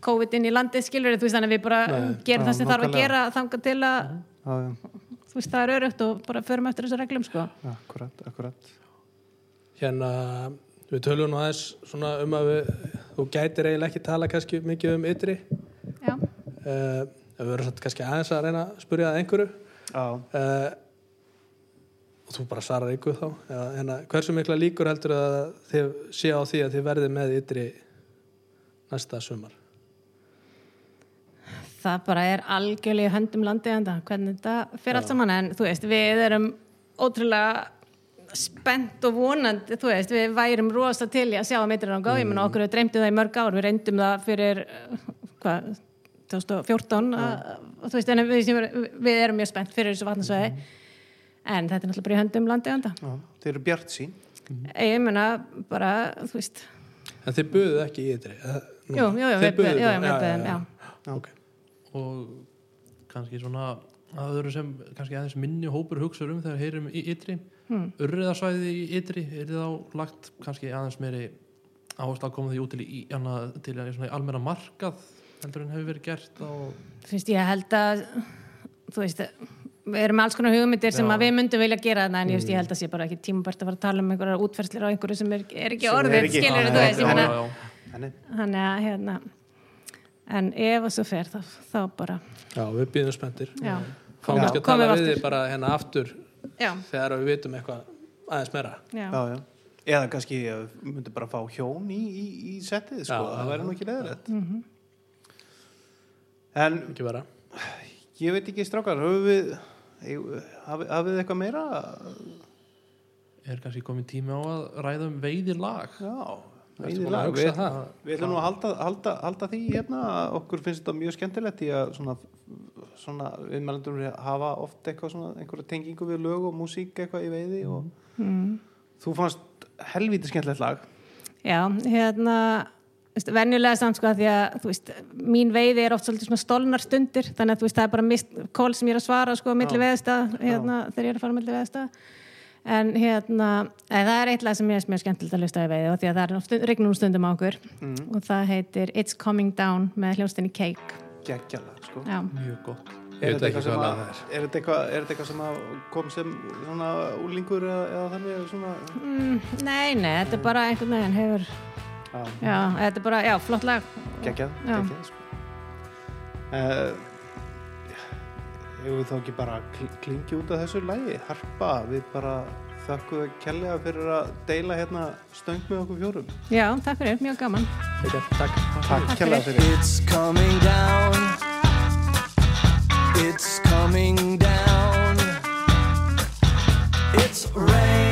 S4: COVID inn í landið skilur þú veist, þannig að við bara
S5: Nei.
S4: gerum það sem þarf að gera þangað til að,
S1: já, já,
S4: þú veist, það er örugt og bara förum eftir þessu reglum, sko.
S1: Akkurat, akkurat.
S5: Hérna við tölum nú aðeins svona um að við, þú gætir eiginlega ekki tala kannski mikið um ytri uh, við verðum satt kannski aðeins að reyna að spyrja það einhverju.
S1: Já,
S5: uh, og þú bara svarar ykkur þá. Eða, hérna, hversu mikla líkur heldur að þið sé á því að þið verðið með ytri næsta sumar?
S4: Það bara er algjörlega í höndum landiðanda hvernig þetta fer allt saman. En þú veist, við erum ótrúlega spennt og vonandi þú veist, við værum rosa til í að sjá að meitir á góð, ég menna okkur við dreymtum það í mörg ár. Við reyndum það fyrir uh, hvað, 2014 að, þú veist, en við, við erum mjög spennt fyrir þessu vatnarsvæði en þetta er náttúrulega bara í höndum landiðanda
S1: já þeir eru bjart sín
S4: ég menna bara, þú veist.
S5: En þið buðuð ekki í ytri nú,
S4: jú, jú, jú,
S5: þið
S4: við buðum,
S5: Já, ok.
S3: Og kannski svona að öðru sem kannski aðeins minni hópur hugsa um þegar heyrum í ytri hmm. urriðarsvæði í ytri er þá lagt kannski aðeins meiri áherslu að koma því út til, í, í svona í almenna markað heldur en hefur verið gert á
S4: finnst ég held að þú veist, við erum alls konar hugmyndir sem
S3: Já.
S4: að við myndum vilja gera þarna en veist, ég held að sé bara ekki tímabært að fara að tala um einhverjar útferðslir á einhverju sem er, er ekki
S1: Sem
S4: orðið, skilur þú veist, ég.
S1: Henni,
S4: þannig. Að hérna en ef að svo fer þá, þá bara
S5: já, við býðum spenntir.
S4: Já.
S5: kannski að
S4: Komum
S5: tala
S4: við
S5: við þið bara hérna aftur
S4: já,
S5: þegar við vitum eitthvað aðeins meira.
S4: Já,
S1: já, já. Eða kannski myndi bara fá hjón í, í, í settið sko,
S5: Já,
S1: það væri nú ekki leðilegt
S4: Mhm.
S1: En
S5: ekki vera.
S1: ég veit ekki strákar höfum við eigum- hafið hafið eitthvað meira?
S3: Er kannski komin tími á að ræða um veiði lag
S1: já,
S5: að hugsa
S1: við,
S5: það?
S1: við ætlum nú að halda, halda, halda því hérna. Að okkur finnst þetta mjög skemmtilegt í að svona, svona viðmælendur hafa oft eitthvað svona einhverja tengingu við lög og músík eitthvað í veiði og
S4: mm.
S1: þú fannst helvítið skemmtilegt lag.
S4: Já hérna venjulega samt sko að því að þú veist, mín veiði er oft svolítið svona stolnar stundir þannig að þú veist, það er bara mist kól sem ég er að svara sko á milli
S1: Já.
S4: veðstað hérna, þegar ég er að fara á milli veðstað en hérna, eða, það er eitt lag sem ég er mjög skemmtilegt að hlusta í veiði og því að það er stund, regnum stundum á okkur
S1: mm.
S4: og það heitir It's Coming Down með hljónstinni Cake
S1: geggjalag sko.
S4: já,
S3: mjög gott
S1: er þetta
S5: ekki
S1: eitthvað sem,
S5: er.
S1: er eitthvað, er eitthvað kom sem svona úlingur eða, eða þannig eða svona,
S4: mm, nei, nei, þetta er bara einhvern veginn hefur,
S1: já,
S4: þetta er bara, já, flott lag.
S1: Geggjað, geggjað sko. uh, Hefur við þá ekki bara kl- klingi út af þessu lagi? Harpa, við bara þökkum við kærlega fyrir að deila hérna stöng með okkur fjórum.
S4: Já, takk fyrir, mjög gaman.
S5: Ekki, takk.
S1: Takk kærlega fyrir.
S6: It's coming down. It's coming down. It's raining